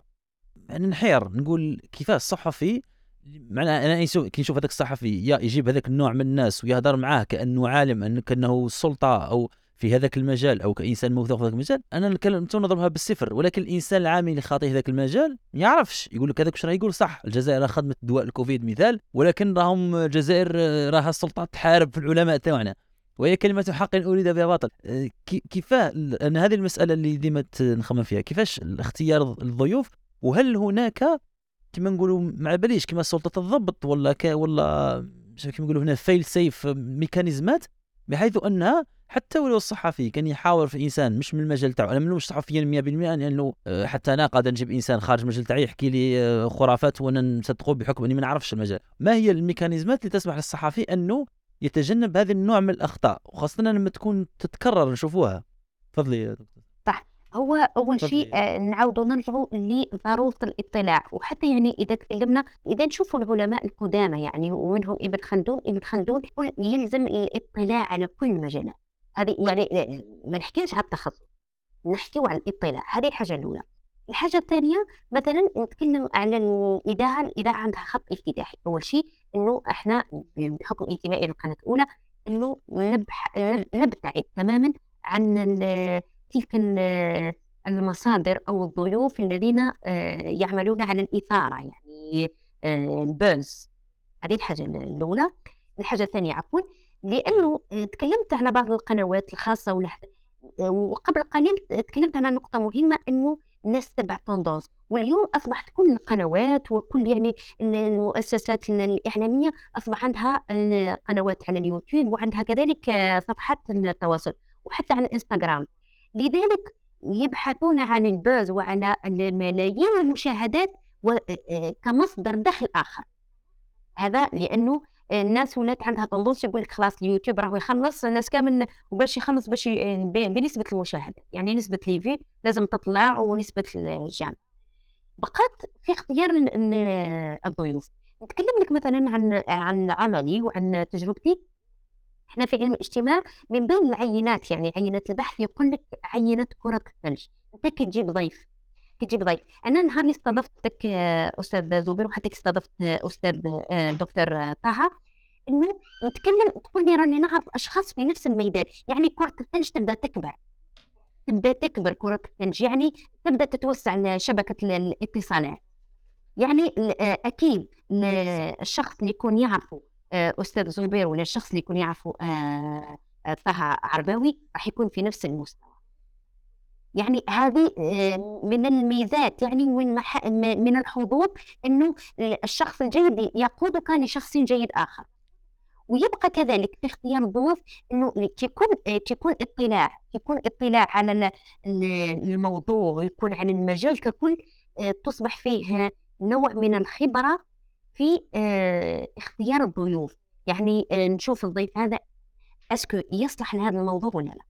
S2: يعني نحير نقول كيفاش الصحفي معناها أنا كي نشوف هذاك الصحفي يا يجيب هذاك النوع من الناس ويهضر معاه كأنه عالم أنه كأنه سلطة أو في هذاك المجال أو كإنسان موثوق في هذاك المجال أنا نتكلم نضربها بالصفر. ولكن الإنسان العامي اللي خاطئ في ذاك المجال ما يعرفش. يقول لك هذاك واش راه يقول؟ صح الجزائر خدمت دواء الكوفيد مثال ولكن راهم الجزائر آه، راها السلطة تحارب في العلماء تاعنا. وهي كلمة حق أريد بها باطل. آه، كي- كيفاه أن هذه المسألة اللي ديما نخمم فيها كيفاش اختيار الضيوف؟ وهل هناك كما نقولوا ما باليش كما سلطة الضبط ولا ك ولا كيما نقولوا هنا فيل سيف ميكانيزمات بحيث انها حتى ولو الصحفي كان يحاور في إنسان مش من المجال تاعو. أنا ما نلومش صحفيا 100% لأنه حتى أنا قادر نجيب إنسان خارج المجال تاعي يحكي لي آه، خرافات وأنا نصدقه بحكم أني ما نعرفش المجال. ما هي الميكانيزمات اللي تسمح للصحفي أنه يتجنب هذا النوع من الأخطاء؟ وخاصة لما تكون تتكرر نشوفوها. تفضلي
S1: هو أول شيء. آه، نعاودوا نرجعوا لضرورة الاطلاع. وحتى يعني إذا تكلمنا إذا نشوفوا العلماء القدامى يعني ومنهم ابن خلدون ابن خلدون يلزم الاطلاع على كل المجالات هذه يعني آه، ما نحكيش على التخصص نحكيو على الاطلاع. هذه الحاجة الأولى. الحاجة الثانية مثلا نتكلم على الإذاعة الإذاعة عندها خط افتتاحي. أول شيء إنه إحنا بحكم انتمائي للقناة الأولى إنه نبح... نبتعد تماما عن تلك ال- المصادر أو الضيوف الذين آه، يعملون على الإثارة يعني آه، ال buzz هذه الحاجة الأولى. الحاجة الثانية عفوا لأنه آه، تكلمت على بعض القنوات الخاصة آه، وقبل قليل تكلمت على نقطة مهمة أنه الناس تبع tendance واليوم أصبحت كل القنوات وكل يعني المؤسسات الإعلامية أصبح عندها آه، قنوات على اليوتيوب وعندها كذلك آه، صفحات التواصل وحتى على الإنستغرام. لذلك يبحثون عن ال buzz وعلى الملايين المشاهدات و- آه، كمصدر دخل آخر. هذا لأنه الناس ولات عندها tendance يقول لك خلاص اليوتيوب راه يخلص الناس كامل وباش يخلص باش ي- ب- بنسبة المشاهدة. يعني نسبة les vues لازم تطلع ونسبة ال j'aime بقات في اختيار ال- ال- الضيوف. نتكلم لك مثلا عن عن عملي وعن تجربتي. إحنا في علم الاجتماع من بين العينات يعني عينات البحث يقول لك عينة كرة الثلج. أنت كتجيب ضيف كتجيب ضيف. أنا نهار اللي استضفتك آه، أستاذ زبير وحتى استضفت آه، أستاذ آه، دكتور طه إنه نتكلم تقول لي راني نعرف أشخاص في نفس الميدان. يعني كرة الثلج تبدأ تكبر تبدأ تكبر كرة الثلج. يعني تبدأ تتوسع شبكة ال- الاتصالات. يعني أكيد ال- الشخص اللي يكون يعرفه. أستاذ زبير ولا الشخص اللي يكون يعرفه آه، آه، طه عرباوي راح يكون في نفس المستوى. يعني هذه آه، من الميزات يعني من من الحظوظ إنه الشخص الجيد يقودك لشخص جيد آخر. ويبقى كذلك في اختيار الضيوف إنه تكون آه، تكون اطلاع تكون اطلاع على ال- ال- الموضوع ويكون عن المجال ككل آه، تصبح فيه نوع من الخبرة في آه، اختيار الضيوف. يعني آه، نشوف الضيف هذا أسكو يصلح لهذا الموضوع ولا لا.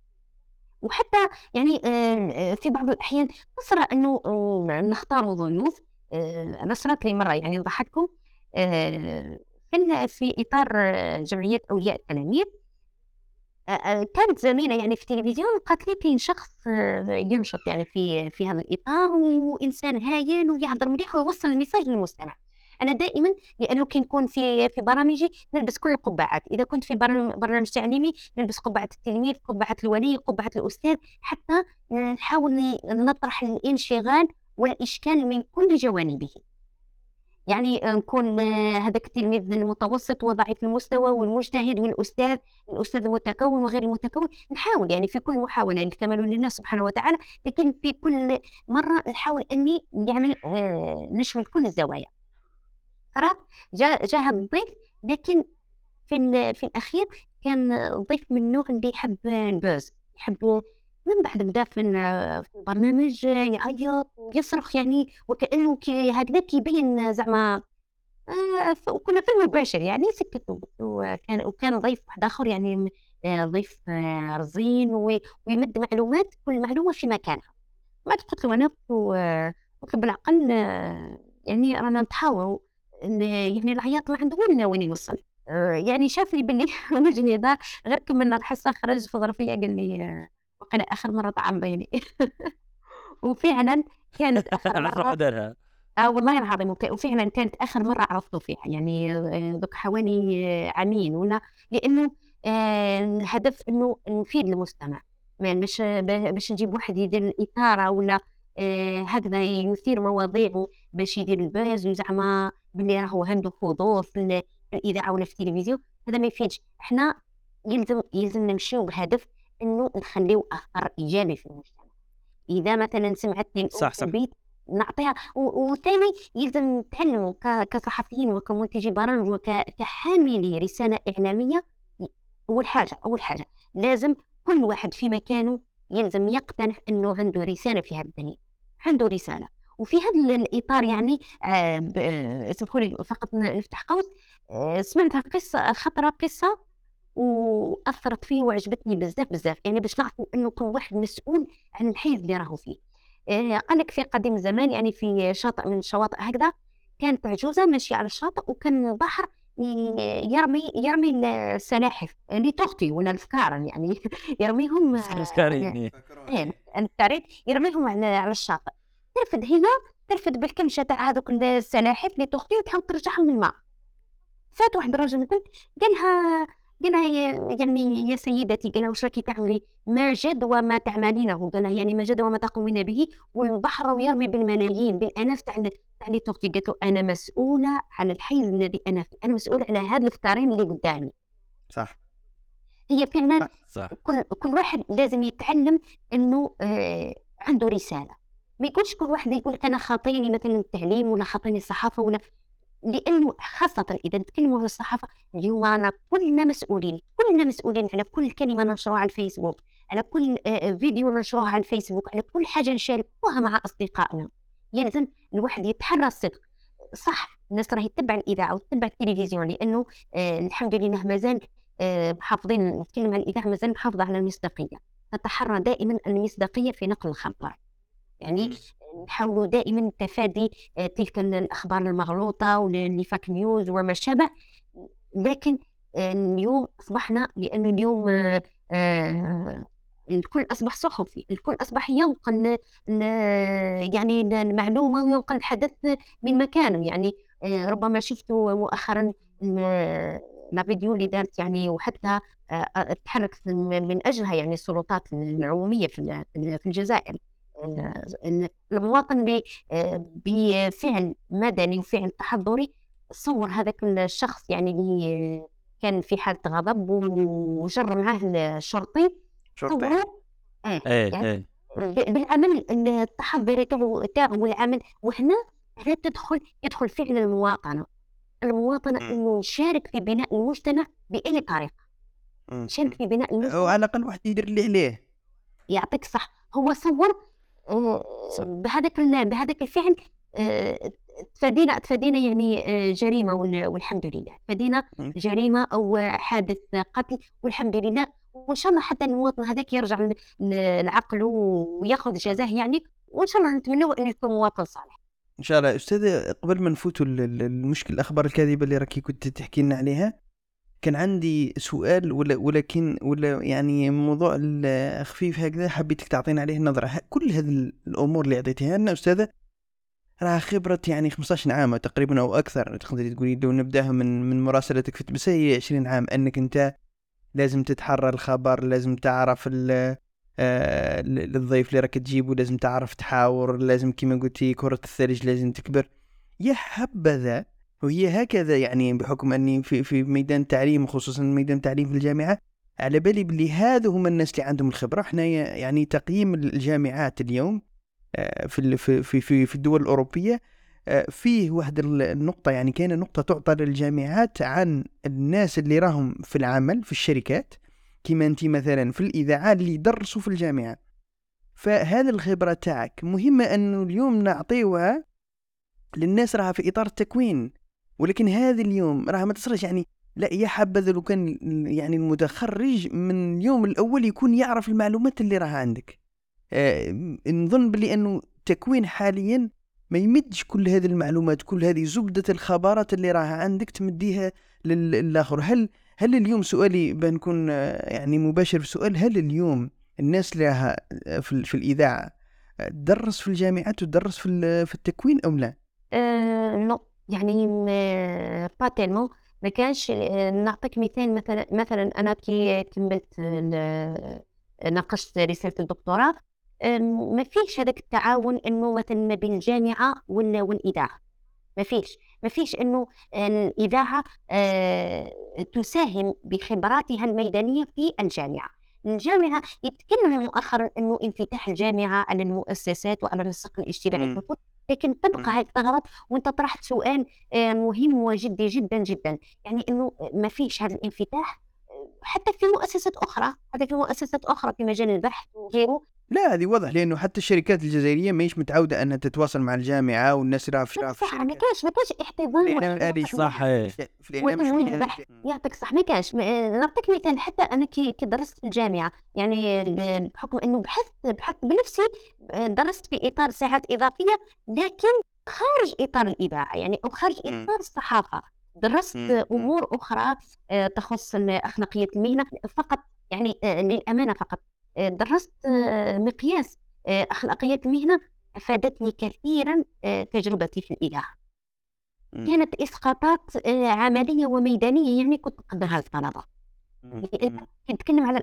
S1: وحتى يعني آه، في بعض الأحيان تصرى أنه آه، نختار ضيوف أنا صارت لي مرة يعني ضحككم آه، كنا في إطار آه، جمعية أولياء التلاميذ كانت زميلة يعني في التلفزيون قالت لي كاين شخص ينشط يعني في في هذا الإطار وإنسان هايل ويهضر مليح ويوصل الميساج للمستمع. أنا دائما لأنه كي نكون في في برامجي نلبس كل القبعات. إذا كنت في برنامج تعليمي نلبس قبعة التلميذ قبعة الولي قبعة الأستاذ حتى نحاول نطرح الانشغال والإشكال من كل جوانبه. يعني نكون آه، هذاك التلميذ المتوسط وضعيف المستوى والمجتهد والأستاذ الأستاذ المتكون وغير المتكون. نحاول يعني في كل محاولة الكمال لله سبحانه وتعالى لكن في كل مرة نحاول يعني آه، نشمل كل الزوايا. جاء جاء هذا الضيف لكن في في الأخير كان ضيف من النوع اللي يحب البوز يحب من بعد بدا في ال- في البرنامج يعيط ويصرخ يعني وكأنه كي هكذا كيبين زعما. آه، وكنا في المباشر يعني سكت وكان وكان ضيف واحد آخر يعني آه، ضيف آه، رزين ويمد معلومات كل معلومة في مكانها. بعد قلت له أنا قلت له بالعقل يعني رانا نتحاوروا إن يعني العياط ما عنده وين وين يوصل. آه، يعني شافني باللي أنا جنيدة غير كملنا الحصه خرج في ظرفية قال لي آه، وقيلا آخر مرة طعم بيني. وفعلا كانت أخر
S2: مرة دارها
S1: آه والله العظيم وفعلا كانت آخر مرة عرفته فيها. يعني آه، دوك حوالي آه، عامين ولا لأنه آه، الهدف إنه نفيد المستمع. ما مش باش نجيب واحد يدير الإثارة ولا آه، هكذا يثير مواضيع باش يدير الباز وزعما باللي راهو عنده حضور في ال- في الإذاعة ولا في التلفزيون هذا ما يفيدش. إحنا يلزم يلزم نمشيو بهدف إنه نخليو اثر ايجابي في المجتمع. إذا مثلا الأم
S2: صح، صح.
S1: البيت نعطيها. وثاني يلزم نتعلموا كصحفيين وكمنتجي برامج وكحاملي رسالة إعلامية. أول حاجة أول حاجة لازم كل واحد في مكانه يلزم يقتنع إنه عنده رسالة في هذه الدنيا عنده رسالة. وفي هذا الإطار يعني آه آه، اسمحوا لي فقط نفتح قوس. آه سمعتها قصة خطره قصة وأثرت فيه وعجبتني بزاف بزاف. يعني باش نعرفوا إنه كل واحد مسؤول عن الحيز اللي راهو فيه. قال لك في قديم الزمان يعني في شاطئ من الشواطئ هكذا كانت عجوزة ماشيه على الشاطئ وكان البحر يرمي يرمي السلاحف اللي تغطي ولا الفكار يعني يرميهم آه،
S2: سكاريني
S1: إيه التعريف يرميهم على على الشاطئ. ترفد هنا ترفد بالكمشه تاع هذوك السلاحف اللي تغطي وتحاول ترجعهم للماء. فات واحد الراجل مثلا قالها قالها يا- يعني يا سيدتي قالها واش راكي تعملي ما جد وما تعملينه. قالها يعني ما جد وما تقومين به. والبحر يرمي بالملايين. بالالاف تاع تاع اللي تغطي قالت له أنا مسؤولة على الحيز الذي أنا فيه. أنا مسؤولة على هذا الفطارين اللي قدامي.
S4: صح.
S1: هي فعلا
S2: صح.
S1: كل كل واحد لازم يتعلم إنه آه عنده رسالة. ما يكونش كل واحد يقول أنا خاطيني مثلا التعليم ولا خاطيني الصحافة ولا لأنه خاصة إذا نتكلموا على الصحافة اليوم انا كلنا مسؤولين كلنا مسؤولين على كل كلمة ننشرها على الفيسبوك على كل آه، فيديو ننشره على الفيسبوك على كل حاجة نشاركوها مع أصدقائنا. يلزم الواحد يتحرى الصدق. صح الناس راهي تتبع الإذاعة وتتبع التلفزيون لأنه آه الحمد لله مازال آه محافظين نتكلم عن الإذاعة مازال محافظة على المصداقية. نتحرى دائما المصداقية في نقل الخبر يعني نحاولوا دائما تفادي آه، تلك ال- الأخبار المغلوطة واللي فاك نيوز وما شابه. لكن آه، اليوم أصبحنا لأن اليوم آه، الكل أصبح صحفي الكل أصبح ينقل يعني المعلومه وينقل الحدث من مكانه. يعني ربما شفتوا مؤخرا لا فيديو اللي دارت يعني وحتى تحركت من أجلها يعني السلطات العمومية في ال- في الجزائر. المواطن آه، بفعل مدني وفعل تحضري صور هذاك الشخص يعني اللي كان في حالة غضب وجر معاه الشرطي
S4: شرطي.
S1: آه،
S2: إيه
S1: يعني إيه. بالعمل التحضيري تاعو تاعو والعمل وهنا هنا تدخل يدخل فعل المواطنة المواطنة
S4: مم.
S1: إنه يشارك في بناء المجتمع بأي طريقة.
S4: مم.
S1: يشارك في بناء المجتمع.
S3: أو على الأقل واحد يدير اللي عليه.
S1: يعطيك صح هو صور بهذاك بهذاك الفعل آه، تفادينا تفادينا يعني آه، جريمة وال- والحمد لله. تفادينا. جريمة أو حادث قتل والحمد لله. وإن شاء الله حتى المواطن هذاك يرجع لعقله وياخذ جزاه يعني. وإن شاء الله نتمنى انه يكون مواطن صالح.
S3: إن شاء الله. أستاذ قبل ما نفوتوا ال- ال- المشكل الأخبار الكاذبة اللي راكي كنت تحكي لنا عليها كان عندي سؤال ولا ولكن ولا يعني موضوع خفيف هكذا حبيتك تعطينا عليه نظره ه- كل هذه ال- الأمور اللي عطيتيها لنا أستاذة راها خبرة يعني 15 عام تقريبا أو أكثر تقدري تقولي لو نبدأها من من مراسلتك في بس هي 20 عام أنك أنت لازم تتحرى الخبر لازم تعرف آه، ال- الضيف اللي راك تجيبه لازم تعرف تحاور لازم كما قلتي كرة الثلج لازم تكبر. يا حبذا وهي هكذا يعني بحكم أني في في ميدان التعليم خصوصا ميدان التعليم في الجامعة على بالي بلي هذا هم الناس اللي عندهم الخبرة. إحنا يعني تقييم الجامعات اليوم آه، في في في في, الدول الأوروبية آه، فيه واحد ال- النقطة يعني كاينة نقطة تعطى للجامعات عن الناس اللي راهم في العمل في الشركات. كما انت مثلا في الإذاعة اللي يدرسوا في الجامعة. فهذه الخبرة تاعك مهمة أنه اليوم نعطيوها للناس راها في إطار التكوين. ولكن هذه اليوم راها ما تصلش يعني لا يا حبذا لو كان يعني المتخرج من اليوم الأول يكون يعرف المعلومات اللي راها عندك. آه نظن بلي أنه التكوين حاليا ما يمدش كل هذه المعلومات كل هذه زبدة الخبرات اللي راها عندك تمديها لل- للآخر. هل هل اليوم سؤالي بنكون آه، يعني مباشر في السؤال هل اليوم الناس اللي راها آه، في, في الإذاعة آه، تدرس في الجامعات وتدرس في, في التكوين أم لا؟
S1: آه non. يعني pas tellement ما كانش آه، نعطيك مثال مثلا مثلا أنا كي كملت ال- ناقشت رسالة الدكتوراه ما فيش هذاك التعاون إنه مثلا ما بين الجامعة وال- والاذاعه ما فيش. ما فيش إنه الاذاعه آه، تساهم بخبراتها الميدانية في الجامعة. الجامعة يتكلم مؤخرا إنه انفتاح الجامعة على المؤسسات وعلى النسق الاجتماعي. لكن تبقى هذه الثغرات وأنت طرحت سؤال آه، مهم وجدي جدا جدا. يعني إنه ما فيش هذا الانفتاح آه، حتى في مؤسسات أخرى حتى في مؤسسات أخرى في مجال البحث وغيره
S3: لا هذه واضح لأنه حتى الشركات الجزائرية ماهيش متعودة أنها تتواصل مع الجامعة والناس اللي راها في في
S1: صح ما كانش ما كانش احتضان
S2: صح إيه.
S3: في
S1: البحث؟ يعطيك صح ما كانش نعطيك مثال حتى أنا كي درست في الجامعة يعني بحكم إنه بحثت بحثت بنفسي درست في إطار ساعات إضافية لكن خارج إطار الاذاعه يعني أو خارج. إطار الصحافة. درست أمور أخرى آه، تخص أخلاقية المهنة فقط يعني آه، للأمانة فقط. درست آه، مقياس آه، اخلاقيه المهنة أفادتني كثيرا آه، تجربتي في
S3: مم.
S1: كانت إسقاطات آه، عملية وميدانية يعني كنت نقدرها
S3: مم.
S1: كنت نتكلم على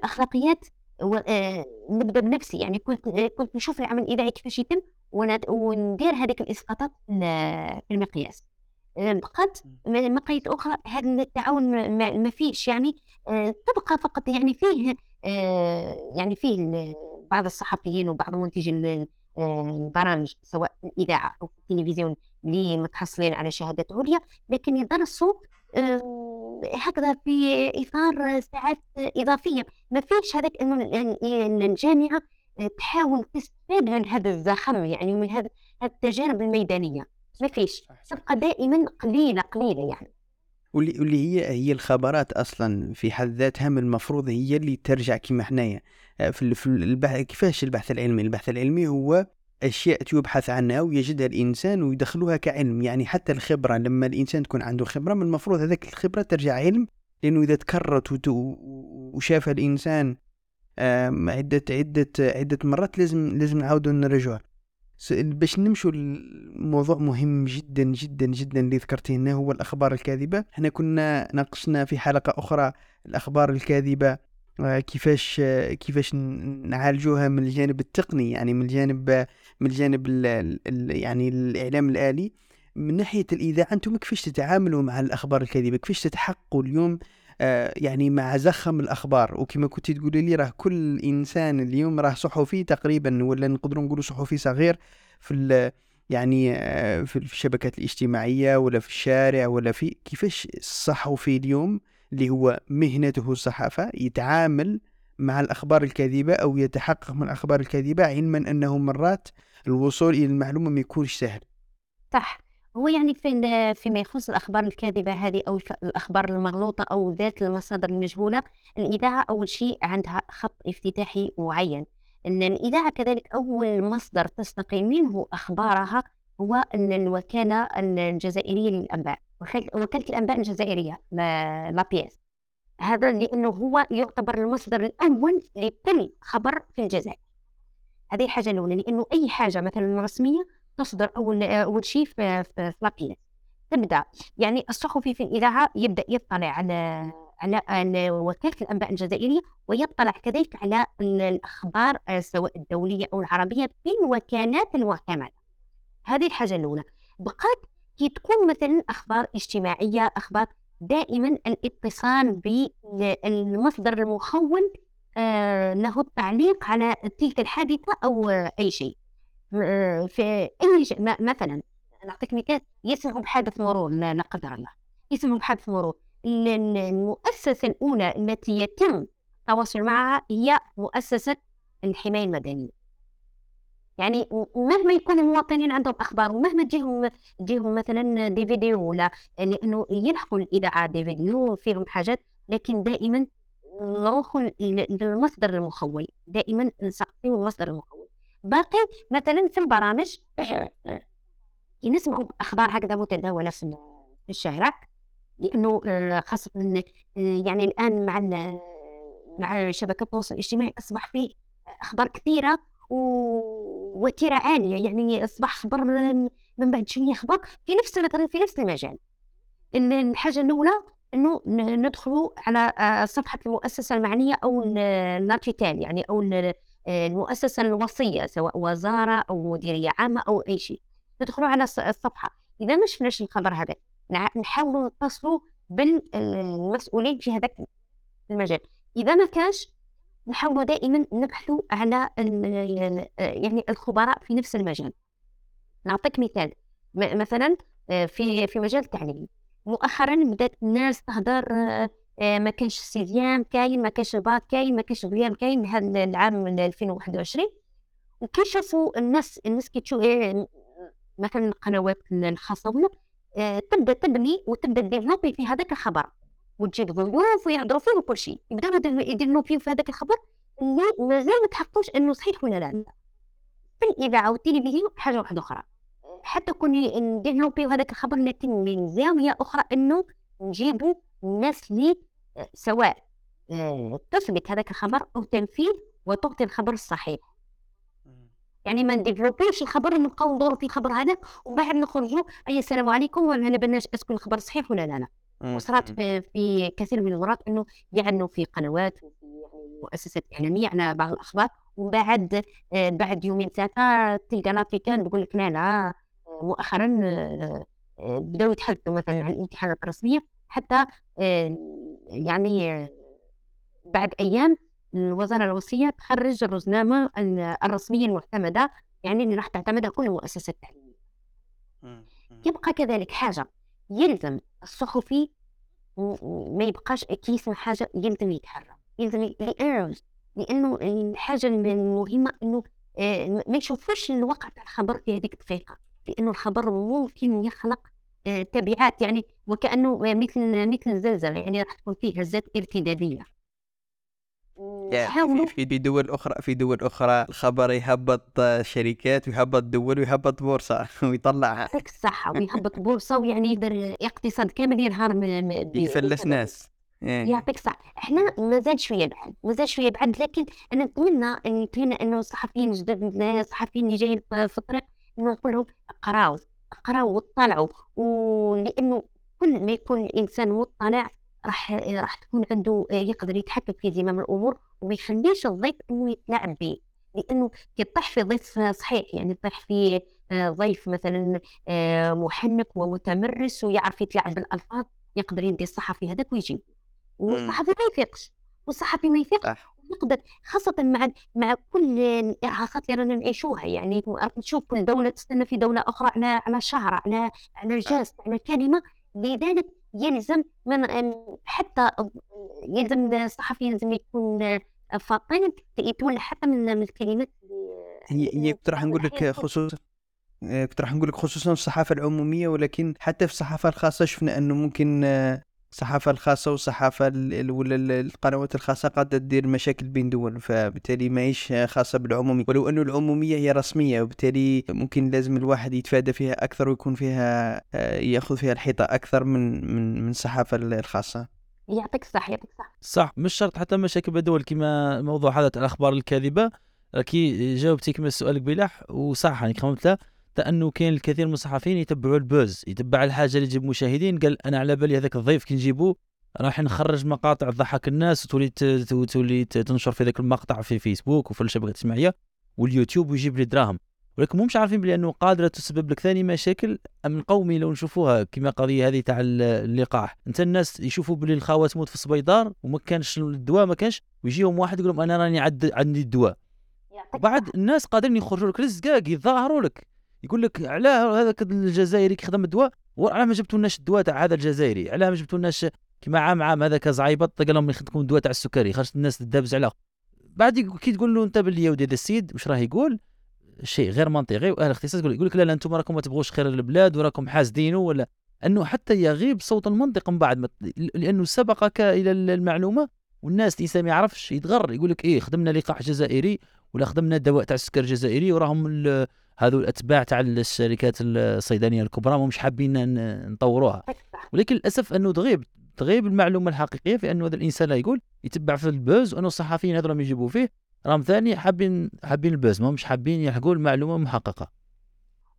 S1: آه، نبدا بنفسي يعني كنت آه، كنت نشوف العمل الإذاعي كيفاش يتم ون- وندير هذيك الإسقاطات في ال- في المقياس. آه، بقات مقاييس أخرى هذا التعاون ما- فيش يعني آه، تبقى فقط يعني فيه آه، يعني فيه بعض الصحفيين وبعض منتجي آه، البرامج سواء في الاذاعه أو في التلفزيون اللي متحصلين على شهادات عليا لكن يدرسوا آه، هكذا في إطار ساعات إضافية. ما فيش هذاك إنه ال- الجامعة تحاول تستفاد من هذا الزخم يعني من هذا هذه التجارب الميدانية. ما فيش. تبقى دائما قليلة قليلة يعني.
S3: واللي هي هي الخبرات أصلا في حد ذاتها من المفروض هي اللي ترجع كما حنايا. آه، في في البحث كيفاش البحث العلمي؟ البحث العلمي هو أشياء يبحث عنها ويجدها الإنسان ويدخلوها كعلم. يعني حتى الخبرة لما الإنسان تكون عنده خبرة من المفروض هذاك الخبرة ترجع علم لأنه إذا تكررت وشافها الإنسان آم، عده عده عدة مرات لازم لازم نعاودوا نرجعوها باش نمشوا الموضوع مهم جدا جدا جدا اللي ذكرتيه هنا هو الأخبار الكاذبة. إحنا كنا ناقشنا في حلقة أخرى الأخبار الكاذبة آه، كيفاش آه، كيفاش نعالجوها من الجانب التقني يعني من الجانب من الجانب ال ال يعني الإعلام الآلي. من ناحية الإذاعة أنتم كيفاش تتعاملوا مع الأخبار الكاذبة؟ كيفاش تتحققوا اليوم يعني مع زخم الأخبار. وكما كنت تقولي لي راه كل إنسان اليوم راه صحفي تقريبا ولا نقدروا نقولوا صحفي صغير في يعني آه، في الشبكات الاجتماعية ولا في الشارع ولا في كيفاش الصحفي اليوم اللي هو مهنته الصحافة يتعامل مع الأخبار الكاذبه أو يتحقق من الأخبار الكاذبه علما أنه مرات الوصول إلى المعلومة ما يكونش سهل؟
S1: صح. هو يعني في فيما يخص الأخبار الكاذبة هذه أو الك- الأخبار المغلوطة أو ذات المصادر المجهولة الإذاعة أول شيء عندها خط افتتاحي معين. أن الإذاعة كذلك أول مصدر تستقي منه أخبارها هو ال- الوكالة الجزائرية للأنباء. وكالة وكالة الأنباء الجزائرية لا لا بيس هذا لأنه هو يعتبر المصدر الأول لكل خبر في الجزائر. هذه الحاجة الأولى لأنه أي حاجة مثلا رسمية تصدر أول أول شيء في في تبدأ. يعني الصحفي في الإذاعة يبدأ يطلع على على وكالة الأنباء الجزائرية ويطلع كذلك على ال- الأخبار آه، سواء الدولية أو العربية في الوكالات المعتمدة هذه الحاجة الأولى. بقات كي تكون مثلا أخبار اجتماعية أخبار دائما الاتصال بالمصدر المخول آه، له التعليق على تلك الحادثة أو آه، أي شيء. آه، في أي شيء مثلا نعطيك مثال يسمع بحادث مرور لا قدر الله. يسمع بحادث مرور. ال- ال- المؤسسة الأولى التي يتم التواصل معها هي مؤسسة الحماية المدنية. يعني مهما يكون المواطنين عندهم أخبار ومهما تجيهم تجيهم مثلا دي فيديو ولا لأنه يلحقوا الاذاعه دي فيديو فيهم حاجات لكن دائما نروحوا لل- للمصدر المخول. دائما نسقطوا المصدر المخول. باقي مثلا في البرامج كي نسمعوا أخبار هكذا متداولة في الشارع لأنه آه، خاصة آه، يعني الآن مع مع شبكات التواصل الاجتماعي أصبح فيه أخبار كثيرة ووتيره عالية يعني أصبح خبر من بعد شوية خبر في نفس مثلا في نفس المجال. الحاجة الأولى إنه ندخلوا على آه، صفحة المؤسسة المعنية أو ال- الناتيتال يعني أو ال- آه، الوصيه سواء وزارة أو مديرية عامة أو أي شيء. ندخلوا على الص- الصفحة. إذا ما شفناش الخبر هذا نحاولوا نتصلوا بالمسؤولين في هذاك المجال. إذا ما كانش نحاولوا دائما نبحثوا على يعني الخبراء في نفس المجال. نعطيك مثال. مثلا آه، في في مجال التعليم. مؤخرا بدأت الناس تهدر ما كانش ال sixième كاين ما كانش الباك كاين ما كانش ال BEM كاين هذا العام من 2021 وكيشوفوا الناس الناس كتشوف آه، مثلا القنوات الخاصة ولا آه، تبدأ تبني وتبدأ développer في هذاك الخبر. وتجيب ضيوف ويهضروا فيه وكل شيء يبداو يديروا فيه في هذاك الخبر. اللي مازال ما تحققوش إنه صحيح ولا لا. في الاذاعه والتلفزيون حاجة واحدة أخرى. حتى كون نديفلوبيو هذاك الخبر لكن من زاوية أخرى إنه نجيبوا الناس اللي آه، سواء تثبت هذاك الخبر أو تنفيه وتعطي الخبر الصحيح. يعني ما نديفلوبيوش الخبر ونبقاو ندوروا في الخبر هذا ومن بعد نخرجوا أي السلام عليكم وما بالناش est-ce que الخبر صحيح ولا لا لا. وصارت في, في كثير من المرات إنه يعنوا في قنوات وفي يعني مؤسسات إعلامية على بعض الأخبار ومن بعد بعد يومين ثلاثة تلقى لافيكان تقول لك لا لا. مؤخرا بدأوا يتحدثوا مثلا عن الامتحانات الرسمية حتى يعني بعد أيام الوزارة الوصيه تخرج الرزنامة ال- الرسمية المعتمدة يعني اللي راح تعتمدها كل المؤسسات التعليميه يبقى كذلك حاجة يلزم الصحفي ما يبقاش كي يسمع حاجة يلزم يتحرى. يلزم ي- لأنه الحاجة المهمة إنه آه، ما- يشوفوش الواقع تاع الخبر في هذيك الدقيقة لأنه الخبر ممكن يخلق تبعات يعني وكأنه مثل مثل الزلزال يعني راح تكون فيه هزات
S3: ارتدادية.
S1: حاولوا
S3: في, في دول أخرى في دول أخرى الخبر يهبط شركات ويهبط دول ويهبط بورصة ويطلع.
S1: يعطيك الصحة ويهبط بورصة ويعني يقدر اقتصاد كامل ينهار
S3: يفلس ناس.
S1: يعطيك الصحة إحنا مازال شوية بعد مازال شوية بعد لكن أنا نتمنى نتمنى إنه الصحفيين الجدد الصحفيين اللي جايين في الطريق إنه نقول لهم اقراو اقراو واطلعوا ولأنه كل ما يكون الإنسان مطلع راح راح تكون عنده يقدر يتحكم في زمام الأمور وما يخليش الضيف إنه يتلاعب به لأنه كي تطيح في ضيف صحيح يعني تطيح في آه، ضيف مثلا آه، محنك ومتمرس ويعرف يتلاعب بالألفاظ يقدر يدي الصحفي هذاك ويجيب والصحفي ما يفيقش والصحفي ما يفيقش.
S3: صح.
S1: يقدر خاصة مع مع كل الإرهاقات اللي رانا نعيشوها يعني نشوف كل دولة تستنى في دولة أخرى على على شهر على على جاست على كلمة لذلك يلزم من حتى يلزم الصحفي يلزم يكون فاطن يتولى حتى من الكلمات
S5: هي هي كنت راح نقول لك خصوصا آه، كنت راح نقول لك خصوصا الصحافة العمومية ولكن حتى في الصحافة الخاصة شفنا أنه ممكن آه، الصحافه الخاصة والصحافه ال- ال- ولا ال- القنوات الخاصة قد تدير مشاكل بين دول فبالتالي ما هيش خاصة بالعموميه ولو أنه العمومية هي رسمية وبالتالي ممكن لازم الواحد يتفادى فيها أكثر ويكون فيها آه، يأخذ فيها الحيطة أكثر من من من الصحافه الخاصة.
S1: يعطيك الصح يعطيك الصح
S2: صح مش شرط حتى مشاكل بدول كما موضوع هذا تاع الأخبار الكاذبة. كي جاوبتي كما السؤال قبيلح وصح يعني خممتها حتى أنه كاين الكثير من الصحفيين يتبعوا ال buzz يتبع الحاجة اللي تجيب مشاهدين قال أنا على بالي هذاك الضيف كي نجيبوه راح نخرج مقاطع تضحك الناس وتولي تولي تنشر في ذاك المقطع في فيسبوك وفي الشبكات الاجتماعيه واليوتيوب ويجيب لي دراهم. ولكن مش عارفين بلي أنه قادرة تسبب لك ثاني مشاكل امن قومي لو نشوفوها كما قضية هذه تاع ال- اللقاح. أنت الناس يشوفوا بلي الخاوه تموت في السبيطار وما كانش الدواء ما كانش ويجيهم واحد يقول لهم أنا راني عد عندي الدواء.
S1: الصح.
S2: الناس قادرين يخرجوا لك رزقاق يتظاهروا لك. يقول لك علاه هذاك الجزائري كيخدم الدواء وعلاه ما جبتوا لناش الدواء تاع هذا الجزائري علاه ما جبتوا لناش كيما عام عام هذاك زعيبط قال لهم يخدمكم الدواء تاع السكري خرجت الناس تدابز عليه بعد كي تقول له انت باللي يا هذا السيد واش راه يقول؟ شيء غير منطقي وأهل الاختصاص يقول لك لا لا أنتم راكم ما تبغوش خير البلاد وراكم حاسدينه ولا أنه حتى يغيب صوت المنطق من بعد لأنه سبقك إلى المعلومة والناس الانسان ما يعرفش يتغر يقول لك إيه خدمنا لقاح جزائري ولا خدمنا دواء تاع السكر جزائري وراهم هذو الأتباع تاع الشركات الصيدلية الكبرى مش حابين نطوروها. ولكن للأسف أنه تغيب تغيب المعلومة الحقيقية في أنه هذا الإنسان لا يقول يتبع في البوز وأنه الصحفيين هذول راهم يجيبوا فيه. راهم ثاني حابين حابين البوز ما مش حابين يحكوا المعلومة محققه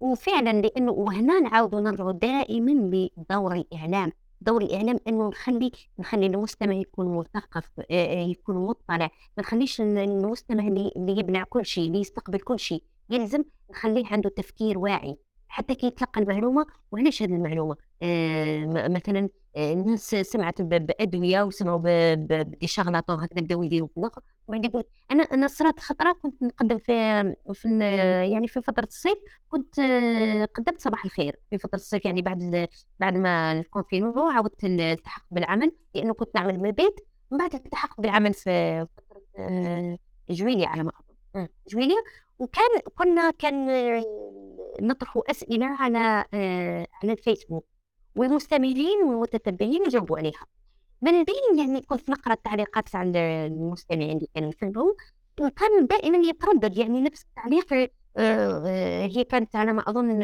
S1: وفعلا لأنه وهنا نعاودوا نرجعوا دائما لدور الإعلام. دور الإعلام أنه نخلي نخلي المستمع يكون مثقف آه، آه، يكون مطلع. ما نخليش ال- المستمع اللي اللي يبلع كل شيء اللي يستقبل كل شيء. يلزم نخليه عنده تفكير واعي حتى كي يتلقى المعلومة وعلاش هذه المعلومة؟ آه مثلا آه، الناس سمعت بأدوية وسمعوا بدي شغلاط هكذا بداو يديروا في الآخر، وبعد يقول أنا أنا صرات خطرة كنت نقدم في في يعني في فترة الصيف كنت آه، قدمت صباح الخير في فترة الصيف يعني بعد بعد ما الكونفينمون عاودت الالتحق بالعمل لأنه كنت نعمل من البيت من بعد التحقت بالعمل في فترة آه، جويلية على ما جويلية وكان كنا كان آه، نطرح أسئلة على آه، على الفيسبوك والمستمعين والمتتبعين يجاوبوا عليها. من بين يعني كنت نقرأ التعليقات تاع المستمعين اللي كانوا يكتبوا وكان دائما يتردد يعني نفس التعليق آه، هي كانت على ما أظن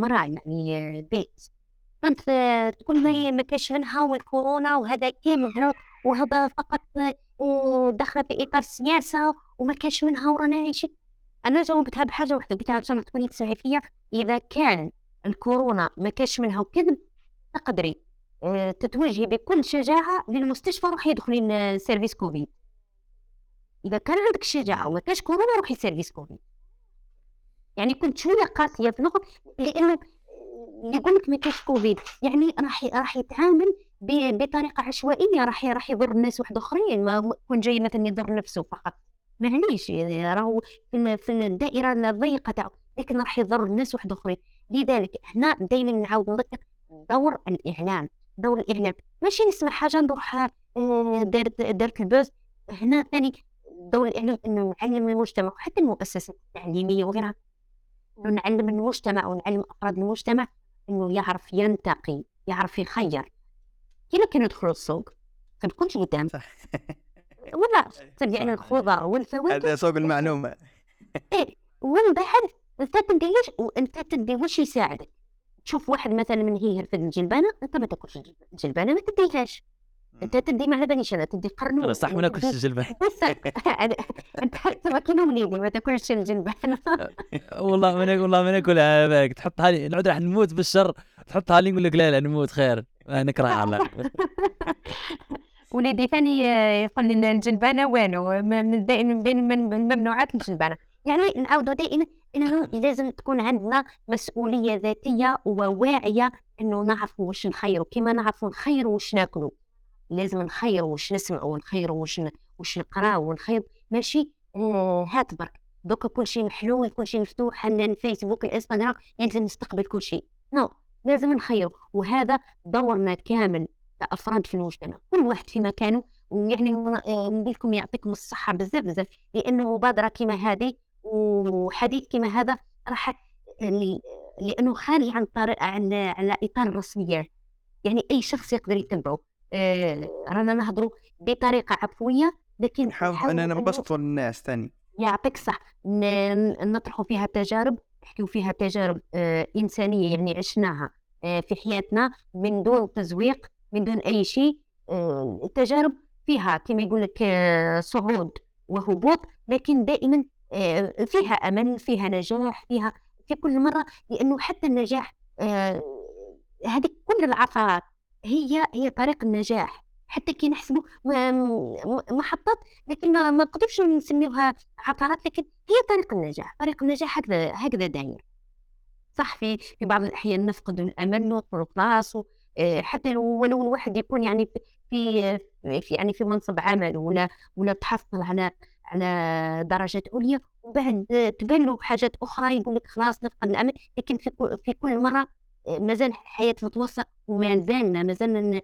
S1: مرأة يعني بيت. كانت تقول ما هي ما كاش منها والكورونا وهذا كامل وهذا فقط داخله في إطار السياسة وما كاش منها ورانا عايشين أنا جاوبتها بحاجه واحدة قلت لها عشان تكوني تسمعي فيا إذا كان الكورونا ما كاش منها وكذب تقدري آه، تتوجهي بكل شجاعة للمستشفى روحي ادخلي ل- service كوفيد. إذا كان عندك الشجاعه وما كاش كورونا روحي service كوفيد. يعني كنت شوية قاسية في النقط لأنه يقول لك ما كاش كوفيد يعني راح راح يتعامل بطريقة عشوائية راح راح يضر الناس واحد آخرين ما يكون جاي مثلا يضر نفسه فقط. معليش يعني راهو في ال- في الدائرة الضيقة تاعو. لكن راح يضر الناس واحد آخرين. لذلك هنا دائما نعاود نذكر دور الإعلام دور الإعلام. ماشي نسمع حاجة نروح آه، دارت دارت البوز هنا ثاني دور الإعلام إنه نعلم المجتمع وحتى المؤسسات التعليمية وغيرها. نعلم المجتمع ونعلم أفراد المجتمع إنه يعرف ينتقي يعرف يخير. كيما كانوا يدخلوا السوق كان كلش قدام. ولا يعني الخضر والفواكه
S5: هذا سوق المعلومة.
S1: إيه. ومن بعد انت تدي واش وانت تدي واش يساعدك. تشوف واحد مثلا من هي في الجلبانة أنت ما تاكلش الجلب- الجلبانة ما تديهاش. أنت تدي ما على باليش أنا تدي قرنوط
S2: أنا صح ما ناكلش الجلبان
S1: بس أنت انت ما وليدي ما تاكلش الجلبانة.
S2: والله ما ناكل والله ما ناكلها بالك تحطها لي نعود راح نموت بالشر. تحطها لي نقول لك لا لا نموت خير. نكره على
S1: وليدي ثاني آه، يقول لي الجلبانه م- من بين من من ممنوعات الجلبانه يعني نعاودوا دائما إنه لازم تكون عندنا مسؤولية ذاتية وواعية إنه نعرفوا واش نخيروا كما نعرفوا نخيروا واش ناكلوا لازم نخيروا واش نسمعوا ونخيروا واش واش نقراو ونخير ماشي؟ آه هات برك. دوكا كل شيء محلول كل شيء مفتوح عندنا الفيسبوك الإنستغرام لازم نستقبل كل شيء نو لازم نخيروا وهذا دورنا كامل. كأفراد في المجتمع كل واحد في مكانه ويعني آه، نقول لكم يعطيكم الصحة بزاف بزاف لأنه مبادرة كما هذه وحديث كما هذا راح ل- لأنه خارج عن طريق عن على إطار الرسميات يعني أي شخص يقدر يتبعه آه، رانا نهضروا بطريقة عفوية لكن
S5: نحاول
S1: أنه
S5: نبسطوا للناس ثاني.
S1: يعطيك صح نطرحوا فيها تجارب نحكيو فيها تجارب آه إنسانية يعني عشناها آه في حياتنا من دون تزويق من دون أي شيء آه التجارب فيها. كما يقول لك آه صعود وهبوط لكن دائما آه فيها أمل فيها نجاح فيها في كل مرة لأنه حتى النجاح آه هذه كل العثرات هي هي طريق النجاح. حتى كي نحسبوا محطات لكن ما نقدرش نسميوها عثرات لكن هي طريق النجاح. طريق النجاح هكذا هكذا داير. صح في في بعض الأحيان نفقد الأمل ندخل خلاص و- آه، حتى لو ولو الواحد يكون يعني في في يعني في منصب عمل ولا ولا تحصل على على درجات عليا وبعد تبان له حاجات أخرى يقول لك خلاص نفقد الأمل لكن في كل في كل مرة آه، مازال الحياة متوسط وما زالنا ما زلنا ن-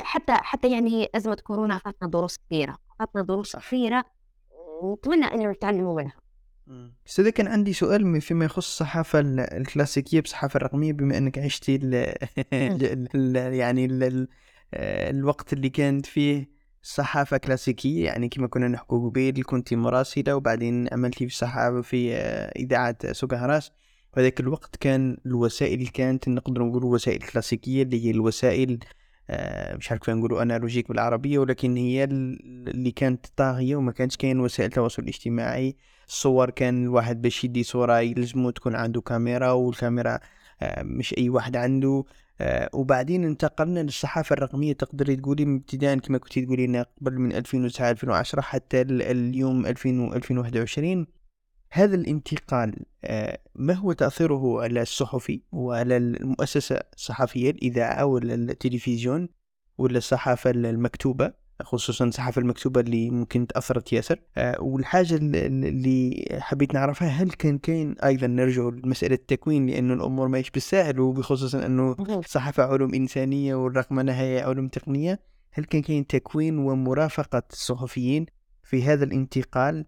S1: حتى حتى يعني أزمة كورونا أعطتنا دروس كثيرة أعطتنا دروس كثيرة آه، نتمنى أن نتعلموا منها.
S5: أستاذ كان عندي سؤال فيما يخص الصحافة ال- الكلاسيكية بالصحافة الرقمية بما أنك عشتي ال ال- ال- يعني ال ال الوقت اللي كانت فيه صحافة كلاسيكية يعني كما كنا نحكوا قبيل كنت مراسلة وبعدين عملتي في صحافة في آه، إذاعة سوق هراس
S3: وهذاك الوقت كان الوسائل اللي كانت نقدر نقول وسائل كلاسيكية اللي هي الوسائل آه، مش عارف كيف نقولوا أنالوجيك بالعربية ولكن هي ال- اللي كانت طاغية وما كانش كاين وسائل تواصل اجتماعي الصور كان الواحد باش يدي صورة يلزمو تكون عنده كاميرا والكاميرا آه، مش أي واحد عنده آه، وبعدين انتقلنا للصحافة الرقمية. تقدري تقولي ابتداء كما كنتي تقولي قبل من 2009 2010 حتى ال- اليوم 2000 و 2021 هذا الانتقال آه، ما هو تأثيره على الصحفي وعلى المؤسسة الصحفية الإذاعة ولا التلفزيون ولا الصحافة المكتوبة؟ خصوصا الصحافة المكتوبة اللي ممكن تأثرت ياسر. آه، والحاجة ال- ال- اللي حبيت نعرفها هل كان كاين أيضا نرجع لمسألة التكوين لأنه الأمور ماهيش بالساهل وبخصوصا أنه الصحافة علوم إنسانية والرقمنة هي علوم تقنية هل كان كاين تكوين ومرافقة الصحفيين في هذا الانتقال؟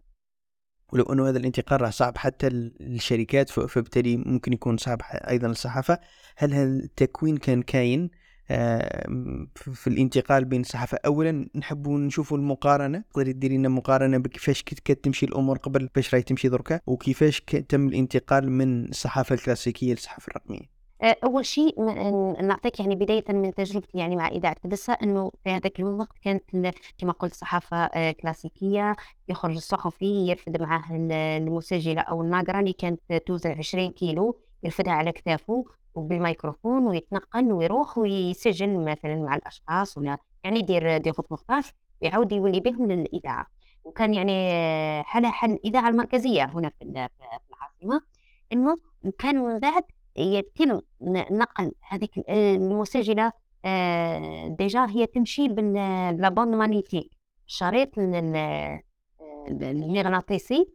S3: ولو أنه هذا الانتقال راه صعب حتى للشركات فبالتالي ممكن يكون صعب أيضا للصحافة. هل هذا التكوين كان كاين؟ في الانتقال بين الصحافة. أولا نحب نشوفوا المقارنة تقدري ديري لنا مقارنة بكيفاش كانت تمشي الأمور قبل كيفاش راهي تمشي دركا وكيفاش تم الانتقال من الصحافة الكلاسيكية للصحافة الرقمية.
S1: آه، أول شيء نعطيك يعني بداية من تجربتي يعني مع إذاعة قدسة إنه في هذاك الوقت كانت كما قلت صحافة آه، كلاسيكية يخرج الصحفي يرفد معاه ال- المسجلة أو الناقرة اللي كانت توزن 20 كيلو يرفدها على كتافه. وبالميكروفون ويتنقل ويروح ويسجل مثلا مع الأشخاص ولا يعني يدير des reportages ويعاود يولي بهم للإذاعة. وكان يعني آه، حالها حال الإذاعة المركزية هنا في ال- في العاصمة إنه كان من بعد يتم نقل هذيك ال- المسجلة آه، déjà هي تمشي بال- بال bande magnétique ال- المغناطيسي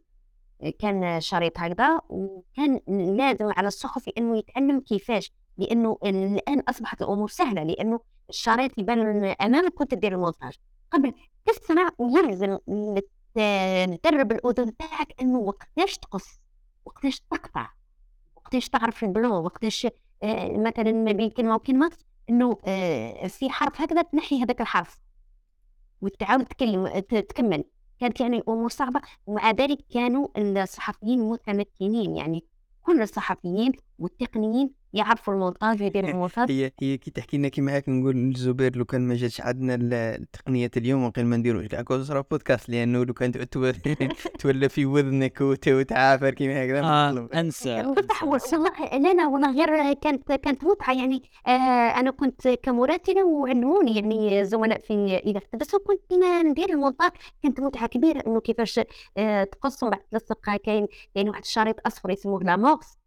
S1: كان شريط هكذا وكان لازم على الصحفي انه يتعلم كيفاش؟ لأنه الآن أصبحت الأمور سهلة لأنه الشريط يبان أمامك كنت تدير المونتاج. قبل تسمع يلزم نت- تدرب الأذن تاعك أنه وقتاش تقص؟ وقتاش تقطع؟ وقتاش تعرف البلون وقتاش آه، مثلا ما بين كلمة وكلمة أنه آه، في حرف هكذا تنحي هذاك الحرف وتعاود تكلم تكمل. كانت يعني الأمور صعبه ومع ذلك كانوا الصحفيين متمكنين يعني كل الصحفيين والتقنيين يعرفوا المونتاج ويديروا المونتاج
S3: هي هي كي تحكي لنا كيما هاك نقول للزبير لو كان ما جاتش عندنا ال- التقنية اليوم وقيل ما نديروش كاكوز راه بودكاست لأنه لو كان تو- تولى في وذنك وت- وتعافر كيما هكذا
S2: آه. أنسى.
S1: بصح والله لا لا والله غير كانت كانت متعه يعني آه أنا كنت كمراسلة وعلموني يعني زملاء في اذاعه بس كنت ن- ندير المونتاج كانت متعة كبيرة إنه كيفاش آه تقصوا بعد تلصق كاين كاين واحد الشريط أصفر اسمه l'amorce آه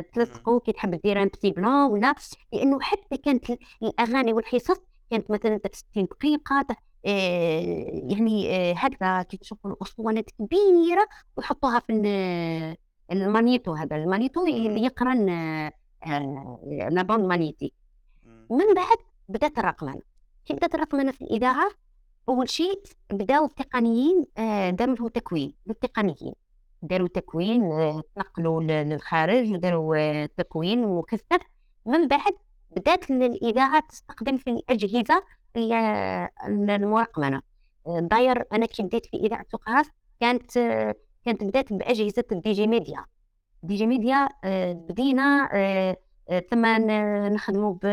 S1: تلصقوا كي تحب دير un petit blanc ولا لأنه حتى كانت ال- الأغاني والحصص كانت مثلا تاع 60 دقيقه آه يعني آه هكذا كي تشوفوا الاسطوانات كبيرة ويحطوها في ال- ال magnéto هذا. ال magnéto اللي يقرأ ال- آه، la bande magnétique. من بعد بدأت الرقمنة. كي بدأت الرقمنة في الاذاعه أول شيء بدأو التقنيين آه، داروا تكوين. بالتقنيين داروا تكوين آه، تنقلوا ل- للخارج داروا آه، تكوين مكثف من بعد بدات الاذاعه تستخدم في الأجهزة ال- ال- المرقمنه آه، داير أنا كي بديت في إذاعة سقراس كانت آه، كانت بدات بأجهزة ال Digimedia. Digimedia آه، بدينا آه، آه، ثم نخدموا ب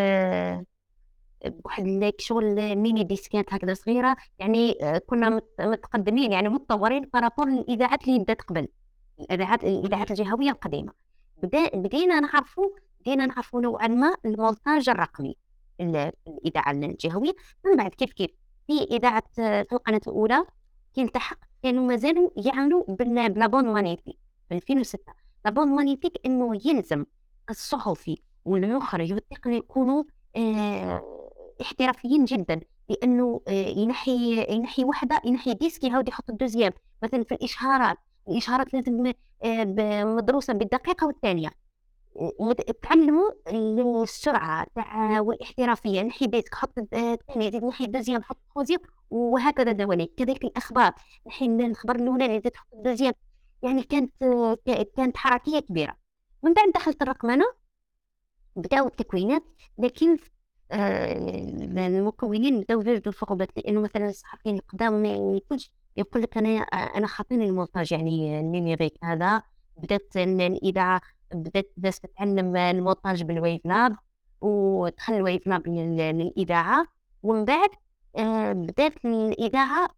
S1: بواحد شغل mini disque ات هكذا صغيرة. يعني آه، كنا مت- متقدمين يعني متطورين par rapport للاذاعات اللي بدات قبل. الاذاعات الاذاعات الجهوية القديمة. بدا بدينا نعرفوا بدينا نعرفوا نوعا ما المونتاج الرقمي ال- الاذاعه الجهوية. من بعد كيف كيف؟ في اذاعه آه، في القناة الأولى كي التحق كانوا مازالوا يعملوا ب la bande magnétique في 2006 la bande magnétique إنه يلزم الصحفي والمخرج والتقني يكونوا آه احترافيين جدا لأنه آه ينحي ينحي وحدة ينحي disque يعاود يحط ال deuxième. مثلا في الإشهارات الاشهارات لازم آه مدروسة بالدقيقة والثانية. تعلموا السرعة تاع والاحترافية نحي disque حط آه، الثانية زيد نحي ال deuxième حط ال troisième وهكذا دواليك كذلك الأخبار نحي الخبر الأولاني زيد حط ال deuxième يعني كانت آه، كانت حركية كبيرة. من بعد دخلت الرقمنة بداوا التكوينات لكن آه، المكونين بداوا يوجدوا صعوبات لأنه مثلا الصحفيين القدام ما يكونش يقول لك أنا أنا خاطيني المونتاج يعني ال numérique هذا. بدأت ال- الاذاعه بدأت الناس تتعلم المونتاج بال WaveLab ودخل ال WaveLab للاذاعه ومن بعد آه، بدأت الإذاعة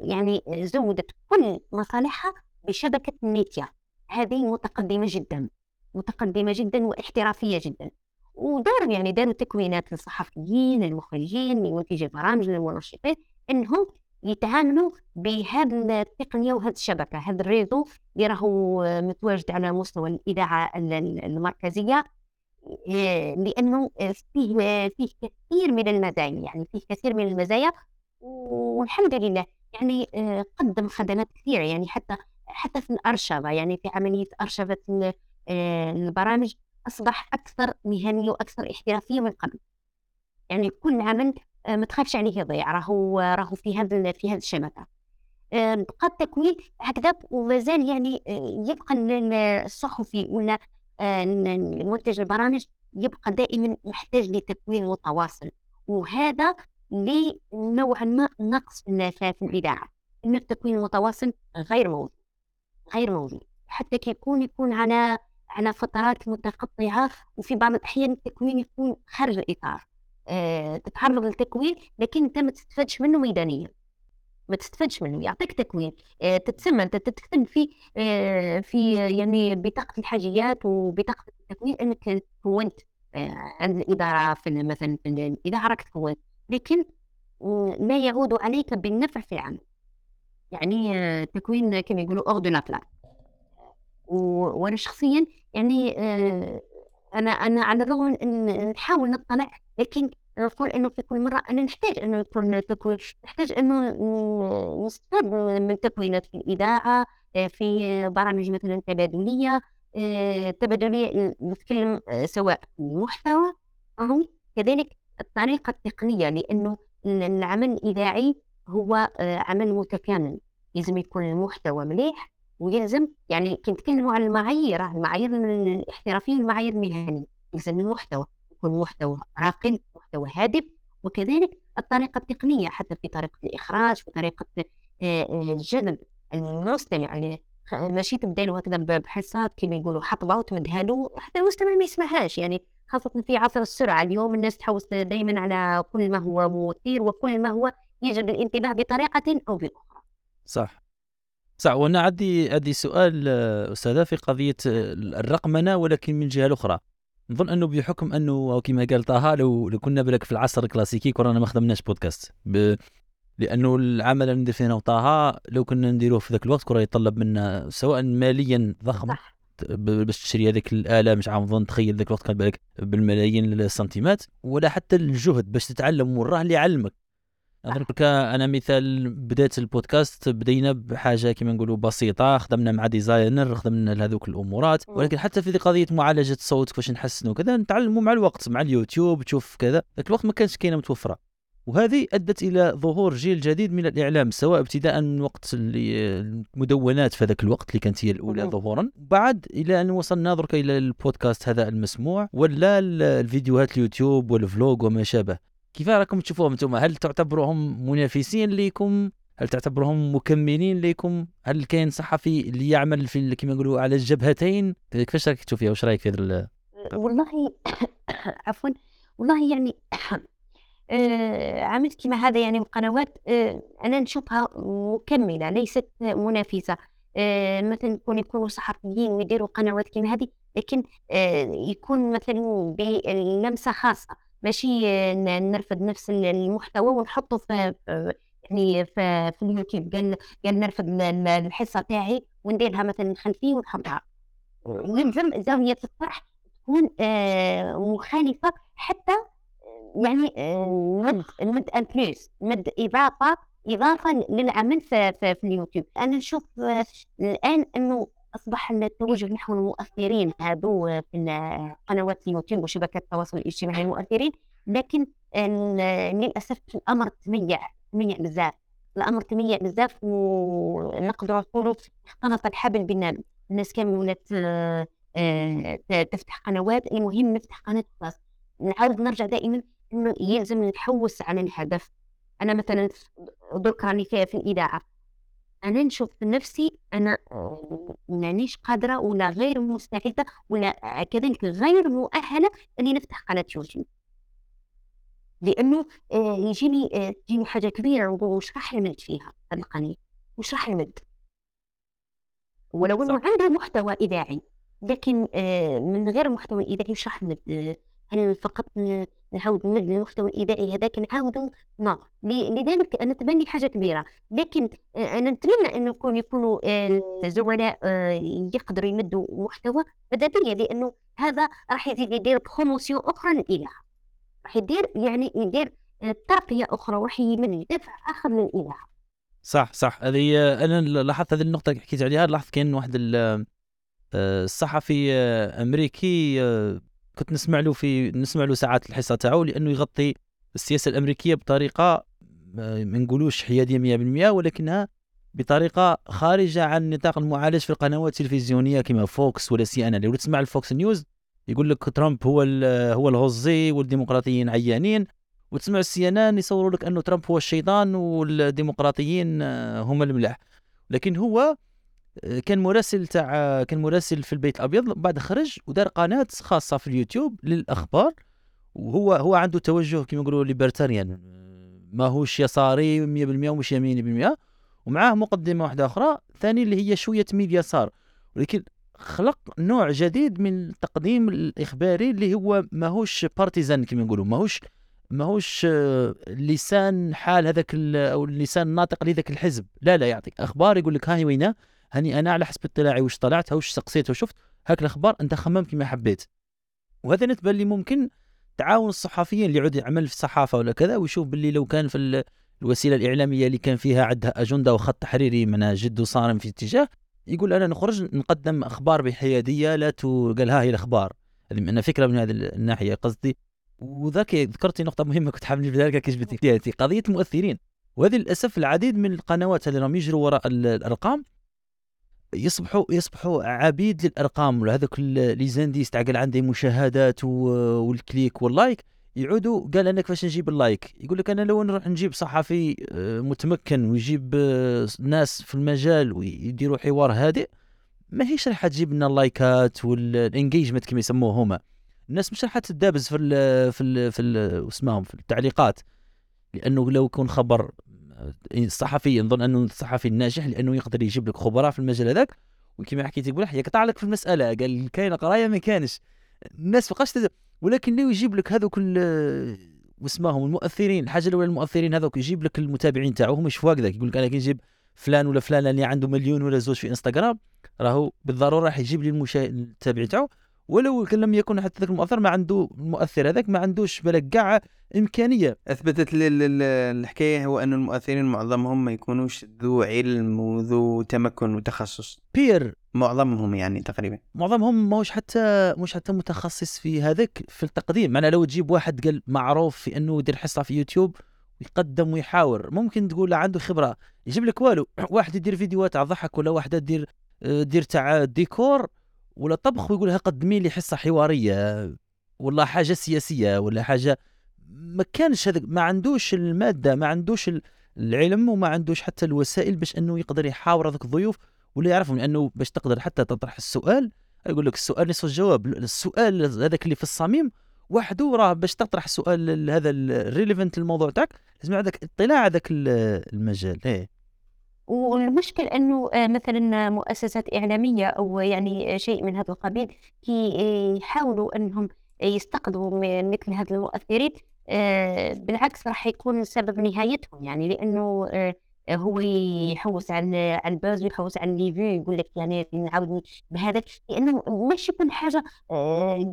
S1: يعني زودت كل مصالحها بشبكة ميديا. هذه متقدمة جدا متقدمة جدا واحترافية جدا. وداروا يعني داروا تكوينات للصحفيين للمخرجين لمنتجي البرامج للمنشطين إنهم يتعاملوا بهذه التقنية وهذه الشبكة. هذا الريزو اللي راهو متواجد على مستوى الاذاعه المركزية آه، لأنه فيه فيه كثير من المزايا يعني فيه كثير من المزايا. والحمد لله يعني آه، قدم خدمات كثيرة يعني حتى حتى في الارشفه يعني في عملية ارشفه آه، البرامج أصبح أكثر مهنية وأكثر احترافية من قبل. يعني كل عمل ما تخافش عليه يضيع. راهو راهو في هذا في هذه الشبكه آه، بقى التكوين هكذا ومازال يعني آه، يبقى الصحفي ولا منتج البرامج يبقى دائما محتاج لتكوين متواصل. وهذا لنوعا ما نقص في الإذاعة إن التكوين المتواصل غير موجود غير موجود. حتى كيكون يكون على على فترات متقطعة وفي بعض الأحيان التكوين يكون خارج الإطار. آه، تتعرض للتكوين لكن انت ما تستفادش منه ميدانيا. ما تستفادش منه يعطيك تكوين. آه، تتسمى انت تكتب في آه، في يعني بطاقة الحاجيات وبطاقة التكوين انك كونت عند الإدارة في مثلا في الاذاعه راك تكونت لكن لا يعود عليك بالنفع في العمل. يعني تكوين كما يقولوا hors de la وأنا شخصيا يعني أنا أنا على الرغم إن نحاول نطلع لكن نقول إنه في كل مرة أنا نحتاج إنه يكون تكوين نحتاج إنه نستفاد من تكوينات في الإذاعة آه، في برامج مثلا تبادلية آه، تبادلية نتكلم آه، سواء المحتوى أو كذلك الطريقة التقنية لأنه العمل الإذاعي هو عمل متكامل لازم يكون المحتوى مليح ويلزم يعني كنتكلموا على المعايير المعايير الاحترافيه والمعايير المهنيه يلزم المحتوى يكون محتوى راقي محتوى هادف وكذلك الطريقة التقنية حتى في طريقة الإخراج في طريقة آه، آه، جذب المستمع يعني ماشي تبدا له هكذا بحصات كما يقولوا حطبه وتمدها له حتى المستمع ما يسمعهاش يعني خاصة في عصر السرعة اليوم الناس تحوس دائما على كل ما هو مثير وكل ما هو يجب الانتباه بطريقة أو بأخرى.
S2: صح. صح وأنا عندي عندي سؤال آه، أستاذة في قضية الرقمنه ولكن من جهة أخرى. نظن أنه بحكم أنه كما قال طه لو, لو كنا بالك في العصر الكلاسيكي كنا ما خدمناش بودكاست. ب... لأنه العمل اللي ندير فيه طه لو كنا نديروه في ذاك الوقت كرة يتطلب منا سواء ماليا ضخم صح. باش تشري هذيك الآلة مش عارف نظن تخيل ذاك الوقت كان بالك بالملايين السنتيمات ولا حتى الجهد باش تتعلم وراه اللي يعلمك درك أنا مثال بدايه البودكاست بدينا بحاجة كما نقولوا بسيطة خدمنا مع designer خدمنا لهذوك الأمورات ولكن حتى في قضية معالجة الصوت كيفاش نحسنوا كذا نتعلموا مع الوقت مع اليوتيوب تشوف كذا ذاك الوقت ما كانش كاينة متوفرة. وهذه أدت إلى ظهور جيل جديد من الإعلام سواء ابتداء من وقت المدونات في ذاك الوقت اللي كانت هي الأولى ظهورا بعد إلى أن وصلنا درك إلى البودكاست هذا المسموع ولا الفيديوهات اليوتيوب وال vlog وما شابه. كيف راكم تشوفوهم أنتم؟ هل تعتبروهم منافسين ليكم؟ هل تعتبروهم مكملين ليكم؟ هل كاين صحفي اللي يعمل في كما نقولوا على الجبهتين؟ كيفاش راك تشوفيها واش رايك في هذا
S1: والله عفوا والله يعني آه عملت كما هذا يعني القنوات آه أنا نشوفها مكملة ليست منافسة. مثلا يكون يكونوا صحفيين ويديروا قنوات كما هذه لكن يكون مثلا بلمسه خاصة. ماشي نرفد نفس المحتوى ونحطه في يعني في, في اليوتيوب. قال قال نرفد الحصة تاعي ونديرها مثلا خلفيه ونحطها ويلزم زاويه الطرح تكون آه، مخالفة حتى يعني آه، مد مد ان بليس مد إضافة إضافة للعمل في, في, في اليوتيوب. أنا نشوف آه، الآن إنه أصبح التوجه نحو المؤثرين هذو في قنوات اليوتيوب وشبكات التواصل الاجتماعي المؤثرين. لكن للأسف الأمر تميع تميع بزاف. الأمر تميع بزاف ونقدر نقولوا اختلط الحبل بالنابل الناس كامل ولات آه، تفتح قنوات. المهم نفتح قناة خلاص نعاود نرجع دائما أنه يلزم نتحوس على الهدف. أنا مثلا درك راني في الإذاعة. أنا نشوف نفسي أنا آه، مانيش قادرة ولا غير مستعدة ولا كذلك غير مؤهلة إني نفتح قناة يوتيوب. لأنه آه، يجيني آه، تجيني حاجة كبيرة ونقول وش راح نمد فيها هذه القناة؟ وش راح نمد ولو إنه عنده محتوى إذاعي لكن آه، من غير محتوى إذاعي وش راح نمد آه، هل فقط نعاود نمد المحتوى الاذاعي هذاك نعاودو ما لذلك أنا تبني حاجة كبيرة. لكن أنا نتمنى انه يكون يكونوا آه، الزملاء آه، يقدروا يمدوا محتوى ماذا لأنه هذا راح يزيد يدير بروموسيون أخرى للاذاعه راح يدير يعني يدير آه، ترقية أخرى وراح يمد دفع آخر للاذاعه
S2: صح صح. هذه أنا لاحظت هذه النقطة اللي حكيت عليها. لاحظت كان واحد ال- الصحفي أمريكي كنت نسمع له في نسمع له ساعات الحصة تاعو لأنه يغطي السياسة الأمريكية بطريقة آه، ما نقولوش حيادية 100% ولكنها بطريقة خارجة عن نطاق المعالج في القنوات التلفزيونية كما فوكس ولا سي إن إن. لو تسمع الفوكس نيوز يقول لك ترامب هو هو الغزي والديمقراطيين عيانين وتسمع السي إن إن يصوروا لك أنه ترامب هو الشيطان والديمقراطيين آه، هم الملاح لكن هو كان مراسل تاع كان مراسل في البيت الأبيض بعد خرج ودار قناة خاصة في اليوتيوب للأخبار. وهو هو عنده توجه كما يقولوا libertarian ماهوش يساري 100% ومش يميني 100% ومعاه مقدمة واحدة أخرى ثاني اللي هي شوية تميل يسار ولكن خلق نوع جديد من التقديم الإخباري اللي هو ماهوش partisan كما يقولوا. ماهوش ماهوش لسان حال هذاك أو اللسان الناطق لذاك الحزب. لا لا يعطيك أخبار يقول لك هاي وينه؟ هاني أنا على حسب اطلاعي واش طلعت واش سقسيت وشفت هاك الأخبار أنت خمم كما حبيت. وهذا نتبان لي ممكن تعاون الصحفيين اللي يعود يعمل في الصحافة ولا كذا ويشوف باللي لو كان في ال- الوسيلة الإعلامية اللي كان فيها عندها أجندة وخط تحريري من جد صارم في اتجاه يقول أنا نخرج نقدم أخبار بحيادية لا تو قال ها هي الأخبار. هذه من فكرة من هذه الناحية قصدي. وذاك ذكرتي نقطة مهمة كنت حابب نجيب لك كجبتي فيها قضية المؤثرين وهذه للأسف العديد من القنوات اللي راهم يجروا وراء ال- الأرقام. يصبحوا يصبحوا عبيد للأرقام وهذوك ال- les indices تاع قال عندي مشاهدات وال click وال like يعودوا قال أنا كيفاش نجيب ال like؟ يقول لك أنا لو نروح نجيب صحفي آه، متمكن ويجيب آه، ناس في المجال ويديروا حوار هادئ ما هيش راح تجيب لنا اللايكات وال engagement كما يسموه هما. الناس مش راح تدابز في ال في ال في في التعليقات لأنه لو يكون خبر الصحفي نظن أنه الصحفي الناجح لأنه يقدر يجيب لك خبراء في المجال هذاك. وكما حكيت يقول يقطع لك في المسألة. قال كاينة قراية؟ ما كانش. الناس فقاش. ولكن لو يجيب لك هذوك واسمهم المؤثرين الحاجة الأولى المؤثرين هذوك يجيب لك المتابعين تاعهم مش فوق ذاك. يقول لك أنا كي نجيب فلان ولا فلان اللي عنده مليون ولا زوج في انستغرام راهو بالضرورة راح يجيب لي المتابعين تاعو. ولو لم يكن حتى ذاك المؤثر ما عنده المؤثر هذاك ما عندوش بالك كاع
S3: إمكانية. أثبتت الحكاية هو أن المؤثرين معظمهم ما يكونوش ذو علم وذو تمكن وتخصص.
S2: بير
S3: معظمهم يعني تقريبا.
S2: معظمهم ماهوش حتى مش حتى متخصص في هذاك في التقديم. معنى لو تجيب واحد قال معروف في إنه يدير حصة في يوتيوب ويقدم ويحاور. ممكن تقول له عنده خبرة. يجيب لك والو واحد يدير فيديوهات تاع ضحك ولا واحدة تدير آه، دير تاع ديكور. ولا طبخ ويقول لها قدمي لي حصة حوارية ولا حاجة سياسية ولا حاجة ما كانش هذا ما عندوش المادة ما عندوش ال- العلم وما عندوش حتى الوسائل باش أنه يقدر يحاور هذوك الضيوف ولا يعرفهم لأنه باش تقدر حتى تطرح السؤال يقول لك السؤال نصف الجواب السؤال هذاك اللي في الصميم وحده راه باش تطرح السؤال ال- هذا ال relevant للموضوع تاعك لازم عندك اطلاع على ذاك ال- المجال إيه.
S1: والمشكل إنه آه، مثلا مؤسسات إعلامية أو يعني شيء من هذا القبيل يحاولوا إنهم يستقطبوا من مثل هذه المؤثرين آه، بالعكس راح يكون سبب نهايتهم يعني لأنه آه، هو يحوس على على ال buzz ويحوس على les vues يقول لك يعني نعاود بهذا. لأنه ماشي كل حاجة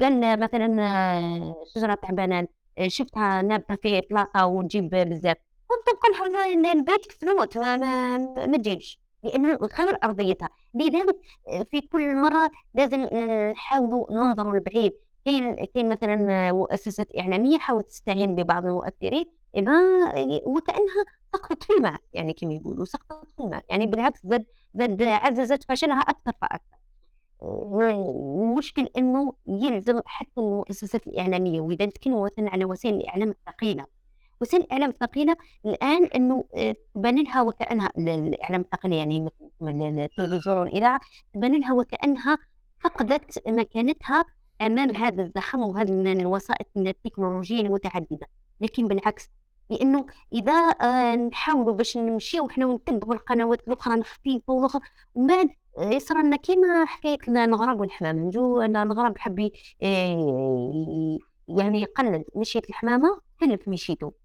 S1: قال مثلا شجرة آه، شفتها نابتة في بلاصه وتجيب بزاف. تبقى الحوض البيت تموت ما تجيش. لأنه غير أرضيتها. لذلك آه، في كل مرة لازم آه، نحاولوا ننظروا لبعيد. كاين كاين مثلا مؤسسات إعلامية حاولت تستعين ببعض المؤثرين. وكأنها سقطت في الماء يعني كما يقولوا سقطت في الماء. يعني بالعكس زاد زاد عززت فشلها أكثر فأكثر. المشكل إنه يلزم حتى المؤسسات الإعلامية وإذا نتكلموا مثلا على وسائل الإعلام الثقيلة وسائل الإعلام الثقيلة الآن إنه آه، تبان لها وكأنها ال- الإعلام الثقيل يعني التلفزيون والإذاعة تبان لها وكأنها فقدت مكانتها أمام هذا الزخم وهذه الوسائط التكنولوجية المتعددة. لكن بالعكس لأنه إذا آه، نحاولوا باش نمشيو وحنا ونتبعوا القنوات الأخرى الخفيفة والأخرى ومن بعد آه، يصرى لنا كيما حكاية النغراب والحمامة نجو النغراب حب آه، يعني يقلد مشية تلف مشيته. لذلك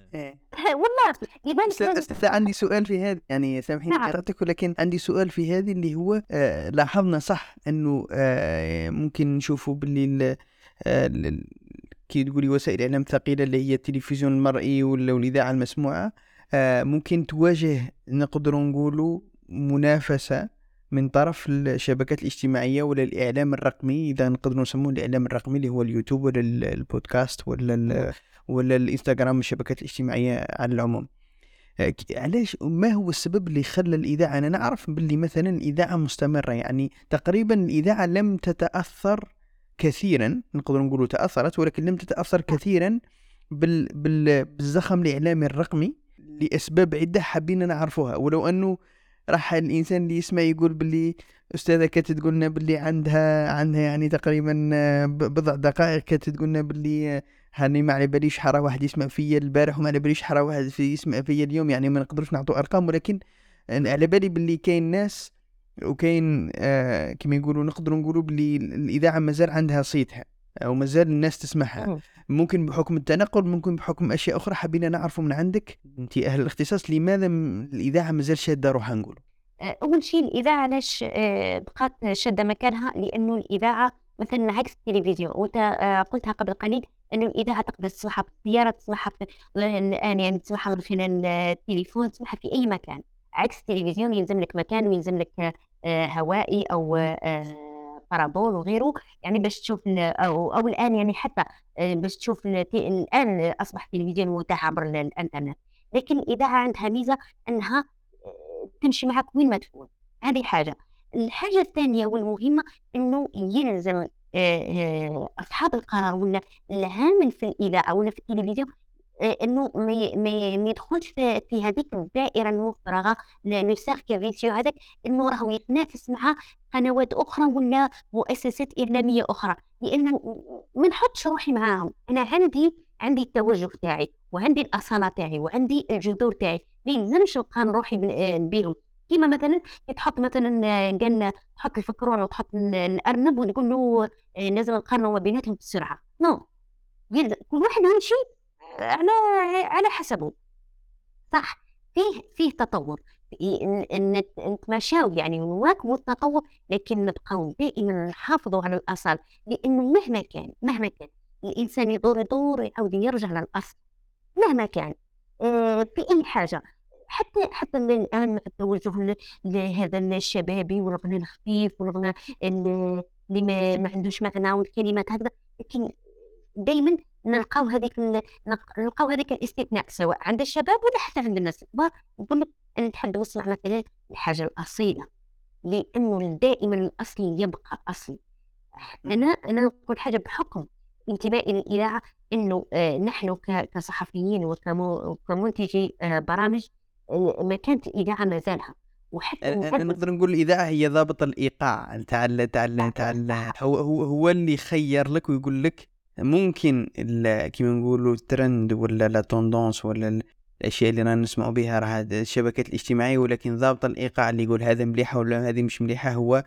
S3: إيه.
S1: والله
S3: أستاذ عندي سؤال في هذا يعني سامحيني
S1: نعم.
S3: قطعتك ولكن عندي سؤال في هذه اللي هو آه لاحظنا صح أنه آه ممكن نشوفوا باللي ال- آه كي تقولي وسائل الاعلام الثقيله اللي هي التلفزيون المرئي ولا الاذاعه المسموعه ممكن تواجه نقدروا نقولوا منافسة من طرف الشبكات الاجتماعية ولا الإعلام الرقمي إذا نقدروا نسموه الإعلام الرقمي اللي هو اليوتيوب ولا ال- البودكاست ولا ال- ولا الإنستغرام الشبكات الاجتماعية على العموم. آه، علاش؟ ما هو السبب اللي خلى الإذاعة؟ أنا نعرف باللي مثلا الإذاعة مستمرة يعني تقريبا الإذاعة لم تتأثر كثيرا نقدر نقول تأثرت ولكن لم تتأثر كثيرا بال بال بالزخم الإعلامي الرقمي لأسباب عدة حابين نعرفوها. ولو أنه راح الإنسان اللي يسمع يقول باللي أستاذة كانت تقولنا باللي عندها عندها يعني تقريبا بضع دقائق كانت تقولنا باللي آه، هاني ما على باليش حرا واحد يسمع فيا البارح وما على باليش حرا واحد في يسمع فيا اليوم يعني ما نقدروش نعطوا أرقام ولكن على بالي باللي كاين ناس وكاين آه كما يقولوا نقدروا نقولوا باللي الإذاعة مازال عندها صيتها أو مازال الناس تسمعها.
S1: مم.
S3: ممكن بحكم التنقل ممكن بحكم أشياء أخرى حبينا نعرفوا من عندك انت أهل الاختصاص لماذا الإذاعة مازال شادة روحها نقول
S1: آه، أول شيء الإذاعة علاش آه، بقات شادة مكانها؟ لأنه الإذاعة مثلا عكس التلفزيون وأنت آه، قلتها قبل قليل أنه الإذاعة تقدر تسمعها في السيارة تسمعها في الآن يعني تسمعها من خلال التليفون تسمعها في أي مكان. عكس التلفزيون يلزم لك مكان ويلزم لك آه، هوائي أو آه، بارابول وغيره. يعني باش تشوف أو, أو الآن يعني حتى باش تشوف الآن أصبح التلفزيون متاح عبر ال- الإنترنت. لكن الإذاعة عندها ميزة أنها آه، تمشي معك وين ما تكون. هذه حاجة. الحاجة الثانية والمهمة أنه يلزم آه، آه، أصحاب القرار ولا العامل في الإذاعة ولا في التلفزيون آه، إنه ما يدخلش في هذيك الدائرة المفرغة لو سيركل فيسيو هذاك إنه راهو يتنافس مع قنوات أخرى ولا مؤسسات إعلامية أخرى. لأن ما نحطش روحي معاهم. أنا عندي عندي التوجه تاعي وعندي الأصالة تاعي وعندي الجذور تاعي. ما يلزمش نقارن روحي بال- آه، بيهم. كيما مثلا تحط مثلا آه، قال تحط الفكرون وتحط ال- الأرنب ونقول له آه، لازم نقارنوا ما بيناتهم بسرعة نو. كل واحد يمشي على على حسبه صح. فيه فيه تطور. في- ن- ن- نتماشاو يعني نواكبوا التطور لكن نبقاو دائما نحافظوا على الأصل. لأنه مهما كان مهما كان الإنسان يدور يدور يعاود يرجع للأصل. مهما كان. آه، في أي حاجة. حتى حتى ال- الآن مع التوجه لهذا الشبابي والغنى الخفيف والغنى ال- اللي ما, ما عندوش معنى والكلمات هكذا لكن دائما نلقاو هذيك نلقاو هذاك الاستثناء سواء عند الشباب ولا حتى عند الناس. الكبار نقول لك أنا نحب نوصل على كذا الحاجة الأصيلة لأنه دائما الأصل يبقى اصلي أنا أنا نقول حاجة بحكم انتمائي للاذاعه إنه آه، نحن كصحفيين وكمنتجي آه، برامج آه، مكانه الاذاعه ما زالها. وحتى
S3: نقدر نقول الإذاعة هي ضابط الإيقاع تاع تاع تاع هو هو هو اللي يخير لك ويقول لك ممكن كيما نقولوا الترند ولا لا توندونس ولا ال- الأشياء اللي رانا نسمعوا بها راه الشبكات الاجتماعية ولكن ضابط الإيقاع اللي يقول هذا مليحة ولا هذه مش مليحة هو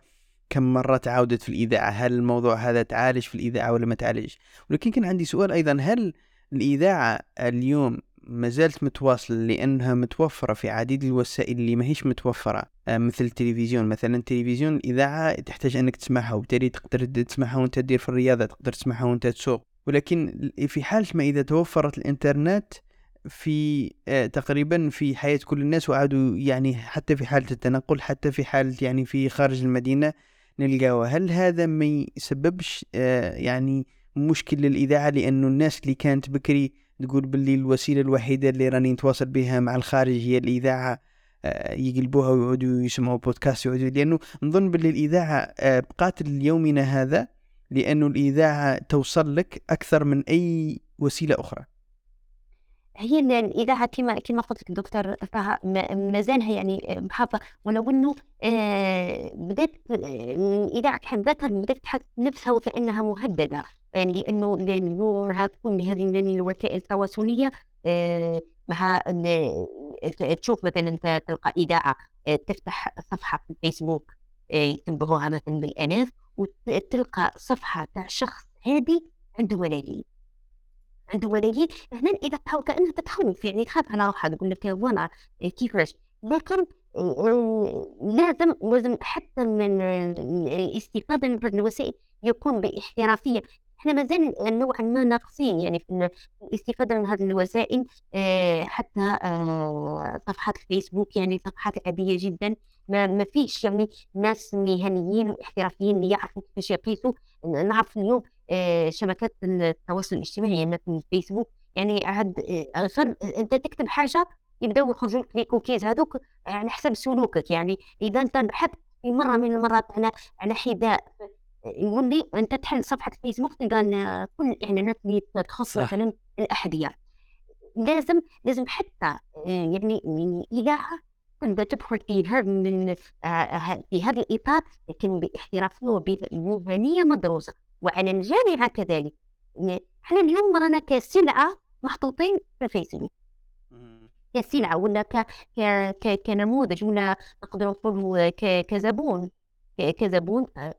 S3: كم مرة تعاودت في الإذاعة هل الموضوع هذا تعالج في الإذاعة ولا ما تعالجش؟ ولكن كان عندي سؤال أيضا هل الإذاعة اليوم ما زالت متواصلة لأنها متوفرة في عديد الوسائل اللي ما هيش متوفرة. آه، مثل التلفزيون. مثلا التلفزيون الإذاعة تحتاج أنك تسمعها وبالتالي تقدر تسمعها وأنت تدير في الرياضة تقدر تسمعها وأنت تسوق. ولكن في حالة ما إذا توفرت الإنترنت في آه، تقريبا في حياة كل الناس وعادوا يعني حتى في حالة التنقل حتى في حالة يعني في خارج المدينة نلقاوها. هل هذا ما يسببش آه، يعني مشكل للإذاعة؟ لأنه الناس اللي كانت بكري تقول باللي الوسيلة الوحيدة اللي راني نتواصل بها مع الخارج هي الإذاعة آه، يقلبوها ويقعدوا يسمعوا بودكاست يقعدوا لأنه نظن باللي الإذاعة آه، بقات ليومنا هذا لأنه الإذاعة توصل لك أكثر من أي وسيلة أخرى.
S1: هي ال- الإذاعة كما كما قلت لك دكتور طه ما ما زالها يعني ولو آه، بدأت آه، الإذاعة بحد ذاتها بدأت تحس نفسها وكأنها مهددة. يعني لأنه اليوم هتكون بهذه الوسائل التواصلية آه، مع ال- تشوف مثلا تلقى إذاعة آه، تفتح صفحة في الفيسبوك آه، يتبعوها مثلا بالآلاف وتلقى صفحة تاع شخص هادي عنده ملايين. عنده ملايين. هنا إذا تحاول كأنها تتخوف يعني تخاف على روحها تقول لك وأنا كيفاش؟ لكن آه، لازم لازم حتى من الاستفاده من الوسائل يكون باحترافية. إحنا مازال نوعا ما ناقصين يعني في الاستفادة من هذه الوسائل آه، حتى آه، صفحات الفيسبوك يعني صفحات عادية جدا ما ما فيش يعني ناس مهنيين واحترافيين اللي يعرفوا كيفاش يقيسوا. نعرف اليوم آه، شبكات التواصل الاجتماعي مثل الفيسبوك يعني عاد غير أنت تكتب حاجة يبداو يخرجوا لك لي كوكيز هذوك على حسب سلوكك يعني إذا أنت بحثت في مرة من المرات على على حذاء يقول لي انت تحل صفحة الفيسبوك تلقى إن كل الإعلانات اللي تخص. مثلا الأحذية. لازم لازم حتى آه، يعني الاذاعه تبدا تدخل في هذا من آه، آه، في هذا الإطار لكن باحترافيه وبمهنيه مدروسة. وعلى الجامعة كذلك. إحنا اليوم رانا كسلعة محطوطين في الفيسبوك. كسلعة ولا ك... ك... ك... كنموذج ولا نقدر نقولوا ك... كزبون. كزبون آه،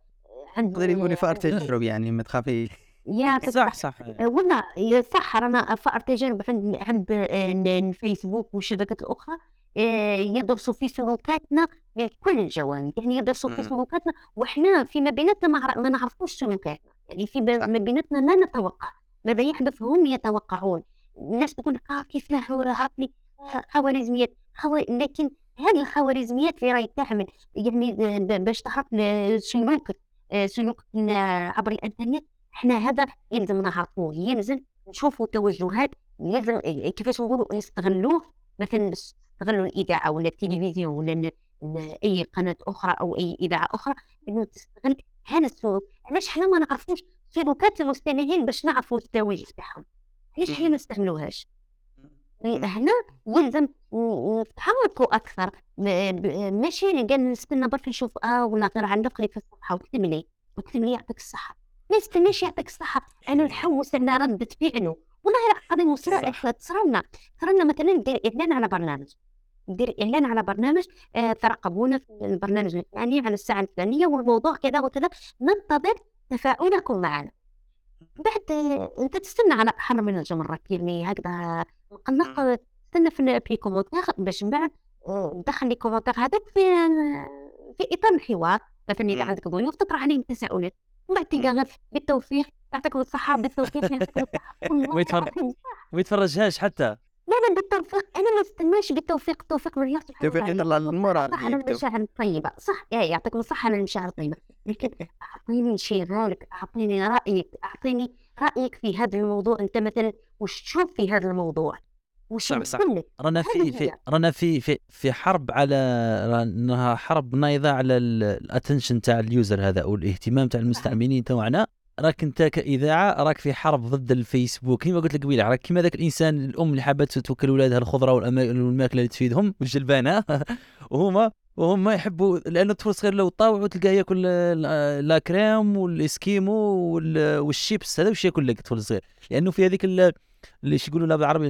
S3: تقدري تقولي فار تجرب يعني ما تخافي.
S1: يا
S2: صح صح.
S1: والله صح رانا فأر تجارب عند عند ال- الفيسبوك والشبكات الأخرى. آه، يدرسوا في سلوكاتنا من كل الجوانب. يعني يدرسوا في. سلوكاتنا وإحنا فيما بيناتنا ما عر- ما نعرفوش سلوكاتنا. يعني في ما بيناتنا لا نتوقع. ماذا يحدث هم يتوقعون. الناس تقول لك آه كيف لا عقلي آه، خوارزميات. خو... لكن هذه الخوارزميات اللي راهي تعمل يعني باش ل- سلوكك آه، سلوك عبر الإنترنت. إحنا هذا يلزم نعرفوه يلزم نشوفوا توجهات لازم كيفاش نقولوا نستغلوه مثلا نستغلوا الإذاعة ولا التلفزيون ولا أي قناة أخرى أو أي إذاعة أخرى إنه تستغل هذا السلوك. علاش إحنا ما نعرفوش سلوكات المستمعين باش نعرفوا التوجه تاعهم؟ علاش إحنا ما نستعملوهاش هنا يلزم نتحركوا أكثر ماشي قال نستنى برك نشوف آه ولا غير علق لي في الصفحه واكتب لي واكتب لي يعطيك الصحة. ما يستناش يعطيك الصحة أنا نحوس على ردة فعله والله قضية مصيرة تصرنا صرنا مثلا ندير إعلان على برنامج ندير إعلان على برنامج آه ترقبونا في البرنامج الفلاني على الساعة الفلانية والموضوع كذا وكذا ننتظر تفاعلكم معنا. بعد آه، أنت تستنى على حر من الجمرة يعني هكذا مقلق تستنى في في commentaire باش من بعد آه، تدخل لي commentaire هذاك في في إطار الحوار. مثلا اذا. عندك ضيوف تطرح عليهم تساؤلات. ومن بعد تلقى غير بالتوفيق يعطيكم الصحة بالتوفيق يعطيكم الصحة.
S2: ما يتفرجهاش حتى.
S1: لا لا بالتوفيق. أنا ما استناش بالتوفيق. التوفيق من الله سبحانه
S3: توفيق
S1: وتعالى
S3: الله المراد
S1: صح على المشاعر الطيبة. صح يعطيكم الصحة على المشاعر الطيبة. لكن أعطيني شيء غالك أعطيني رأيك رأيك في هذا الموضوع أنت مثلا؟ وش تشوف في هذا الموضوع؟ وش
S2: صح، صح.
S1: يمثل لك
S2: رانا في في. رانا في في في حرب على رانا حرب نايضة على ال attention تاع ال user هذا أو الاهتمام تاع المستعملين تاعنا راك أنت كإذاعة راك في حرب ضد الفيسبوك. كما قلت لك قبيلة راك كيما ذاك الإنسان الأم اللي حابه توكل ولادها الخضرة والماكله اللي تفيدهم والجلبان ها وهما وهم يحبوا لأنه الطفل صغير لو طاوع وتلقاه ياكل la crème والإسكيمو وال- والشيبس هذا وش ياكل لك الطفل الصغير لأنه في هذيك ال- اللي يقولوا لها بالعربي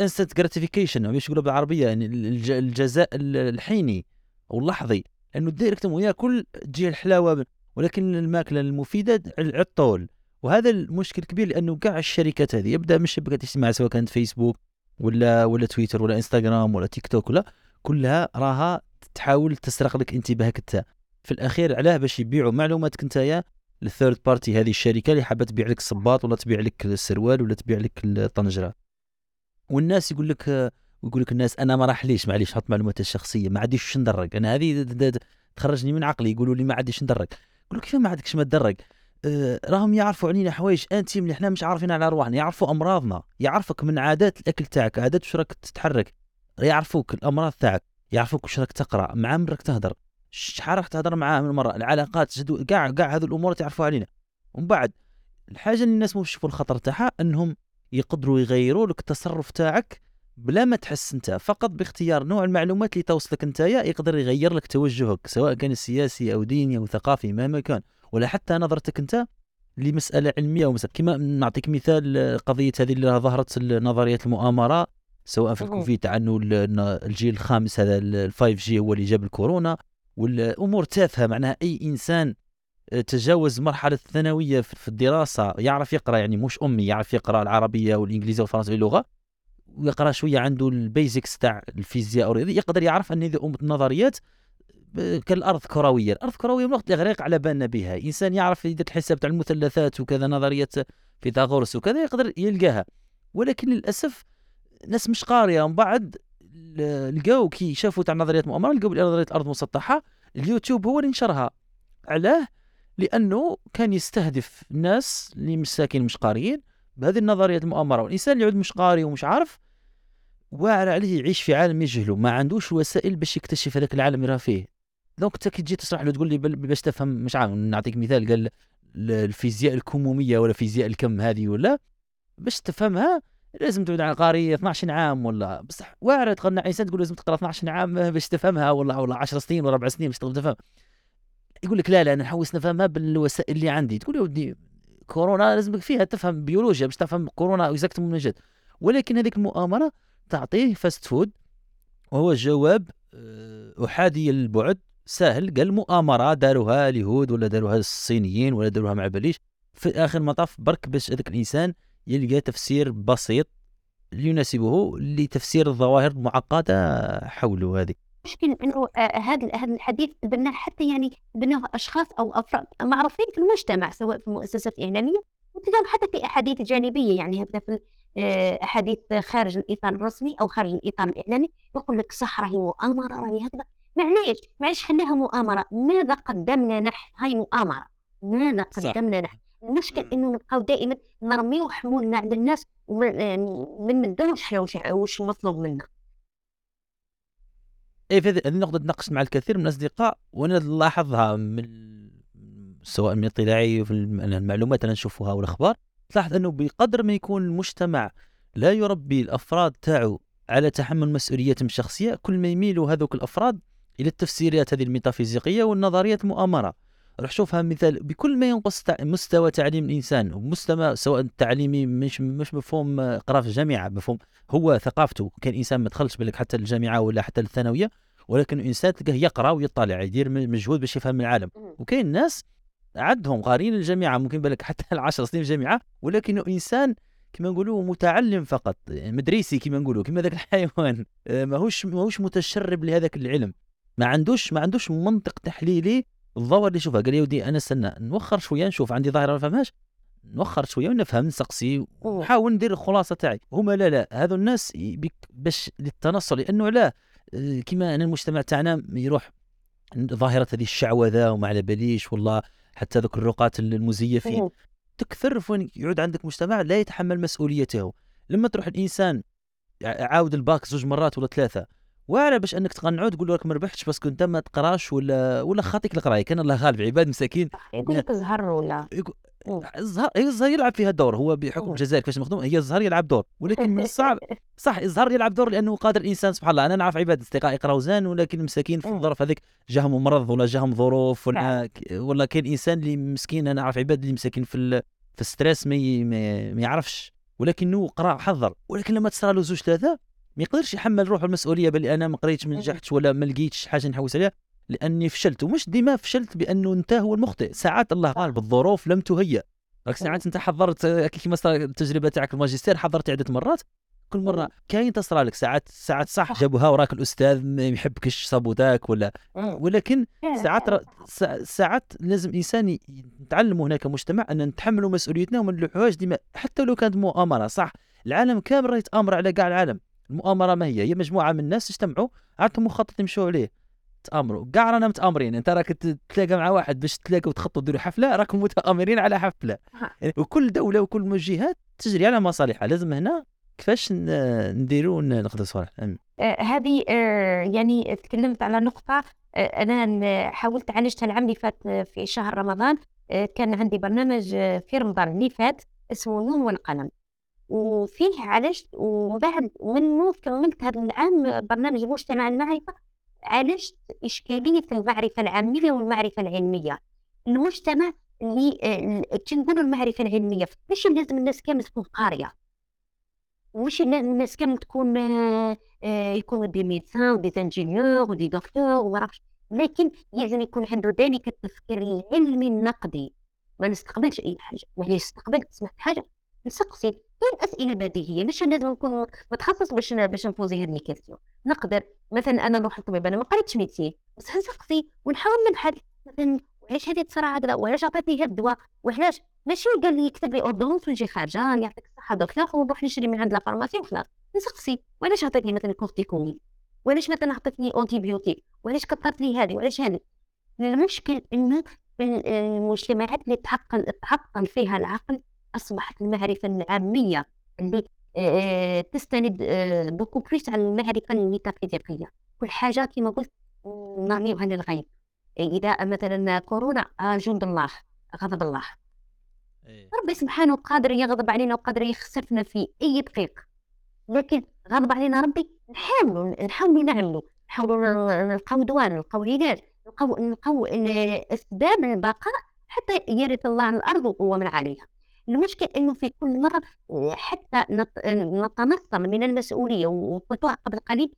S2: instant gratification إيش يقولوا بالعربية يعني الج- الجزاء ال- الحيني أو اللحظي. لأنه direct وياكل تجي الحلاوة ولكن الماكلة المفيدة على الطول وهذا المشكل كبير لأنه كاع الشركات هذه يبدأ من الشبكات الاجتماعيه سواء كانت فيسبوك ولا ولا تويتر ولا انستغرام ولا تيك توك ولا كلها راها تحاول تسرق لك انتباهك انت. في الأخير علاه باش يبيعوا معلوماتك نتايا لل third party هذه الشركة اللي حابة تبيع لك الصباط ولا تبيع لك السروال ولا تبيع لك الطنجرة. والناس يقول لك ويقول لك الناس أنا ما راح ليش؟ معليش حط معلوماتي الشخصية ما عنديش وش ندرج. أنا هذه تخرجني من عقلي يقولوا لي ما عنديش ندرج. يقول لك كيف ما عندكش ما تدرج؟ آه راهم يعرفوا علينا حوايج انت اللي إحنا مش عارفين على أرواحنا يعرفوا أمراضنا يعرفك من عادات الأكل تاعك عادات وش راك تتحرك يعرفوك الأمراض تاعك. يعرفوك وش راك تقرأ مع من راك تهدر شحال راح تهدر معاه من مرة العلاقات جدو كاع كاع هذو الأمور تعرفوا علينا. ومن بعد الحاجة اللي الناس مو يشوفوا الخطر تاعها أنهم يقدروا يغيروا لك التصرف تاعك بلا ما تحس أنت فقط باختيار نوع المعلومات اللي توصلك أنت يقدر يغير لك توجهك سواء كان سياسي أو ديني أو ثقافي مهما كان. ولا حتى نظرتك أنت لمسألة علمية أو مسألة. كما نعطيك مثال آه، قضية هذه اللي ظهرت نظريات المؤامرة. سواء في. الكوفيد ال- الجيل الخامس هذا ال 5 جي هو اللي جاب الكورونا والأمور تافهة. معناها أي إنسان آه، تجاوز مرحلة الثانوية في الدراسة يعرف يقرأ يعني مش أمي يعرف يقرأ العربية والإنجليزية والفرنسية اللغة ويقرأ شوية عنده ال basics تاع الفيزياء أو يقدر يعرف أن هذه النظريات كالأرض كروية، الأرض كروية من وقت الاغريق على بالنا بها، إنسان يعرف يدير الحساب تاع المثلثات وكذا نظرية فيثاغورس وكذا يقدر يلقاها. ولكن للأسف ناس مش قاريه ومن بعد لقاو كي شافوا تاع نظريات مؤامرة لقاو بلي نظرية الأرض مسطحة اليوتيوب هو اللي نشرها. علاه؟ لأنه كان يستهدف الناس اللي مساكين مش قاريين بهذه النظريات المؤامرة. والإنسان اللي يعود مش قاري ومش عارف واعر عليه يعيش في عالم يجهله. ما عندوش وسائل باش يكتشف هذاك العالم اللي راه فيه. donc انت كي تجي تشرح له تقول لي باش تفهم مش عارف نعطيك مثال قال ال- الفيزياء الكمومية ولا فيزياء الكم هذه ولا باش تفهمها لازم تبعد قاري 12 عام ولا بصح واعر تقنع انسان تقول لازم تقرأ 12 عام باش تفهمها ولا ولا 10 سنين ولا 4 سنين باش تفهم. يقول لك لا لا أنا نحوس نفهمها بالوسائل اللي عندي. تقول يا ودي كورونا لازمك فيها تفهم بيولوجيا باش تفهم كورونا exactement ولكن هذيك المؤامرة تعطيه fast food وهو جواب آه، أحادي البعد. سهل قال مؤامرة داروها اليهود ولا داروها الصينيين ولا داروها مع بليش في آخر المطاف برك باش هذاك الإنسان يلقى تفسير بسيط يناسبه لتفسير الظواهر المعقدة حوله هذه.
S1: المشكل إنه آه، هذا هذا الحديث بناه حتى يعني بناه أشخاص أو أفراد معروفين في المجتمع سواء في المؤسسات الاعلاميه وكذلك حتى في أحاديث جانبية يعني هكذا في آه، أحاديث خارج الإطار الرسمي أو خارج الإطار الإعلامي يقول لك صح راهي مؤامرة راهي هكذا. معليش معليش خليها مؤامرة؟ ماذا قدمنا نحن؟ هاي مؤامرة. ماذا. قدمنا نحن؟ المشكل إنه نبقاو دائما نرميو حمولنا على الناس ما نمدوش وش وش مطلوب منا
S2: اي في هذه النقطة تناقشت مع الكثير من الأصدقاء وأنا نلاحظها من سواء من اطلاعي في الم- المعلومات اللي نشوفها والأخبار تلاحظ أنه بقدر ما يكون المجتمع لا يربي الأفراد تاعو على تحمل مسؤولياتهم الشخصية كل ما يميلوا هذوك الأفراد إلى التفسيرات هذه الميتافيزيقية والنظريات المؤامرة. روح شوفها مثال بكل ما ينقص مستوى تعليم الإنسان ومستوى سواء التعليمي مش مش مفهوم آه، قرا في الجامعة مفهوم هو ثقافته كان إنسان ما دخلش بالك حتى الجامعة ولا حتى الثانوية ولكن إنسان تلقاه يقرأ ويطلع يدير مجهود باش يفهم العالم. وكاين ناس عندهم قارين الجامعة ممكن بالك حتى العشر سنين في الجامعة ولكنه إنسان كما نقولوا متعلم فقط يعني مدريسي كما نقولوا كما ذاك الحيوان آه، ماهوش ماهوش متشرب لهذاك العلم ما عندوش ما عندوش منطق تحليلي الظواهر اللي يشوفها قال يا ودي أنا استنى نوخر شوية نشوف عندي ظاهرة ما فهمهاش. نوخر شوية ونفهم نسقسي ونحاول ندير الخلاصة تاعي. هما لا لا هذو الناس باش للتنصل لأنه لا آه، كما ان المجتمع تاعنا يروح ظاهرة هذه الشعوذه وما على باليش والله حتى ذوك الرقات المزيفين. تكثر فين يعود عندك مجتمع لا يتحمل مسؤوليته. لما تروح الإنسان عاود الباك زوج مرات ولا ثلاثة واعره باش انك تقنعه تقول له راك ما ربحتش parce que انت ما تقراش ولا ولا خاطيك القراية. كان الله غالب عباد مساكين.
S1: يقول لك زهر ولا.
S2: الزهر هي الزهر يلعب فيها دور هو بحكم. الجزائر كيفاش مخدوم هي الزهر يلعب دور. ولكن من الصعب صح الزهر يلعب دور لأنه قادر الإنسان سبحان الله. أنا نعرف عباد أصدقائي يقراو ولكن مساكين في. الظرف هذيك جاهم مرض ولا جاهم ظروف ولا ولا كاين إنسان اللي مسكين. أنا نعرف عباد اللي مساكين في ال... في ال stress ما. ما... ما يعرفش. ولكنه قرا حضر. ولكن لما تصرى له زوج ثلاثة ما يقدرش يحمل روحه المسؤولية بل أنا ما قريتش ما. نجحتش ولا ما لقيتش حاجة نحوس عليها لأني فشلت. ومش ديما فشلت بأنه أنت هو المخطئ. ساعات الله غالب الظروف لم تهيأ. راك ساعات أنت حضرت كيما صار التجربة تاعك الماجستير حضرت عدة مرات كل مرة كاين تصرى لك. ساعات ساعات صح. جابوها وراك الأستاذ ما يحبكش saboter ك ولا
S1: مم.
S2: ولكن ساعات. را- سا- ساعات لازم إنسان ي- نتعلموا هناك مجتمع أن نتحملوا مسؤوليتنا وما نلوحوهاش ديما. حتى لو كانت مؤامرة صح. العالم كامل راه يتآمر على كاع العالم. المؤامرة ما هي؟ هي مجموعة من الناس اجتمعوا عندهم مخطط يمشوا عليه. تأمروا. كاع رانا متأمرين. انت راك ت- تلاقى مع واحد باش تلاقوا تخططوا ديروا حفلة راكم متأمرين على
S1: حفلة.
S2: يعني وكل دولة وكل جهات تجري على مصالحها. لازم هنا كيفاش نديروا ناخذوا صالح.
S1: آه، هذه آه، يعني تكلمت على نقطة آه، أنا ن- حاولت عالجتها العام اللي فات في شهر رمضان كان عندي برنامج في رمضان اللي فات اسمه نون والقلم وفيه عالجت وبعد من كملت هذا العام برنامج مجتمع المعرفة عالجت إشكالية المعرفة العامية والمعرفة العلمية؟ المجتمع اللي آه، تنقول المعرفة العلمية ماشي لازم الناس كامل تكون قارية. ماشي الناس كامل تكون آه، آه، يكونوا des médecins و des ingénieurs و des docteurs وما عرفتش لكن لازم يكون عنده ذلك التفكير العلمي النقدي. ما نستقبلش أي حاجة يعني استقبلت سمعت حاجة. نسقسي. كاين أسئلة بديهية. مش لازم نكون متخصص باش باش نفوزي هذه ال question نقدر. مثلا أنا نروح للطبيب أنا ما قريتش médecine بس نسقسي ونحاول نبحث. مثلا وعلاش هذه تصرى هكذا؟ وعلاش عطيتني هذا الدواء؟ وعلاش؟ ماشي قال لي يكتب لي ordonnance ونجي خارجة يعطيك الصحة دكتور ونروح نشري من عند la pharmacie وخلاص. نسقسي. وعلاش عطيتني مثلا كورتيكومين وعلاش مثلا عطيتني antibiotique وعلاش كثرت لي هذه؟ وعلاش هذه؟ المشكل إنه المجتمعات اللي تعقل تعقل فيها العقل أصبحت المعرفة العامية. اللي آه، تستند beaucoup plus على المعرفة الميتافيزيقية. كل حاجة كما قلت نرميوها للغيب إذا مثلا كورونا آه، جند الله غضب الله. إيه. ربي سبحانه قادر يغضب علينا وقادر يخسفنا في أي دقيقة. لكن غضب علينا ربي نحاولوا نحاولوا نعملوا نحاولوا نلقاو دواء نلقاو علاج نلقاو نلقاو أسباب البقاء حتى يرث الله الأرض ومن عليها. المشكل إنه في كل مرة حتى نتنصل من المسؤولية وقلتها قبل قليل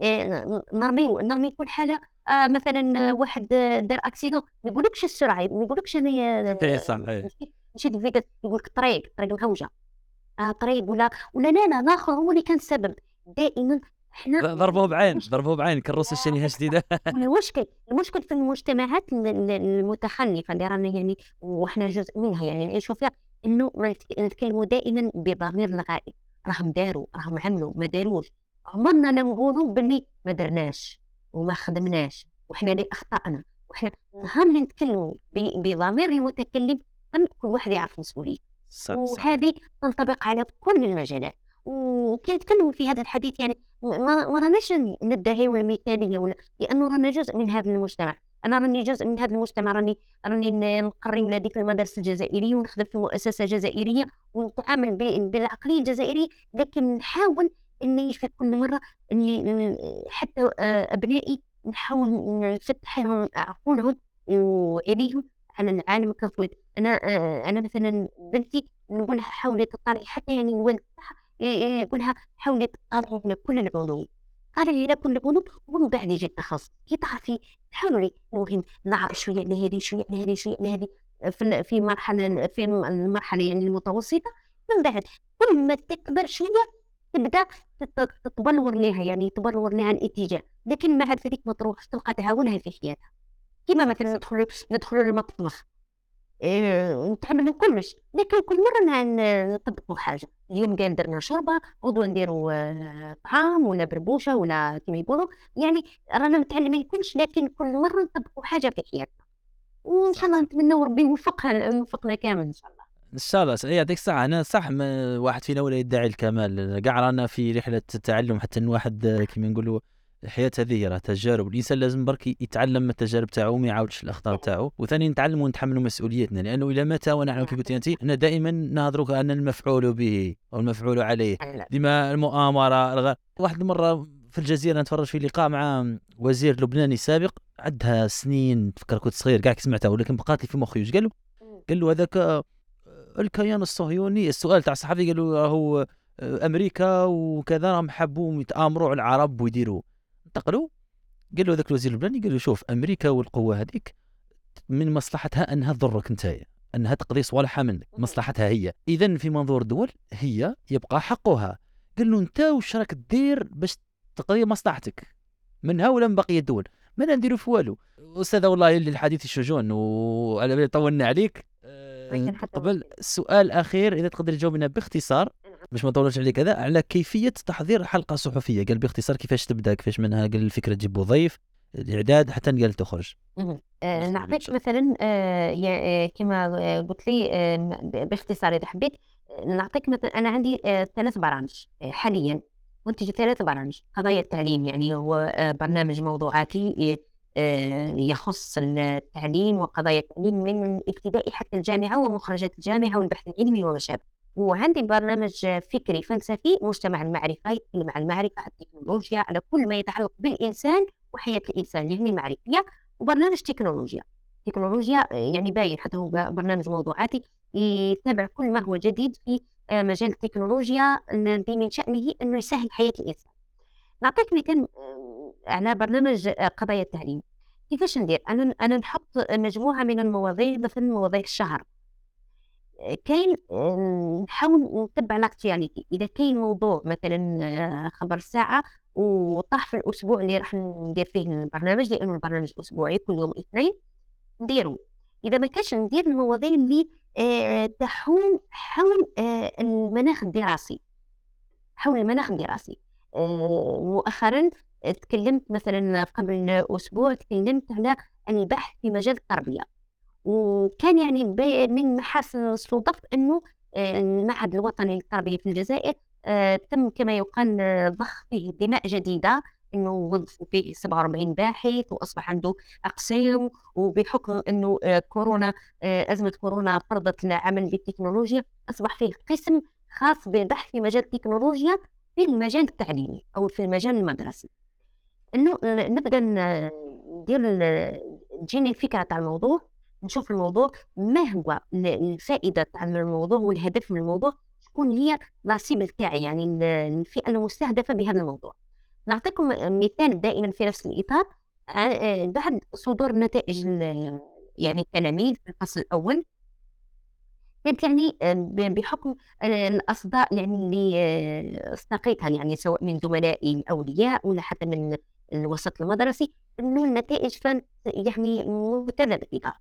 S1: آه، نرمي نرمي كل حالة. آه مثلا واحد دار أكسيدون ما يقولكش السرعة ما يقولكش
S2: أنا
S1: مشيت في يقول لك الطريق الطريق مهوجه آه طريق ولا ولا لا لا الآخر هو اللي كان السبب دائما
S2: إحنا ضربوه بعين ضربوه بعين كروس الشنيهة جديده
S1: المشكل المشكل في المجتمعات المتخلفة اللي رانا يعني وإحنا جزء منها يعني نعيشوا فيها إنه نتكلموا دائما بضمير الغائب راهم داروا راهم عملوا ما داروش. عمرنا نقولوا باللي ما درناش وما خدمناش وحنا اللي أخطأنا. وحنا نهار اللي نتكلموا بضمير المتكلم كل واحد يعرف مسؤوليته. وهذه تنطبق على كل المجالات. وكنتكلموا في هذا الحديث يعني ما راناش ندعي المثاليه ولا لأنه رانا جزء من هذا المجتمع. أنا راني جزء من هذا المجتمع راني راني نقري ولادي في المدارس الجزائريه ونخدم في مؤسسة جزائرية ونتعامل بالعقلية الجزائرية لكن نحاول إني في كل مرة إني حتى آه، أبنائي نحاول نفتح لهم عقولهم وإليهم على العالم ككل. أنا آه، أنا مثلا بنتي نقولها حاولي تطلعي حتى يعني الوالد يقولها حاولي تطلعي على كل العلوم. قال على كل العلوم ومن بعد يجي التخصص كي تعرفي حاولي المهم نعرف شوية على هذه شوية على هذه شوية على هذه في في مرحلة في المرحلة يعني المتوسطة. من بعد كل ما تكبر شوية تبدأ تتبلور لها يعني تبلور لها الاتجاه. لكن مع ذلك ما تروحش تلقى تعاونها في حياتها. كما مثلا ندخل ندخل للمطبخ إيه نتعمل كلش. لكن كل مرة نطبقوا حاجة. اليوم قال درنا شوربة غدوة نديروا آه، طعام ولا بربوشة ولا كما يقولوا. يعني رانا متعلمين كلش لكن كل مرة نطبقوا حاجة في حياتنا وإن شاء الله نتمنى ربي يوفقها يوفقنا كامل إن شاء الله.
S2: إن شاء الله. يعطيك الصحة أنا صح واحد فينا ولا يدعي الكمال. كاع رانا في رحلة التعلم حتى واحد كما نقولوا الحياة هذه راه تجارب. الإنسان لازم برك يتعلم من التجارب تاعو وما يعاودش الأخطاء تاعو. وثاني نتعلم ونتحملوا مسؤوليتنا لأنه إلى متى ونحن كما قلت انت إحنا دائما نهضروا أن المفعول به أو المفعول عليه. ديما المؤامرة الغ... واحد المرة في الجزيرة نتفرج في لقاء مع وزير لبناني سابق عندها سنين فكر كنت صغير كاع سمعتها ولكن بقات لي في مخي. قال له قال له هذاك الكيان الصهيوني السؤال تاع الصحفي قالوا راهو آه، أمريكا وكذا راهم حبوا يتآمروا على العرب ويديروا. انتقلوا قال له ذاك الوزير اللبناني قال له شوف أمريكا والقوة هذيك من مصلحتها أنها تضرك أنت أنها تقضي صوالحها منك مصلحتها هي. اذا في منظور الدول هي يبقى حقها. قال له أنت واش راك دير باش تقضي مصلحتك؟ منها ولا من بقية الدول؟ ما نديروا في والو. استاذه والله اللي الحديث الشجون وعلى طولنا عليك. قبل سؤال أخير إذا تقدر تجاوبنا باختصار. باش ما نطولش عليك. كذا على كيفية تحضير حلقة صحفية. قال باختصار كيفاش تبدأ كيفاش منها؟ قال الفكرة تجيبوا ضيف الإعداد حتى قال تخرج.
S1: آه نعطيك مثلا آه, آه، كما قلت لي آه باختصار إذا حبيت. نعطيك مثلا أنا عندي ثلاث برامج حاليا. منتج ثلاث برامج. قضايا التعليم يعني هو برنامج موضوعاتي يخص التعليم وقضايا التعليم من الابتدائي حتى الجامعة ومخرجات الجامعة والبحث العلمي وما شابه وعندي برنامج فكري فلسفي مجتمع المعرفة يتكلم عن المعرفة على التكنولوجيا على كل ما يتعلق بالإنسان وحياة الإنسان يعني المعرفية وبرنامج تكنولوجيا. تكنولوجيا يعني باين حتى هو برنامج موضوعاتي يتابع كل ما هو جديد في آه، مجال التكنولوجيا الذي من شأنه أنه يسهل حياة الإنسان. نعطيك مثال آه، على برنامج آه، قضايا التعليم. كيفاش ندير؟ أنا أنا نحط مجموعة من المواضيع مثلا مواضيع الشهر. كاين نحاول نتبع لاكتياليتي إذا كاين موضوع مثلا خبر الساعة وطاح في الأسبوع اللي راح ندير فيه البرنامج لأنه البرنامج أسبوعي كل يوم اثنين نديرو. إذا ما كانش ندير المواضيع اللي تحول حول المناخ الدراسي. حول المناخ الدراسي. مؤخرا تكلمت مثلا قبل أسبوع تكلمت على البحث في مجال التربية. وكان يعني من محاسن الصدف أنه آه، المعهد الوطني للتربية في الجزائر آه، تم كما يقال ضخ فيه دماء جديدة إنه وظفوا فيه 47 باحث وأصبح عنده أقسام وبحكم إنه آه، كورونا أزمة كورونا فرضت العمل بالتكنولوجيا أصبح فيه قسم خاص بالبحث في مجال التكنولوجيا في المجال التعليمي أو في المجال المدرسي. إنه نبدأ ندير تجيني الفكرة تاع الموضوع. نشوف الموضوع ما هو الفائده تاع الموضوع والهدف من الموضوع شكون هي لاسيبل تاعي يعني الفئة المستهدفه بهذا الموضوع. نعطيكم مثال دائما في نفس الإطار. بعد صدور نتائج يعني التلاميذ في الفصل الأول. كانت يعني بحكم الأصداء يعني اللي استقيتها يعني سواء من زملائي الأولياء ولا حتى من الوسط المدرسي إنه النتائج كانت يعني متذبذبه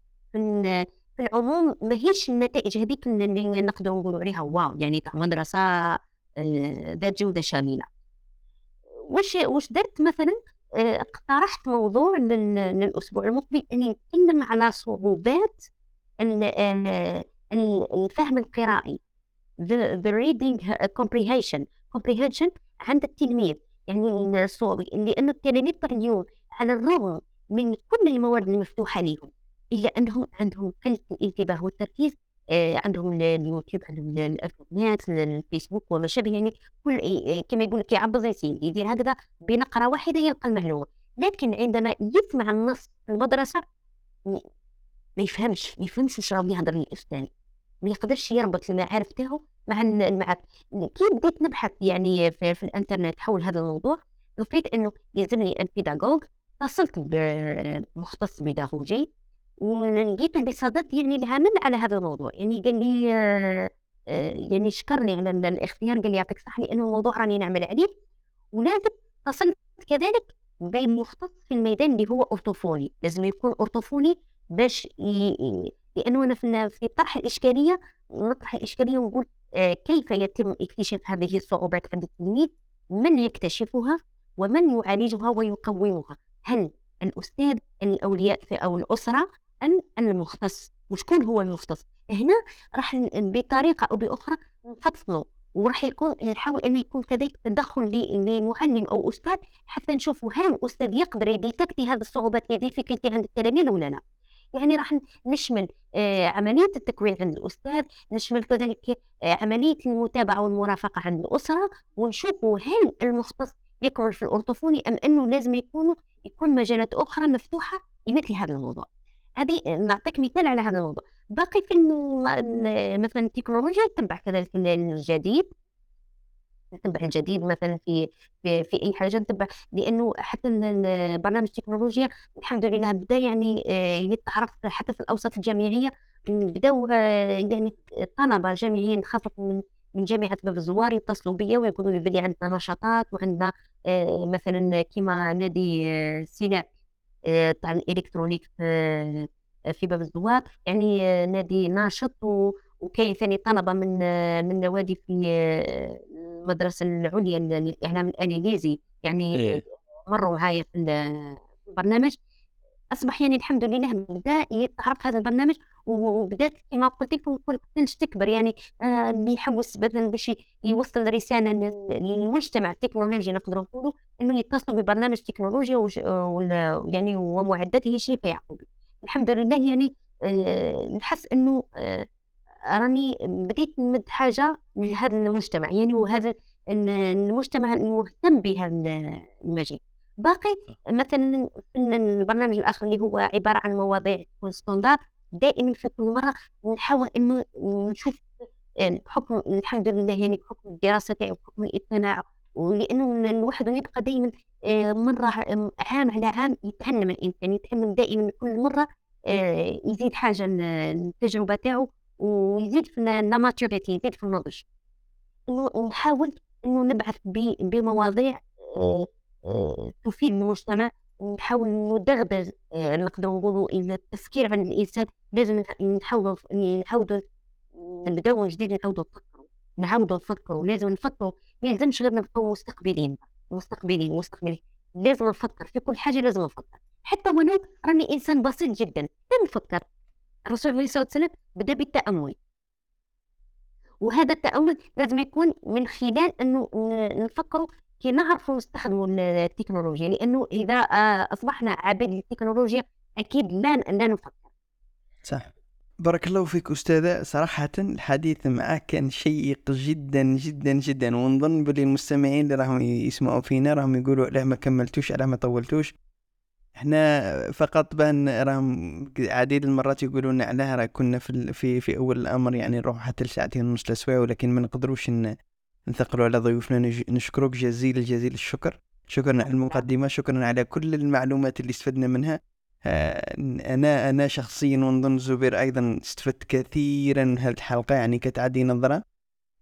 S1: في العموم ما هيش النتائج هذيك اللي نقدر نقولوا عليها واو يعني تاع مدرسة آه، ذات جودة شاملة. واش واش درت مثلا؟ آه، اقترحت موضوع للأسبوع المقبل إني نتكلم على صعوبات الفهم القرائي. The, reading comprehension comprehension عند التلميذ. يعني لأن التلاميذ اليوم على الرغم من كل الموارد المفتوحة لهم إلا أنهم عندهم قلة الانتباه والتركيز آه عندهم اليوتيوب عندهم الانترنت الفيسبوك وما شابه يعني كل كما يقول لك زي يدير هكذا بنقرة واحدة يلقى المعلومة لكن عندما يسمع النص في المدرسة ما يفهمش ما يفهمش واش راه يهضر الأستاذ. ما يقدرش يربط المعارف تاعو مع المعارف كي بديت نبحث يعني في, في الإنترنت حول هذا الموضوع لقيت أنه يلزمني البيداغوج اتصلت بمختص بيداغوجي. ولقيت بصدد يعني العمل على هذا الموضوع. يعني قال لي آه، يعني شكرني على الاختيار. قال لي يعطيك الصحة لأنه الموضوع راني نعمل عليه. ولازم اتصلت كذلك بمختص في الميدان اللي هو أرطوفوني لازم يكون أرطوفوني باش لأنه أنا في في طرح الإشكالية نطرح الإشكالية ونقول آه، كيف يتم اكتشاف هذه الصعوبات عند التلميذ من يكتشفها ومن يعالجها ويقومها؟ هل الأستاذ الأولياء أو الأسرة ام المختص وشكون هو المختص. هنا راح بطريقة أو بأخرى نفصلوا وراح يكون نحاول انه يكون كذلك تدخل لمعلم أو أستاذ حتى نشوفوا هل الاستاذ يقدر يديتكتي هذه الصعوبات هذه في عند التلاميذ ولا لا يعني راح نشمل آه، عملية التكوين عند الأستاذ نشمل كذلك آه، عملية المتابعة والمرافقة عند الأسرة ونشوفوا هل المختص يكون في الأرطوفوني أم أنه لازم يكون يكون مجالات أخرى مفتوحة لمثل هذا الموضوع. هذه نعطيك مثال على هذا الموضوع. باقي في مثلا التكنولوجيا تتبع كذلك الجديد. نتبع الجديد مثلا في في, في أي حاجة نتبع لأنه حتى برنامج التكنولوجيا الحمد لله بدأ يعني آه، يتعرف حتى في الأوساط الجامعية. بداو آه، يعني طلبه جامعيين خاصة من من جامعة باب الزوار يتصلوا بيا ويقولوا لي بلي عندنا نشاطات وعندنا آه، مثلا كيما نادي سيناء. تاع الإلكترونيك في باب الزوار. يعني نادي ناشط وكاين ثاني طلبة من من نوادي في المدرسة العليا للاعلام الانجليزي يعني إيه. مروا معايا في البرنامج. أصبح يعني الحمد لله بدأ يتعرف هذا البرنامج وبدأت كما قلت لكم كنت تكبر يعني آه اللي يحوس مثلا باش يوصل رسالة للمجتمع التكنولوجي نقدر نقولوا إنه يتصلوا ببرنامج تكنولوجيا يعني ومعدته شريفه يعقوبي الحمد لله يعني آه نحس إنه آه راني بديت نمد حاجة لهذا المجتمع يعني وهذا ال- المجتمع المهتم بهذا المجال. باقي مثلا البرنامج الآخر اللي هو عبارة عن مواضيع تكون ستاندار دائما في كل مرة نحاول إنه نشوف آه، بحكم الحمد لله يعني بحكم الدراسة تاعي وبحكم الاطلاع ولأنه الواحد يبقى دائما آه، مرة آه، عام على عام يتعلم الإنسان يتعلم دائما كل مرة آه، يزيد حاجة ل- التجربة تاعو ويزيد في الماتوريتي يزيد في النضج. نحاول إنه نبعث بمواضيع تفيد المجتمع نحاول ندغدغ آه، نقدر نقولوا إن التفكير عن الإنسان لازم نح- نحاول نحاول نبداو من جديد نعاودو نفكروا نعاودو نفكروا لازم نفكروا ما يلزمش غير نبقاو مستقبلين مستقبلين مستقبلين لازم نفكر في كل حاجة لازم نفكر حتى ولو راني إنسان بسيط جدا نفكر الرسول عليه الصلاة والسلام بدأ بالتأمل. وهذا التأمل لازم يكون من خلال أنه ن- نفكروا كي نعرفوا نستخدموا ال- التكنولوجيا لأنه إذا آه، أصبحنا عبيد للتكنولوجيا أكيد لا لا نفكر.
S3: صح. بارك الله فيك أستاذة. صراحة الحديث معك كان شيق جدا جدا جدا ونظن بلي المستمعين اللي راهم يسمعوا فينا راهم يقولوا علاه ما كملتوش علاه ما طولتوش. إحنا فقط بان راهم عديد المرات يقولوا لنا علاه راه كنا في في في أول الأمر يعني نروح حتى لساعتين ونص لسوايع ولكن ما نقدروش نثقلوا على ضيوفنا نشكرك جزيل جزيل الشكر. شكرا على المقدمة شكرا على كل المعلومات اللي استفدنا منها. آه، أنا أنا شخصيا ونظن زبير أيضا استفدت كثيرا من هذه الحلقة يعني كتعدي نظرة.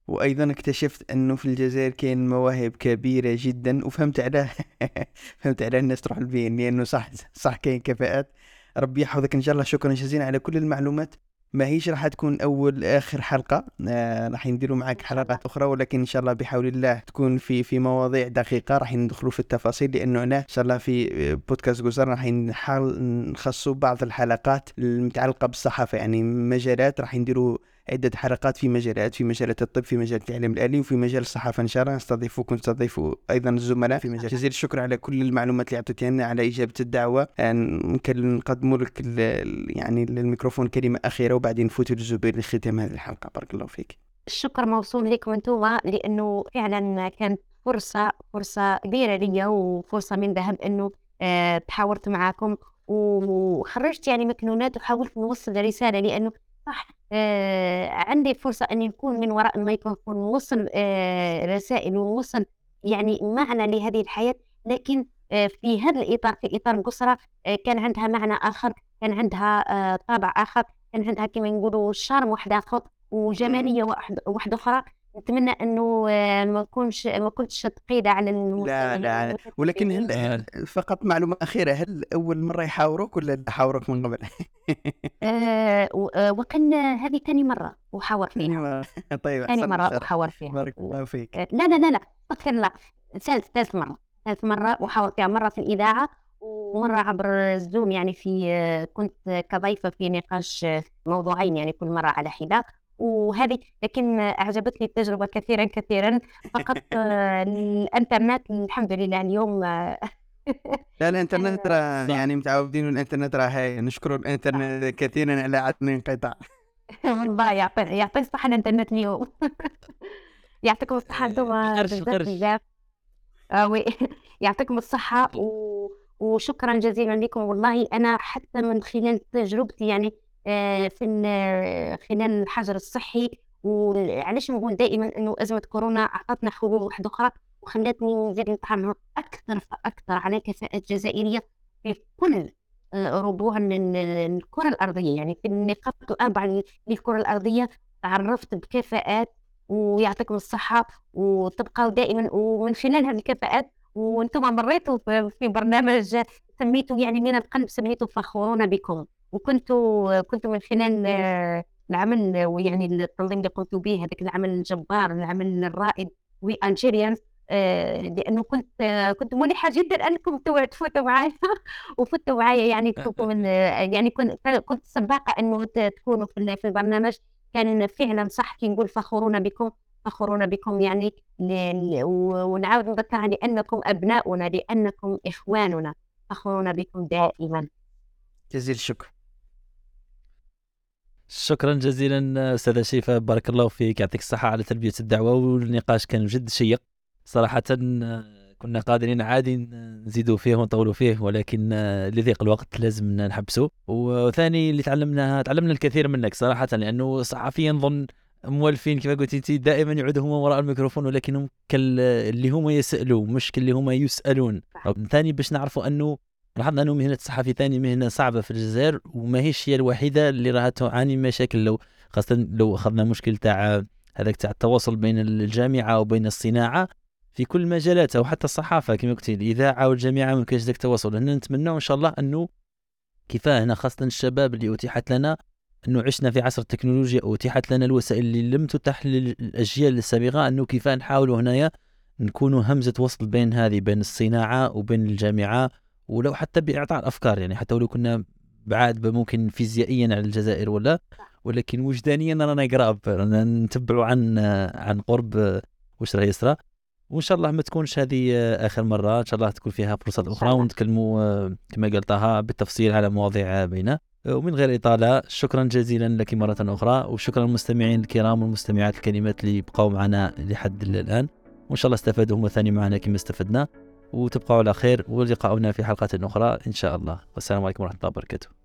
S3: وأيضا اكتشفت أنه في الجزائر كاين مواهب كبيرة جدا وفهمت على فهمت على الناس تروح البين لأنه صح صح كاين كفاءات. ربي يحفظك إن شاء الله. شكرا جزيلا على كل المعلومات. ما هيش راح تكون أول آخر حلقة. آه راح نديروا
S1: الله.
S3: حلقات أخرى ولكن إن شاء الله بحول الله تكون في في مواضيع دقيقة. راح ندخلوا في التفاصيل لأنه أنا إن شاء الله في بودكاست جزر راح نحاول نخصصوا بعض الحلقات المتعلقة بالصحافة. يعني مجالات راح نديروا عدة حلقات في مجالات في مجالات الطب في مجال التعليم الآلي وفي مجال الصحافة إن شاء الله. نستضيفوكم نستضيفوا أيضا الزملاء. في مجال. جزيل الشكر على كل المعلومات اللي أعطيتها لنا على إجابة الدعوة. نقدموا لك يعني الميكروفون كلمة أخيرة وبعدين نفوتوا للزبير لختام هذه الحلقة. بارك الله فيك.
S1: الشكر موصول لكم أنتم لأنه فعلا كانت فرصة فرصة كبيرة لي وفرصة من ذهب أنه آه، تحاورت معاكم. وخرجت يعني مكنونات وحاولت نوصل رسالة لأنه صح؟ آه، عندي فرصة اني نكون من وراء الميكروفون نوصل آه، رسائل ونوصل يعني معنى لهذه الحياة لكن آه، في هذا الإطار في إطار القصره آه، كان عندها معنى آخر كان عندها آه، طابع آخر كان عندها كما نقولوا شارم واحد اخر وجمالية واحد واحدة أخرى. نتمنى إنه ما نكونش ما كنتش ثقيله على
S3: لا لا ولكن هل هل- فقط معلومة أخيرة هل أول مرة يحاورك ولا حاورك من قبل؟
S1: آه آه، وكان هذه ثاني مرة أحاور فيها.
S3: طيب
S1: ثاني
S3: مرة.
S1: أحاور فيها.
S3: بارك الله فيك.
S1: آه، لا لا لا لا. استغفر الله ثالث ثالث مرة. ثالث مرة وحاور فيها. مرة في الإذاعة ومرة عبر الزوم. يعني في كنت كضيفة في نقاش موضوعين يعني كل مرة على حدة. وهذه لكن آه، أعجبتني التجربة كثيرا كثيرا. فقط آه، الإنترنت الحمد لله اليوم آه،
S3: لا الإنترنت راه
S2: صح.
S3: يعني متعودين الانترنت راه هاي. نشكر الإنترنت كثيرا على عدم الانقطاع
S1: والله يعطي يعطي الصحة الإنترنت اليوم. يعطيكم الصحة
S2: أنتم
S1: بزاف. بزاف آه وي يعطيكم الصحة و... وشكرا جزيلا لكم. والله أنا حتى من خلال تجربتي يعني آه في ال- خلال الحجر الصحي وعلاش نقول دائما إنه أزمة كورونا اعطتنا حلول واحدة أخرى وخلتني نزيد نتعرف أكثر فأكثر على كفاءات جزائريه في كل آه، ربوع ال- الكرة الأرضية. يعني في النقاط الاربعه للكره الأرضية تعرفت بكفاءات ويعطيكم الصحة وتبقوا دائما ومن خلال هذه الكفاءات وأنتم مريتوا في في برنامج سميته يعني من القلب سميته فخورون بكم. وكنتوا كنتوا من خلال آه، العمل ويعني التنظيم اللي قمتوا به هذاك العمل الجبار العمل الرائد وي انجيريانز لأنه كنت آه، كنت ملحه جدا أنكم تو- تفوتوا معايا. وفتوا معايا يعني تكونوا من آه، يعني كنت كنت سباقه انه تكونوا في في البرنامج. كان فعلا صح كي نقول فخورون بكم فخورون بكم يعني ونعاود نذكرها لأنكم أبناؤنا لأنكم إخواننا. فخورون بكم دائما.
S3: جزيل الشكر.
S2: شكرا جزيلا أستاذة شريفه بارك الله فيك. يعطيك الصحة على تلبيه الدعوة والنقاش كان جد شيق. صراحة آه، كنا قادرين عادي نزيدوا فيه ونطولوا فيه ولكن آه، لضيق الوقت لازم نحبسه وثاني اللي تعلمناه تعلمنا الكثير منك صراحة لأنه صحفيا نظن مولفين كما قلت أنت دائما يعودوا هما وراء الميكروفون ولكنهم كال اللي هما يسألوا مش كاللي هما يسألون. ثاني باش نعرفوا أنه لاحظنا أنه مهنة الصحفي ثاني مهنة صعبة في الجزائر وما هيش هي الوحيدة اللي راها تعاني مشاكل. لو خاصة لو أخذنا مشكل تاع هذاك تاع التواصل بين الجامعة وبين الصناعة في كل المجالات أو حتى الصحافة كما قلت الإذاعة والجامعة ما كاينش ذاك التواصل. هنا نتمنى إن شاء الله أنه كفايه هنا خاصة الشباب اللي أتيحت لنا أنه عشنا في عصر التكنولوجيا اتيحت لنا الوسائل اللي لم تتح للأجيال السابقة. أنه كفايه نحاولوا هنايا نكونوا همزة وصل بين هذه بين الصناعة وبين الجامعة ولو حتى بإعطاء الأفكار يعني حتى ولو كنا بعاد ممكن فيزيائيا على الجزائر ولا ولكن وجدانيا رانا قراب رانا نتبعوا عن عن قرب واش راه يسرى. وإن شاء الله ما تكونش هذه آخر مرة إن شاء الله تكون فيها فرصات أخرى ونتكلموا كما قال طه بالتفصيل على مواضيع بينه ومن غير إطالة شكرا جزيلا لك مرة أخرى وشكرا للمستمعين الكرام والمستمعات الكلمات اللي بقوا معنا لحد الآن. وإن شاء الله استفادوا هم ثاني معنا كما استفدنا. وتبقوا على خير ولقاؤنا في حلقات أخرى إن شاء الله. والسلام عليكم ورحمة الله وبركاته.